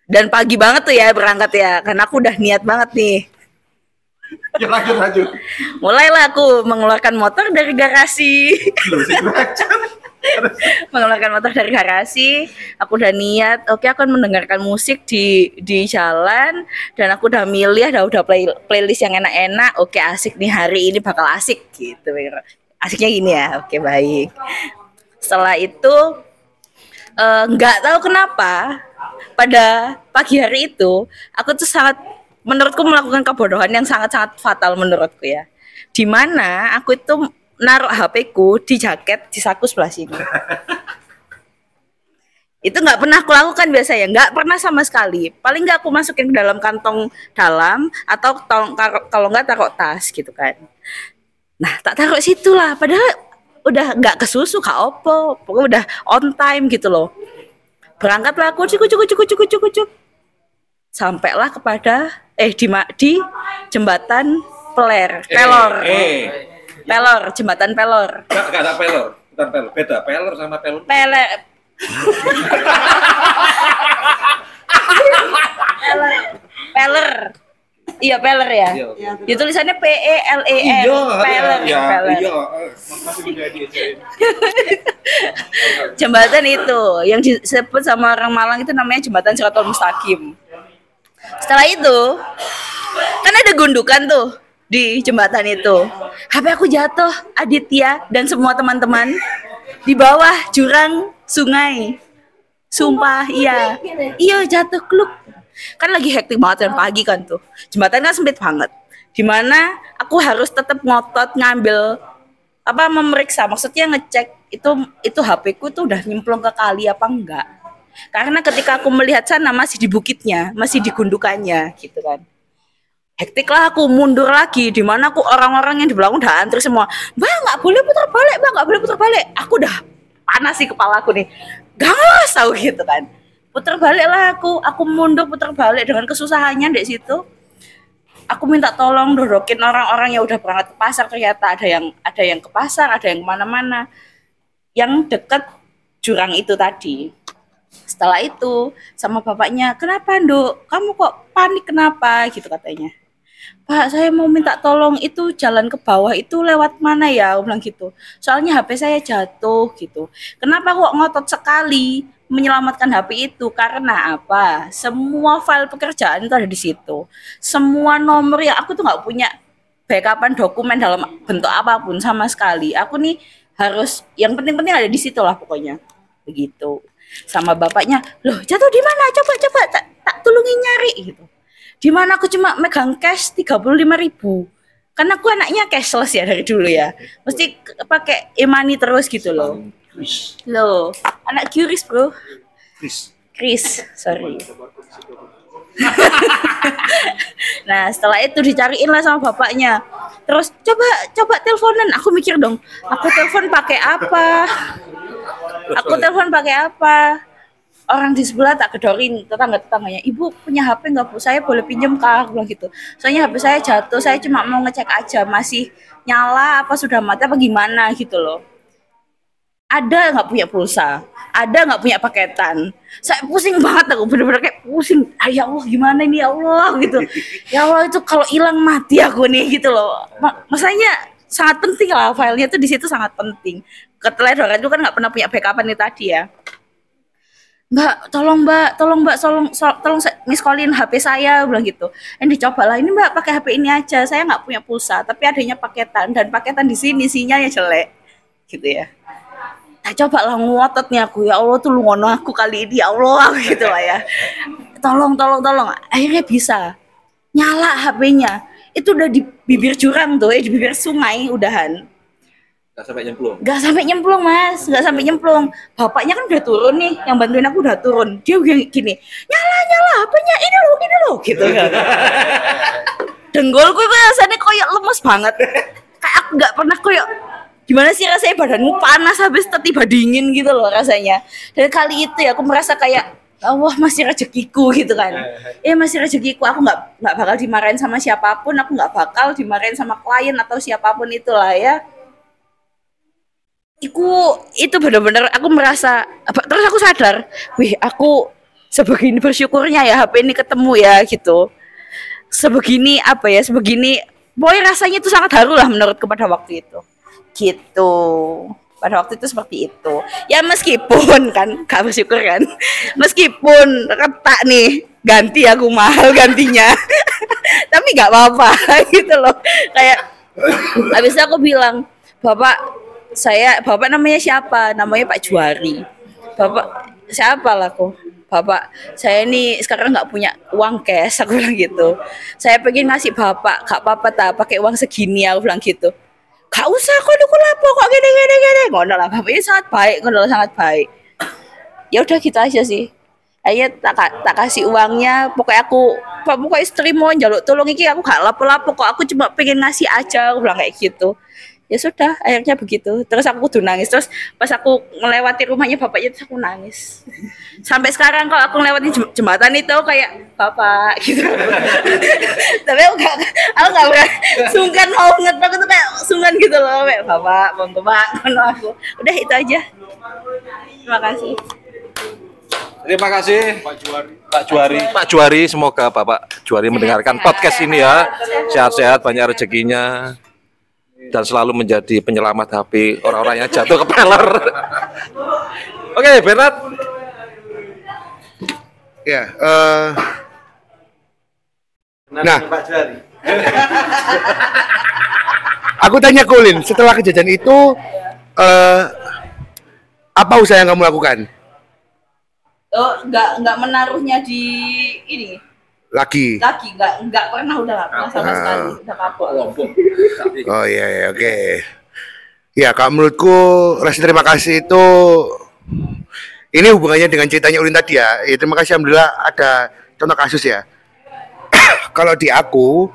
dan pagi banget tuh ya berangkat ya karena aku udah niat banget nih. Ya lanjut lanjut. mulailah aku mengeluarkan motor dari garasi. Mengeluarkan motor dari garasi. Aku udah niat oke aku akan mendengarkan musik di di jalan. Dan aku udah milih udah udah play, playlist yang enak-enak. Oke asik nih hari ini bakal asik gitu. Asiknya gini ya oke baik. Setelah itu eh, nggak tahu kenapa pada pagi hari itu aku tuh sangat menurutku melakukan kebodohan yang sangat-sangat fatal menurutku ya. Di mana aku itu naruh HP ku di jaket di saku sebelah sini. Itu nggak pernah aku lakukan biasanya nggak pernah sama sekali. Paling nggak aku masukin ke dalam kantong dalam atau kalau nggak taruh tas gitu kan. Nah tak taruh situ lah padahal udah nggak kesusu kak opo pokoknya udah on time gitu loh berangkatlah aku cukup cukup cukup cukup cukup cukup sampailah kepada eh di di jembatan peler pelor Eh, pelor jembatan pelor Enggak, enggak ada pelor. Bukan pelor. Beda. Pelor sama pelor. peler peler iya peler ya Iya. itu tulisannya P E L E R peler iya, peler iya. Masih menjadi jembatan itu yang disebut sama orang Malang itu namanya jembatan Siratul Mustaqim. Setelah itu kan ada gundukan tuh di jembatan itu. HP aku jatuh, Aditya dan semua teman-teman di bawah jurang sungai. Sumpah, iya. Iya jatuh kluk. Kan lagi hektik banget dan pagi kan tuh. Jembatan kan sempit banget. Di mana aku harus tetap ngotot ngambil apa memeriksa. Maksudnya ngecek itu itu HP ku tuh udah nyemplung ke kali apa enggak. Karena ketika aku melihat sana masih di bukitnya masih di gundukannya gitu kan. Hektik lah aku mundur lagi. Di mana aku orang-orang yang di belakang udah antri semua. Mbak nggak boleh putar balik mbak nggak boleh putar balik. Aku udah panas sih kepala aku nih. Gas tahu gitu kan putar balik lah aku. Aku mundur putar balik dengan kesusahannya di situ. Aku minta tolong dorokin orang-orang yang udah berangkat ke pasar. Ternyata ada yang ada yang ke pasar ada yang ke mana-mana. Yang dekat jurang itu tadi. Setelah itu sama bapaknya kenapa nduk? Kamu kok panik kenapa? Gitu katanya. Pak, saya mau minta tolong itu jalan ke bawah itu lewat mana ya? Aku bilang gitu. Soalnya HP saya jatuh gitu. Kenapa kok ngotot sekali menyelamatkan HP itu? Karena apa? Semua file pekerjaan itu ada di situ. Semua nomor yang aku tuh nggak punya backupan dokumen dalam bentuk apa pun sama sekali. Aku nih harus yang penting-penting ada di situ lah pokoknya. Begitu. Sama bapaknya, loh jatuh di mana? Coba coba tak, tak tulungi nyari gitu di mana aku cuma megang cash 35.000 ribu karena aku anaknya cashless ya dari dulu ya mesti pakai e-money terus gitu loh loh anak curious bro. Chris. Chris sorry. Nah setelah itu dicariin lah sama bapaknya. Terus coba coba teleponan. Aku mikir dong aku telepon pakai apa? Aku telepon pakai apa? Orang di sebelah tak kedorin tetangga tetangganya ibu punya HP nggak bu? Saya boleh pinjam kak aku bilang gitu. Soalnya HP saya jatuh saya cuma mau ngecek aja masih nyala apa sudah mati apa gimana gitu loh ada nggak punya pulsa? Ada nggak punya paketan? Saya pusing banget aku bener-bener kayak pusing. Ah, ya Allah gimana ini? Ya Allah gitu. Ya Allah itu kalau hilang mati aku nih gitu loh. Ma- masalahnya sangat penting lah filenya tuh di situ sangat penting. Keteledoran itu kan nggak pernah punya backupan nih tadi ya. Mbak, tolong Mbak, tolong Mbak, tolong, tolong callin HP saya, bilang gitu. Yang dicoba lah, ini Mbak pakai HP ini aja, saya nggak punya pulsa, tapi adanya paketan. Dan paketan di sini sinyalnya jelek, gitu ya. Nah, coba lah ngotot nih aku, ya Allah tuh lu ngono aku kali ini, ya Allah, gitu lah ya. Tolong, tolong, tolong. Akhirnya bisa. Nyala HP-nya. Itu udah di bibir jurang tuh, eh, di bibir sungai udahan. Gak sampai nyemplung. Gak sampai nyemplung mas, gak sampai nyemplung. Bapaknya kan udah turun nih, yang bantuin aku udah turun. Dia gini, nyala nyala, apanya ini loh, ini loh, gitu kan. Denggolku itu rasanya koyok lemes banget. Kayak aku gak pernah koyok gimana sih rasanya badanmu panas habis tiba dingin gitu loh rasanya. Dan kali itu ya aku merasa kayak Allah masih rezekiku gitu kan. Eh masih rezekiku, aku nggak nggak bakal dimarahin sama siapa pun, aku nggak bakal dimarahin sama klien atau siapa pun itulah ya Iku itu bener-bener aku merasa terus aku sadar, wih aku sebegini bersyukurnya ya HP ini ketemu ya gitu. Sebegini apa ya, sebegini pokoknya rasanya itu sangat haru lah menurutku pada waktu itu. Gitu. Pada waktu itu seperti itu. Ya meskipun kan gak bersyukur kan. Meskipun retak nih ganti aku mahal gantinya. Tapi nggak apa-apa gitu loh. Kayak habis aku bilang, "Bapak, saya bapak namanya siapa namanya Pak Juari bapak siapa lah kok bapak saya ini sekarang nggak punya uang cash aku bilang gitu saya pengen ngasih bapak gak apa-apa tak pakai uang segini aku bilang gitu gak usah kok dukung lapo kok gini gini gini. Ngono lah bapaknya sangat baik ngono lah sangat baik. Ya udah gitu aja sih. Akhirnya tak, tak kasih uangnya. Pokoknya aku pokoknya istri mau jaluk tolong iki aku gak lapo-lapo kok. Aku cuma pengen ngasih aja. Aku bilang kayak gitu ya sudah akhirnya begitu. Terus aku kudu nangis. Terus pas aku ngelewati rumahnya bapaknya terus aku nangis. Sampai sekarang kalau aku ngelewatin jem- jembatan itu kayak bapak gitu. Tapi aku gak aku gak pernah sungkan mau ngetok itu kayak sungkan gitu loh. Kayak bapak monggo pak ngono aku. Udah itu aja. Terima kasih. Terima kasih. Pak Juari. Pak Juari. Pak Juari, semoga Bapak Juari mendengarkan podcast ini ya. Sehat-sehat, banyak rezekinya dan selalu menjadi penyelamat HP orang-orang yang jatuh ke peler. Oke, Bernard. Ya, eh, nah, aku tanya ke Ulin, setelah kejadian itu, eh, apa usaha yang kamu lakukan? oh nggak nggak menaruhnya di ini Lagi. lagi nggak nggak pernah udah nggak pernah sama Ah. sekali udah kapok Oh iya, iya oke. Ya, kalau menurutku rasa terima kasih itu ini hubungannya dengan ceritanya Ulin tadi ya. ya terima kasih alhamdulillah ada contoh kasus ya. kalau di aku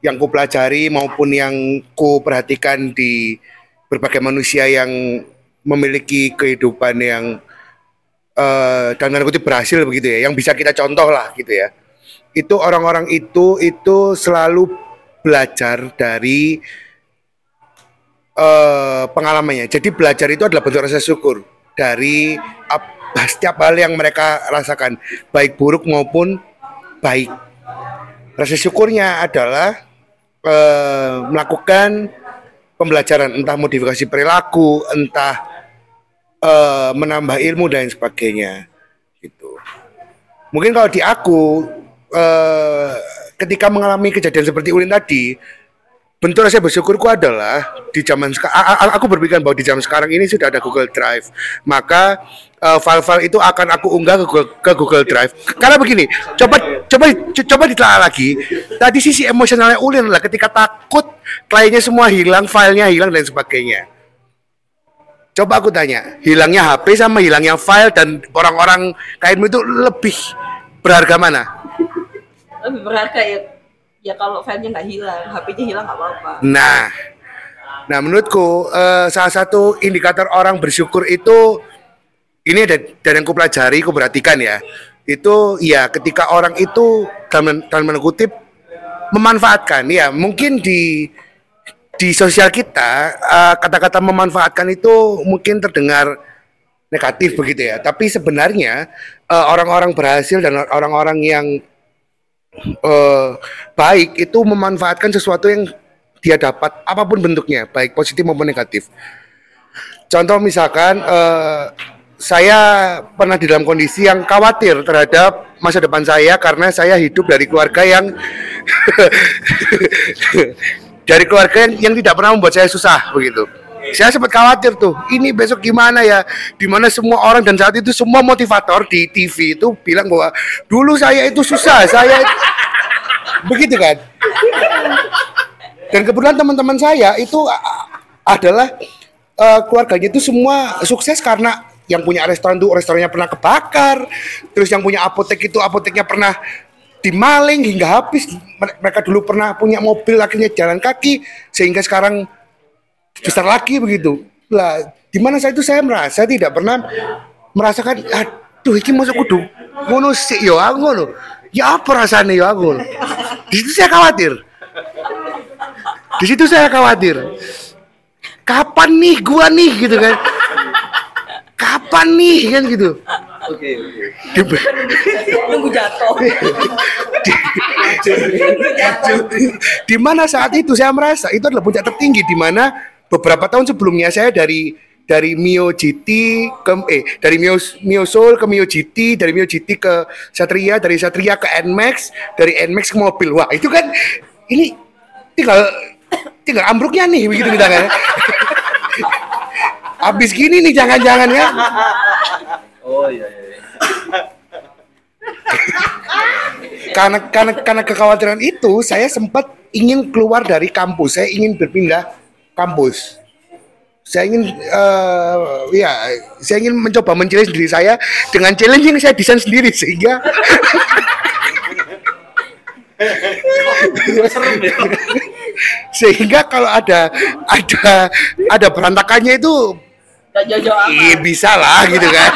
yang ku pelajari maupun yang ku perhatikan di berbagai manusia yang memiliki kehidupan yang eh dan tanda kutip berhasil begitu ya, yang bisa kita contoh lah gitu ya. Itu orang-orang itu itu selalu belajar dari eh pengalamannya. Jadi belajar itu adalah bentuk rasa syukur dari ap- setiap hal yang mereka rasakan, baik buruk maupun baik. Rasa syukurnya adalah eh, melakukan pembelajaran entah modifikasi perilaku, entah eh, menambah ilmu dan sebagainya. Gitu. Mungkin kalau di aku eh, ketika mengalami kejadian seperti Ulin tadi, bentuk rasa bersyukurku adalah di zaman sekarang aku berpikir bahwa di zaman sekarang ini sudah ada Google Drive. Maka eh, file-file itu akan aku unggah ke Google, ke Google Drive. Karena begini coba coba co- coba ditelaah lagi. Tadi sisi emosionalnya Ulin adalah ketika takut kliennya semua hilang filenya hilang dan sebagainya. Coba aku tanya hilangnya HP sama hilangnya file dan orang-orang kainmu itu lebih berharga mana lebih berharga ya ya kalau filenya nggak hilang HP-nya hilang nggak apa-apa Nah, nah menurutku eh, salah satu indikator orang bersyukur itu ini dari, dari yang ku pelajari, ku perhatikan ya. Itu ya ketika orang itu dalam dalam kutip memanfaatkan ya mungkin di di sosial kita eh, kata-kata memanfaatkan itu mungkin terdengar negatif begitu ya. Tapi sebenarnya eh, orang-orang berhasil dan orang-orang yang eh, baik itu memanfaatkan sesuatu yang dia dapat apa pun bentuknya baik positif maupun negatif. Contoh misalkan eh, saya pernah di dalam kondisi yang khawatir terhadap masa depan saya karena saya hidup dari keluarga yang dari keluarga yang, yang tidak pernah membuat saya susah begitu saya sempat khawatir tuh ini besok gimana ya? Di mana semua orang dan saat itu semua motivator di TV itu bilang bahwa dulu saya itu susah saya itu- begitu kan? Dan kebetulan teman-teman saya itu adalah eh, keluarganya itu semua sukses karena yang punya restoran tuh restorannya pernah kebakar terus yang punya apotek itu apoteknya pernah dimaling hingga habis. Mere- mereka dulu pernah punya mobil akhirnya jalan kaki sehingga sekarang besar lagi begitu. Lah di mana saya itu saya merasa tidak pernah merasakan aduh iki masuk kudu ngono sih yo aku ngono. Ya apa rasanya yo aku? Ngono. di situ saya khawatir. Di situ saya khawatir. Kapan nih gua nih gitu kan? Kapan nih kan gitu? Oke, oke. nunggu jatuh. Di mana saat itu saya merasa itu adalah puncak tertinggi di mana beberapa tahun sebelumnya saya dari dari Mio GT ke eh dari Mio Mio Soul ke Mio GT, dari Mio GT ke Satria, dari Satria ke Nmax, dari Nmax ke mobil. Wah, itu kan ini tinggal tinggal ambruknya nih begitu kita kan. Habis gini nih jangan-jangan ya. Oh iya iya. iya. karena karena karena kekhawatiran itu saya sempat ingin keluar dari kampus saya ingin berpindah kampus. Saya ingin eh, ya saya ingin mencoba men-challenge diri saya dengan challenge yang saya desain sendiri sehingga sehingga kalau ada ada ada berantakannya itu iya bisa lah gitu kan.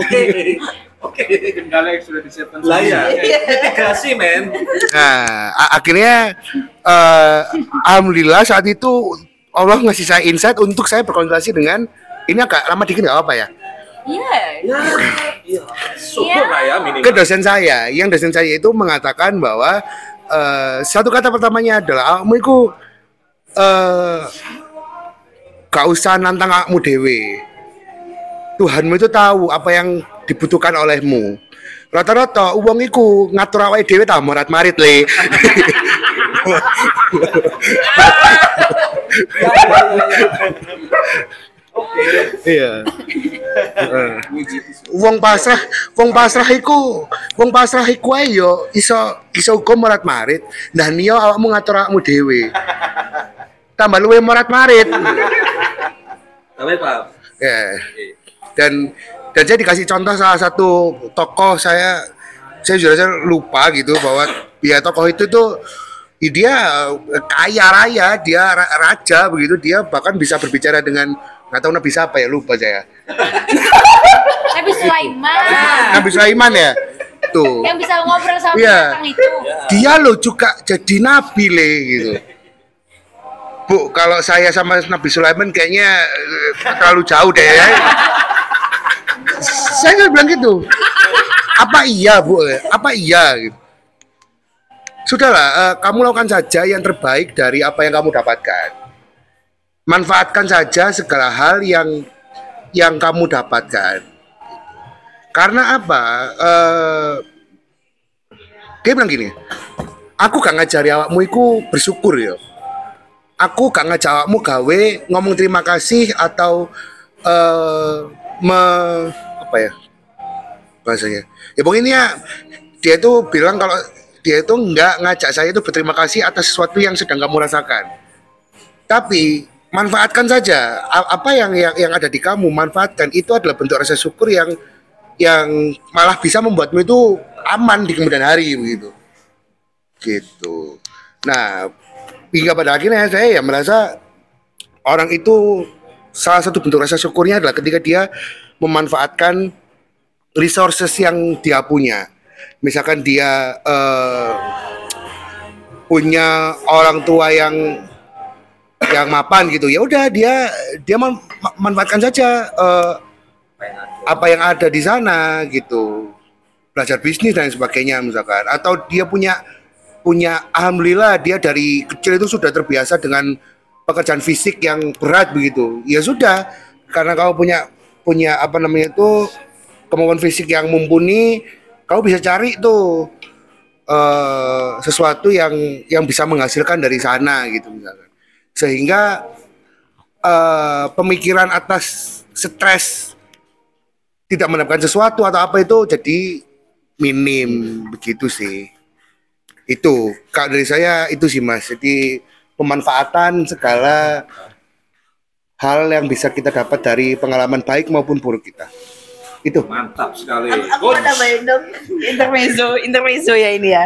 Oke. Oke. Kendala yang sudah disiapkan. Lah ya. Iya. Mitigasi men. Nah, akhirnya eh, alhamdulillah saat itu Allah ngasih saya insight untuk saya berkonsultasi dengan ini agak lama dikit nggak apa ya Iya. Iya. Syukur lah ya minimal. ke dosen saya yang dosen saya itu mengatakan bahwa eh, satu kata pertamanya adalah kamu itu eh gak usah nantang kamu dewe Tuhanmu itu tahu apa yang dibutuhkan olehmu. Rata-rata uang iku ngatur awake dhewe ta morat marit le iya. Wong pasrah wong pasrah iku wong pasrah iku ae yo iso iso uga morat marit nah niyo awakmu ngatur awakmu dhewe. Tambah luwe morat marit Tapi Pak. ya dan dan saya dikasih contoh salah satu tokoh saya saya juga saya lupa gitu bahwa ya tokoh itu tuh dia eh, kaya raya dia ra- raja begitu. Dia bahkan bisa berbicara dengan nggak tahu nabi siapa ya lupa saya. Nabi Sulaiman. Nabi Sulaiman ya? Tuh. Yang bisa ngobrol sama binatang itu. dia lo juga jadi nabi le gitu. Bu, kalau saya sama Nabi Sulaiman kayaknya eh, terlalu jauh deh ya. Saya nggak bilang gitu. Apa iya, Bu? Apa iya gitu. Sudahlah, eh, kamu lakukan saja yang terbaik dari apa yang kamu dapatkan. Manfaatkan saja segala hal yang yang kamu dapatkan. Karena apa? Eh, dia bilang gini, aku gak ngajari awakmu iku bersyukur ya. Aku gak ngajak awakmu gawe ngomong terima kasih atau eh me, apa ya bahasanya. Ya pokoknya dia itu bilang kalau dia itu nggak ngajak saya itu berterima kasih atas sesuatu yang sedang kamu rasakan. Tapi manfaatkan saja apa yang yang, yang ada di kamu manfaatkan itu adalah bentuk rasa syukur yang yang malah bisa membuatmu itu aman di kemudian hari begitu gitu nah hingga pada akhirnya saya ya merasa orang itu salah satu bentuk rasa syukurnya adalah ketika dia memanfaatkan resources yang dia punya. Misalkan dia eh, punya orang tua yang yang mapan gitu ya udah dia dia man- ma- manfaatkan saja eh, apa yang ada di sana gitu. Belajar bisnis dan sebagainya misalkan. Atau dia punya punya alhamdulillah dia dari kecil itu sudah terbiasa dengan pekerjaan fisik yang berat begitu. Ya sudah karena kau punya punya apa namanya itu kemampuan fisik yang mumpuni kau bisa cari tuh eh, sesuatu yang yang bisa menghasilkan dari sana gitu misalkan. Sehingga eh, pemikiran atas stres tidak mendapatkan sesuatu atau apa itu jadi minim begitu sih. Itu kalau dari saya itu sih mas. Jadi pemanfaatan segala hal yang bisa kita dapat dari pengalaman baik maupun buruk kita. Itu. Mantap sekali. Aku mau nambahin dong. Intermezzo, intermezzo ya ini ya.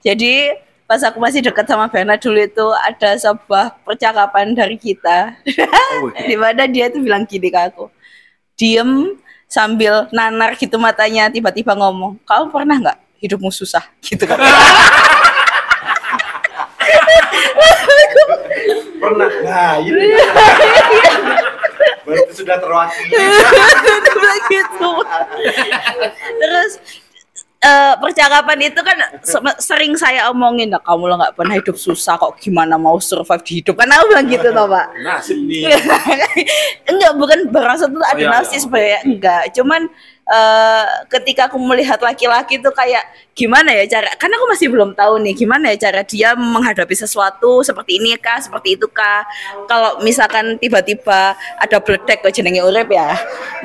Jadi pas aku masih dekat sama Bernard dulu itu ada sebuah percakapan dari kita, di mana dia tuh bilang gini ke aku, diem sambil nanar gitu matanya, tiba-tiba ngomong, kamu pernah nggak hidupmu susah? Gitu kan? Pernah. Nah, ini. Berarti sudah terwakili. begitu terus eh, percakapan itu kan se- sering saya omongin nah, kamu lo nggak pernah hidup susah kok gimana mau survive di hidup kan aku bilang gitu toh pak nasib nih enggak bukan berasa tuh ada iya, narsis iya. sebenarnya enggak cuman eh, ketika aku melihat laki-laki itu kayak gimana ya cara? Karena aku masih belum tahu nih gimana ya cara dia menghadapi sesuatu seperti ini kah seperti itu kah. Kalau misalkan tiba-tiba ada bledek kok jenenge urip ya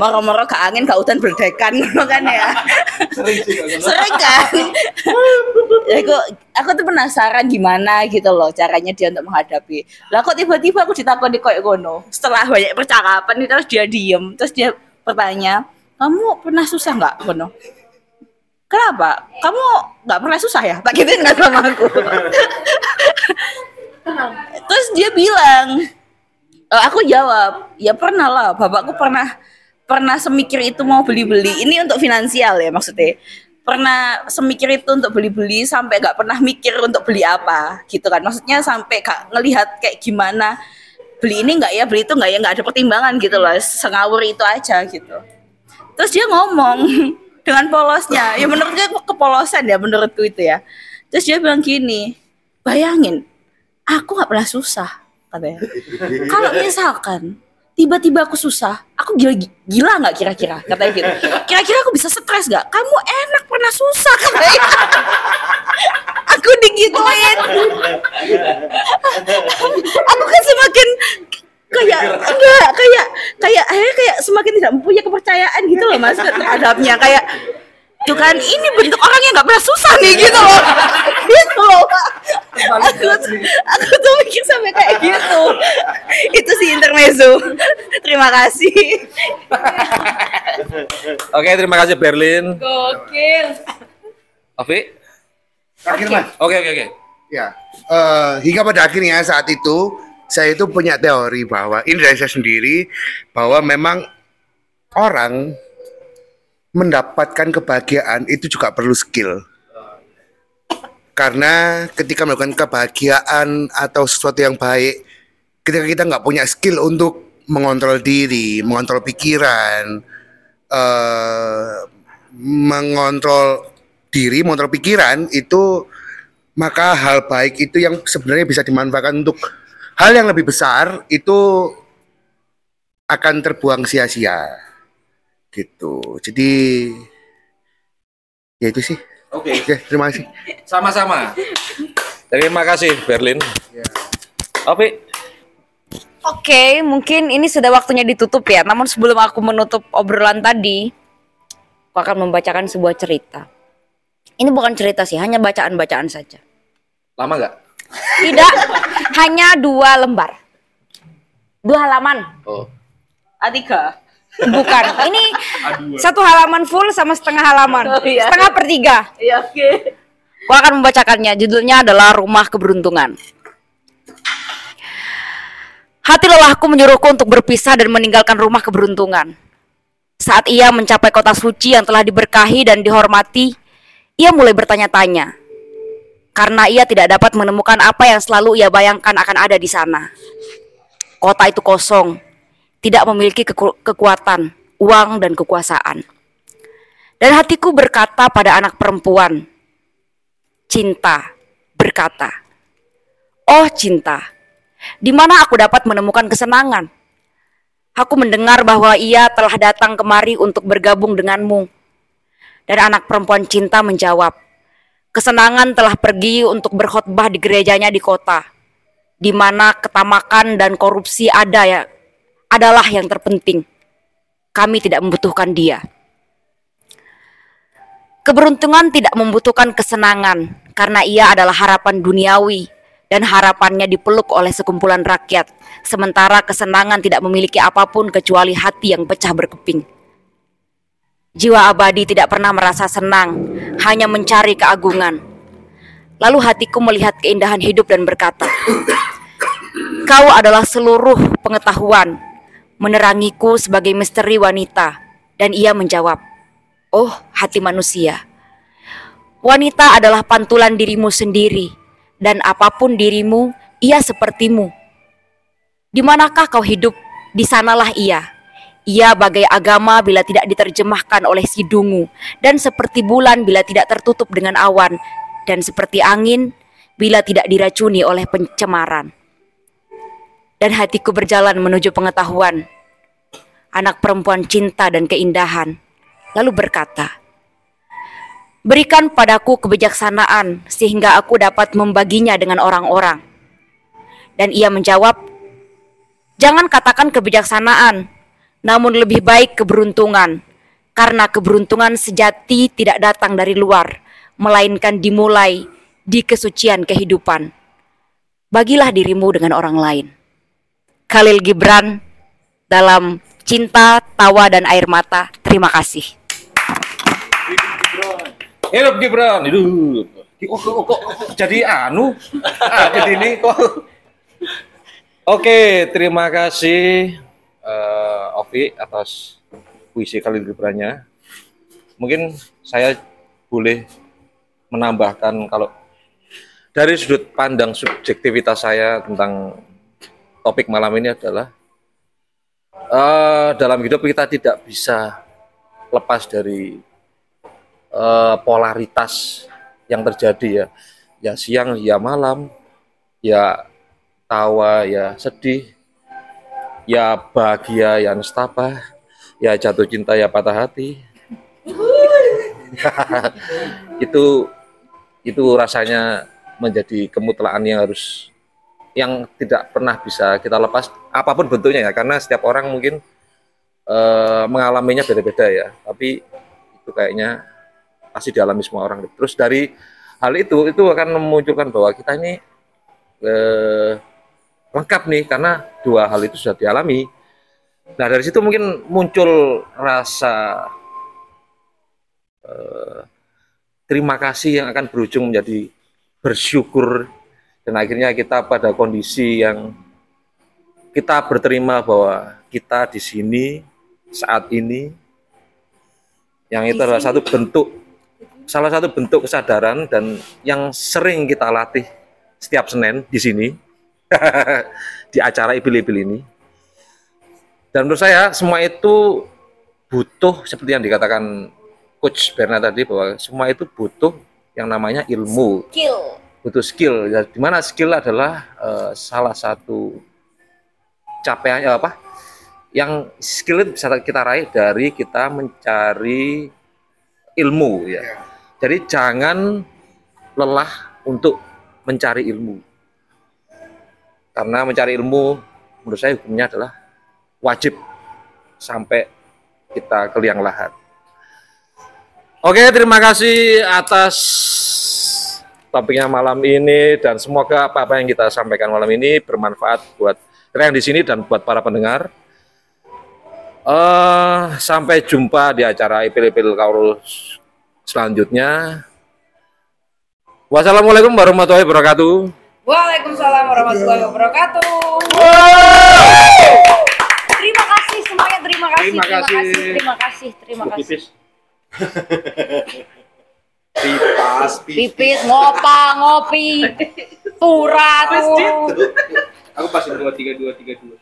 moro-moro ke angin ke hutan bledekan kan ya. Sering kan? Ya aku aku tuh penasaran gimana gitu loh caranya dia untuk menghadapi. Lah kok tiba-tiba aku ditakoni kayak gono setelah banyak percakapan itu terus dia diem terus dia bertanya kamu pernah susah nggak gono kenapa? Kamu nggak pernah susah ya? Tak gituin nggak sama aku. Terus dia bilang Eh, aku jawab ya pernah lah bapakku pernah pernah semikir itu mau beli-beli. Ini untuk finansial ya maksudnya. Pernah semikir itu untuk beli-beli sampai gak pernah mikir untuk beli apa gitu kan. Maksudnya sampai gak ngelihat kayak gimana beli ini nggak ya? Beli itu nggak ya? Nggak ada pertimbangan gitu loh sengawur itu aja gitu terus dia ngomong dengan polosnya ya menurutnya kepolosan ya menurutku itu ya terus dia bilang gini bayangin aku nggak pernah susah katanya kalau misalkan tiba-tiba aku susah, aku gila gila nggak kira-kira katanya gitu. Kira-kira aku bisa stres nggak? Kamu enak pernah susah katanya. aku digituin. aku kan semakin kayak enggak kayak kayak akhirnya kayak semakin tidak mempunyai kepercayaan gitu loh mas terhadapnya. Kayak tuh kan ini bentuk orang yang nggak pernah susah nih gitu loh. Gitu loh aku, aku tuh mikir sampai kayak gitu. Itu sih intermezzo. Terima kasih. Oke, terima kasih Berlin. gokil. Ovi? Terakhir mas. Oke, oke, oke. Ya, eh, hingga pada akhirnya saat itu saya itu punya teori bahwa ini dari saya sendiri bahwa memang orang mendapatkan kebahagiaan itu juga perlu skill. Karena ketika melakukan kebahagiaan atau sesuatu yang baik, ketika kita nggak punya skill untuk mengontrol diri, mengontrol pikiran, eh mengontrol diri, mengontrol pikiran itu maka hal baik itu yang sebenarnya bisa dimanfaatkan untuk hal yang lebih besar itu akan terbuang sia-sia gitu. Jadi ya itu sih. Oke. terima kasih. Sama-sama. Terima kasih Berlin. Ovi? Oke, mungkin ini sudah waktunya ditutup ya. Namun sebelum aku menutup obrolan tadi, aku akan membacakan sebuah cerita. Ini bukan cerita sih, hanya bacaan-bacaan saja. Lama nggak? Tidak, hanya dua lembar. Dua halaman. Oh. A3 Bukan, ini satu halaman full sama setengah halaman. Oh, iya. Setengah per tiga. iya oke Aku akan membacakannya. Judulnya adalah Rumah Keberuntungan. Hati lelahku menyuruhku untuk berpisah dan meninggalkan rumah keberuntungan. Saat ia mencapai kota suci yang telah diberkahi dan dihormati, ia mulai bertanya-tanya. Karena ia tidak dapat menemukan apa yang selalu ia bayangkan akan ada di sana. Kota itu kosong, tidak memiliki keku- kekuatan, uang, dan kekuasaan. Dan hatiku berkata pada anak perempuan, cinta berkata, "Oh cinta, di mana aku dapat menemukan kesenangan?" Aku mendengar bahwa ia telah datang kemari untuk bergabung denganmu. Dan anak perempuan cinta menjawab, "Kesenangan telah pergi untuk berkhotbah di gerejanya di kota, di mana ketamakan dan korupsi ada ya adalah yang terpenting. Kami tidak membutuhkan dia." Keberuntungan tidak membutuhkan kesenangan karena ia adalah harapan duniawi dan harapannya dipeluk oleh sekumpulan rakyat, sementara kesenangan tidak memiliki apa pun kecuali hati yang pecah berkeping. Jiwa abadi tidak pernah merasa senang, hanya mencari keagungan. Lalu hatiku melihat keindahan hidup dan berkata, "Kau adalah seluruh pengetahuan, menerangiku sebagai misteri wanita." Dan ia menjawab, "Oh, hati manusia, wanita adalah pantulan dirimu sendiri, dan apa pun dirimu, ia sepertimu. Di manakah kau hidup, di sanalah ia. Ia bagai agama bila tidak diterjemahkan oleh si dungu, dan seperti bulan bila tidak tertutup dengan awan, dan seperti angin bila tidak diracuni oleh pencemaran. Dan hatiku berjalan menuju pengetahuan, anak perempuan cinta dan keindahan, lalu berkata, Berikan padaku kebijaksanaan sehingga aku dapat membaginya dengan orang-orang. Dan ia menjawab, Jangan katakan kebijaksanaan, namun lebih baik keberuntungan, karena keberuntungan sejati tidak datang dari luar, melainkan dimulai di kesucian kehidupan. Bagilah dirimu dengan orang lain. Khalil Gibran dalam Cinta, Tawa, dan Air Mata. Terima kasih. Hidup Gibran, hidup. Oh, kok, kok, jadi anu? Ah, jadi ini kok. Oke, terima kasih eh, Ovi atas puisi Khalil Gibrannya. Mungkin saya boleh menambahkan kalau dari sudut pandang subjektivitas saya tentang topik malam ini adalah eh, dalam hidup kita tidak bisa lepas dari eh, polaritas yang terjadi ya ya siang ya malam ya tawa ya sedih ya bahagia ya nestapa. Ya jatuh cinta ya patah hati. Itu itu rasanya menjadi kemutlaan yang harus yang tidak pernah bisa kita lepas apa pun bentuknya ya. Karena setiap orang mungkin eh, mengalaminya beda-beda ya. Tapi itu kayaknya pasti dialami semua orang. Terus dari hal itu itu akan memunculkan bahwa kita ini eh, lengkap nih karena dua hal itu sudah dialami. Nah dari situ mungkin muncul rasa eh, terima kasih yang akan berujung menjadi bersyukur. Dan akhirnya kita pada kondisi yang kita berterima bahwa kita di sini saat ini yang itu adalah satu bentuk salah satu bentuk kesadaran dan yang sering kita latih setiap Senin di sini di acara ibil-ibil ini. Dan menurut saya semua itu butuh seperti yang dikatakan coach Berna tadi bahwa semua itu butuh yang namanya ilmu. Kill. butuh skill. Ya di mana skill adalah eh, salah satu capaian eh, apa? Yang skill itu bisa kita raih dari kita mencari ilmu ya. Jadi jangan lelah untuk mencari ilmu karena mencari ilmu menurut saya hukumnya adalah wajib sampai kita ke liang lahat Oke, terima kasih atas topiknya malam ini dan semoga apa-apa yang kita sampaikan malam ini bermanfaat buat yang di sini dan buat para pendengar. Eh, sampai jumpa di acara Ipil-Ipil Kaul selanjutnya. Wassalamualaikum warahmatullahi wabarakatuh. Waalaikumsalam warahmatullahi wabarakatuh. Terima kasih semuanya, terima kasih, Terima terima kasih. terima kasih, terima kasih. Pipas, Pipis, ngopa, ngopi, turat. Aku pasti dua tiga dua tiga dua.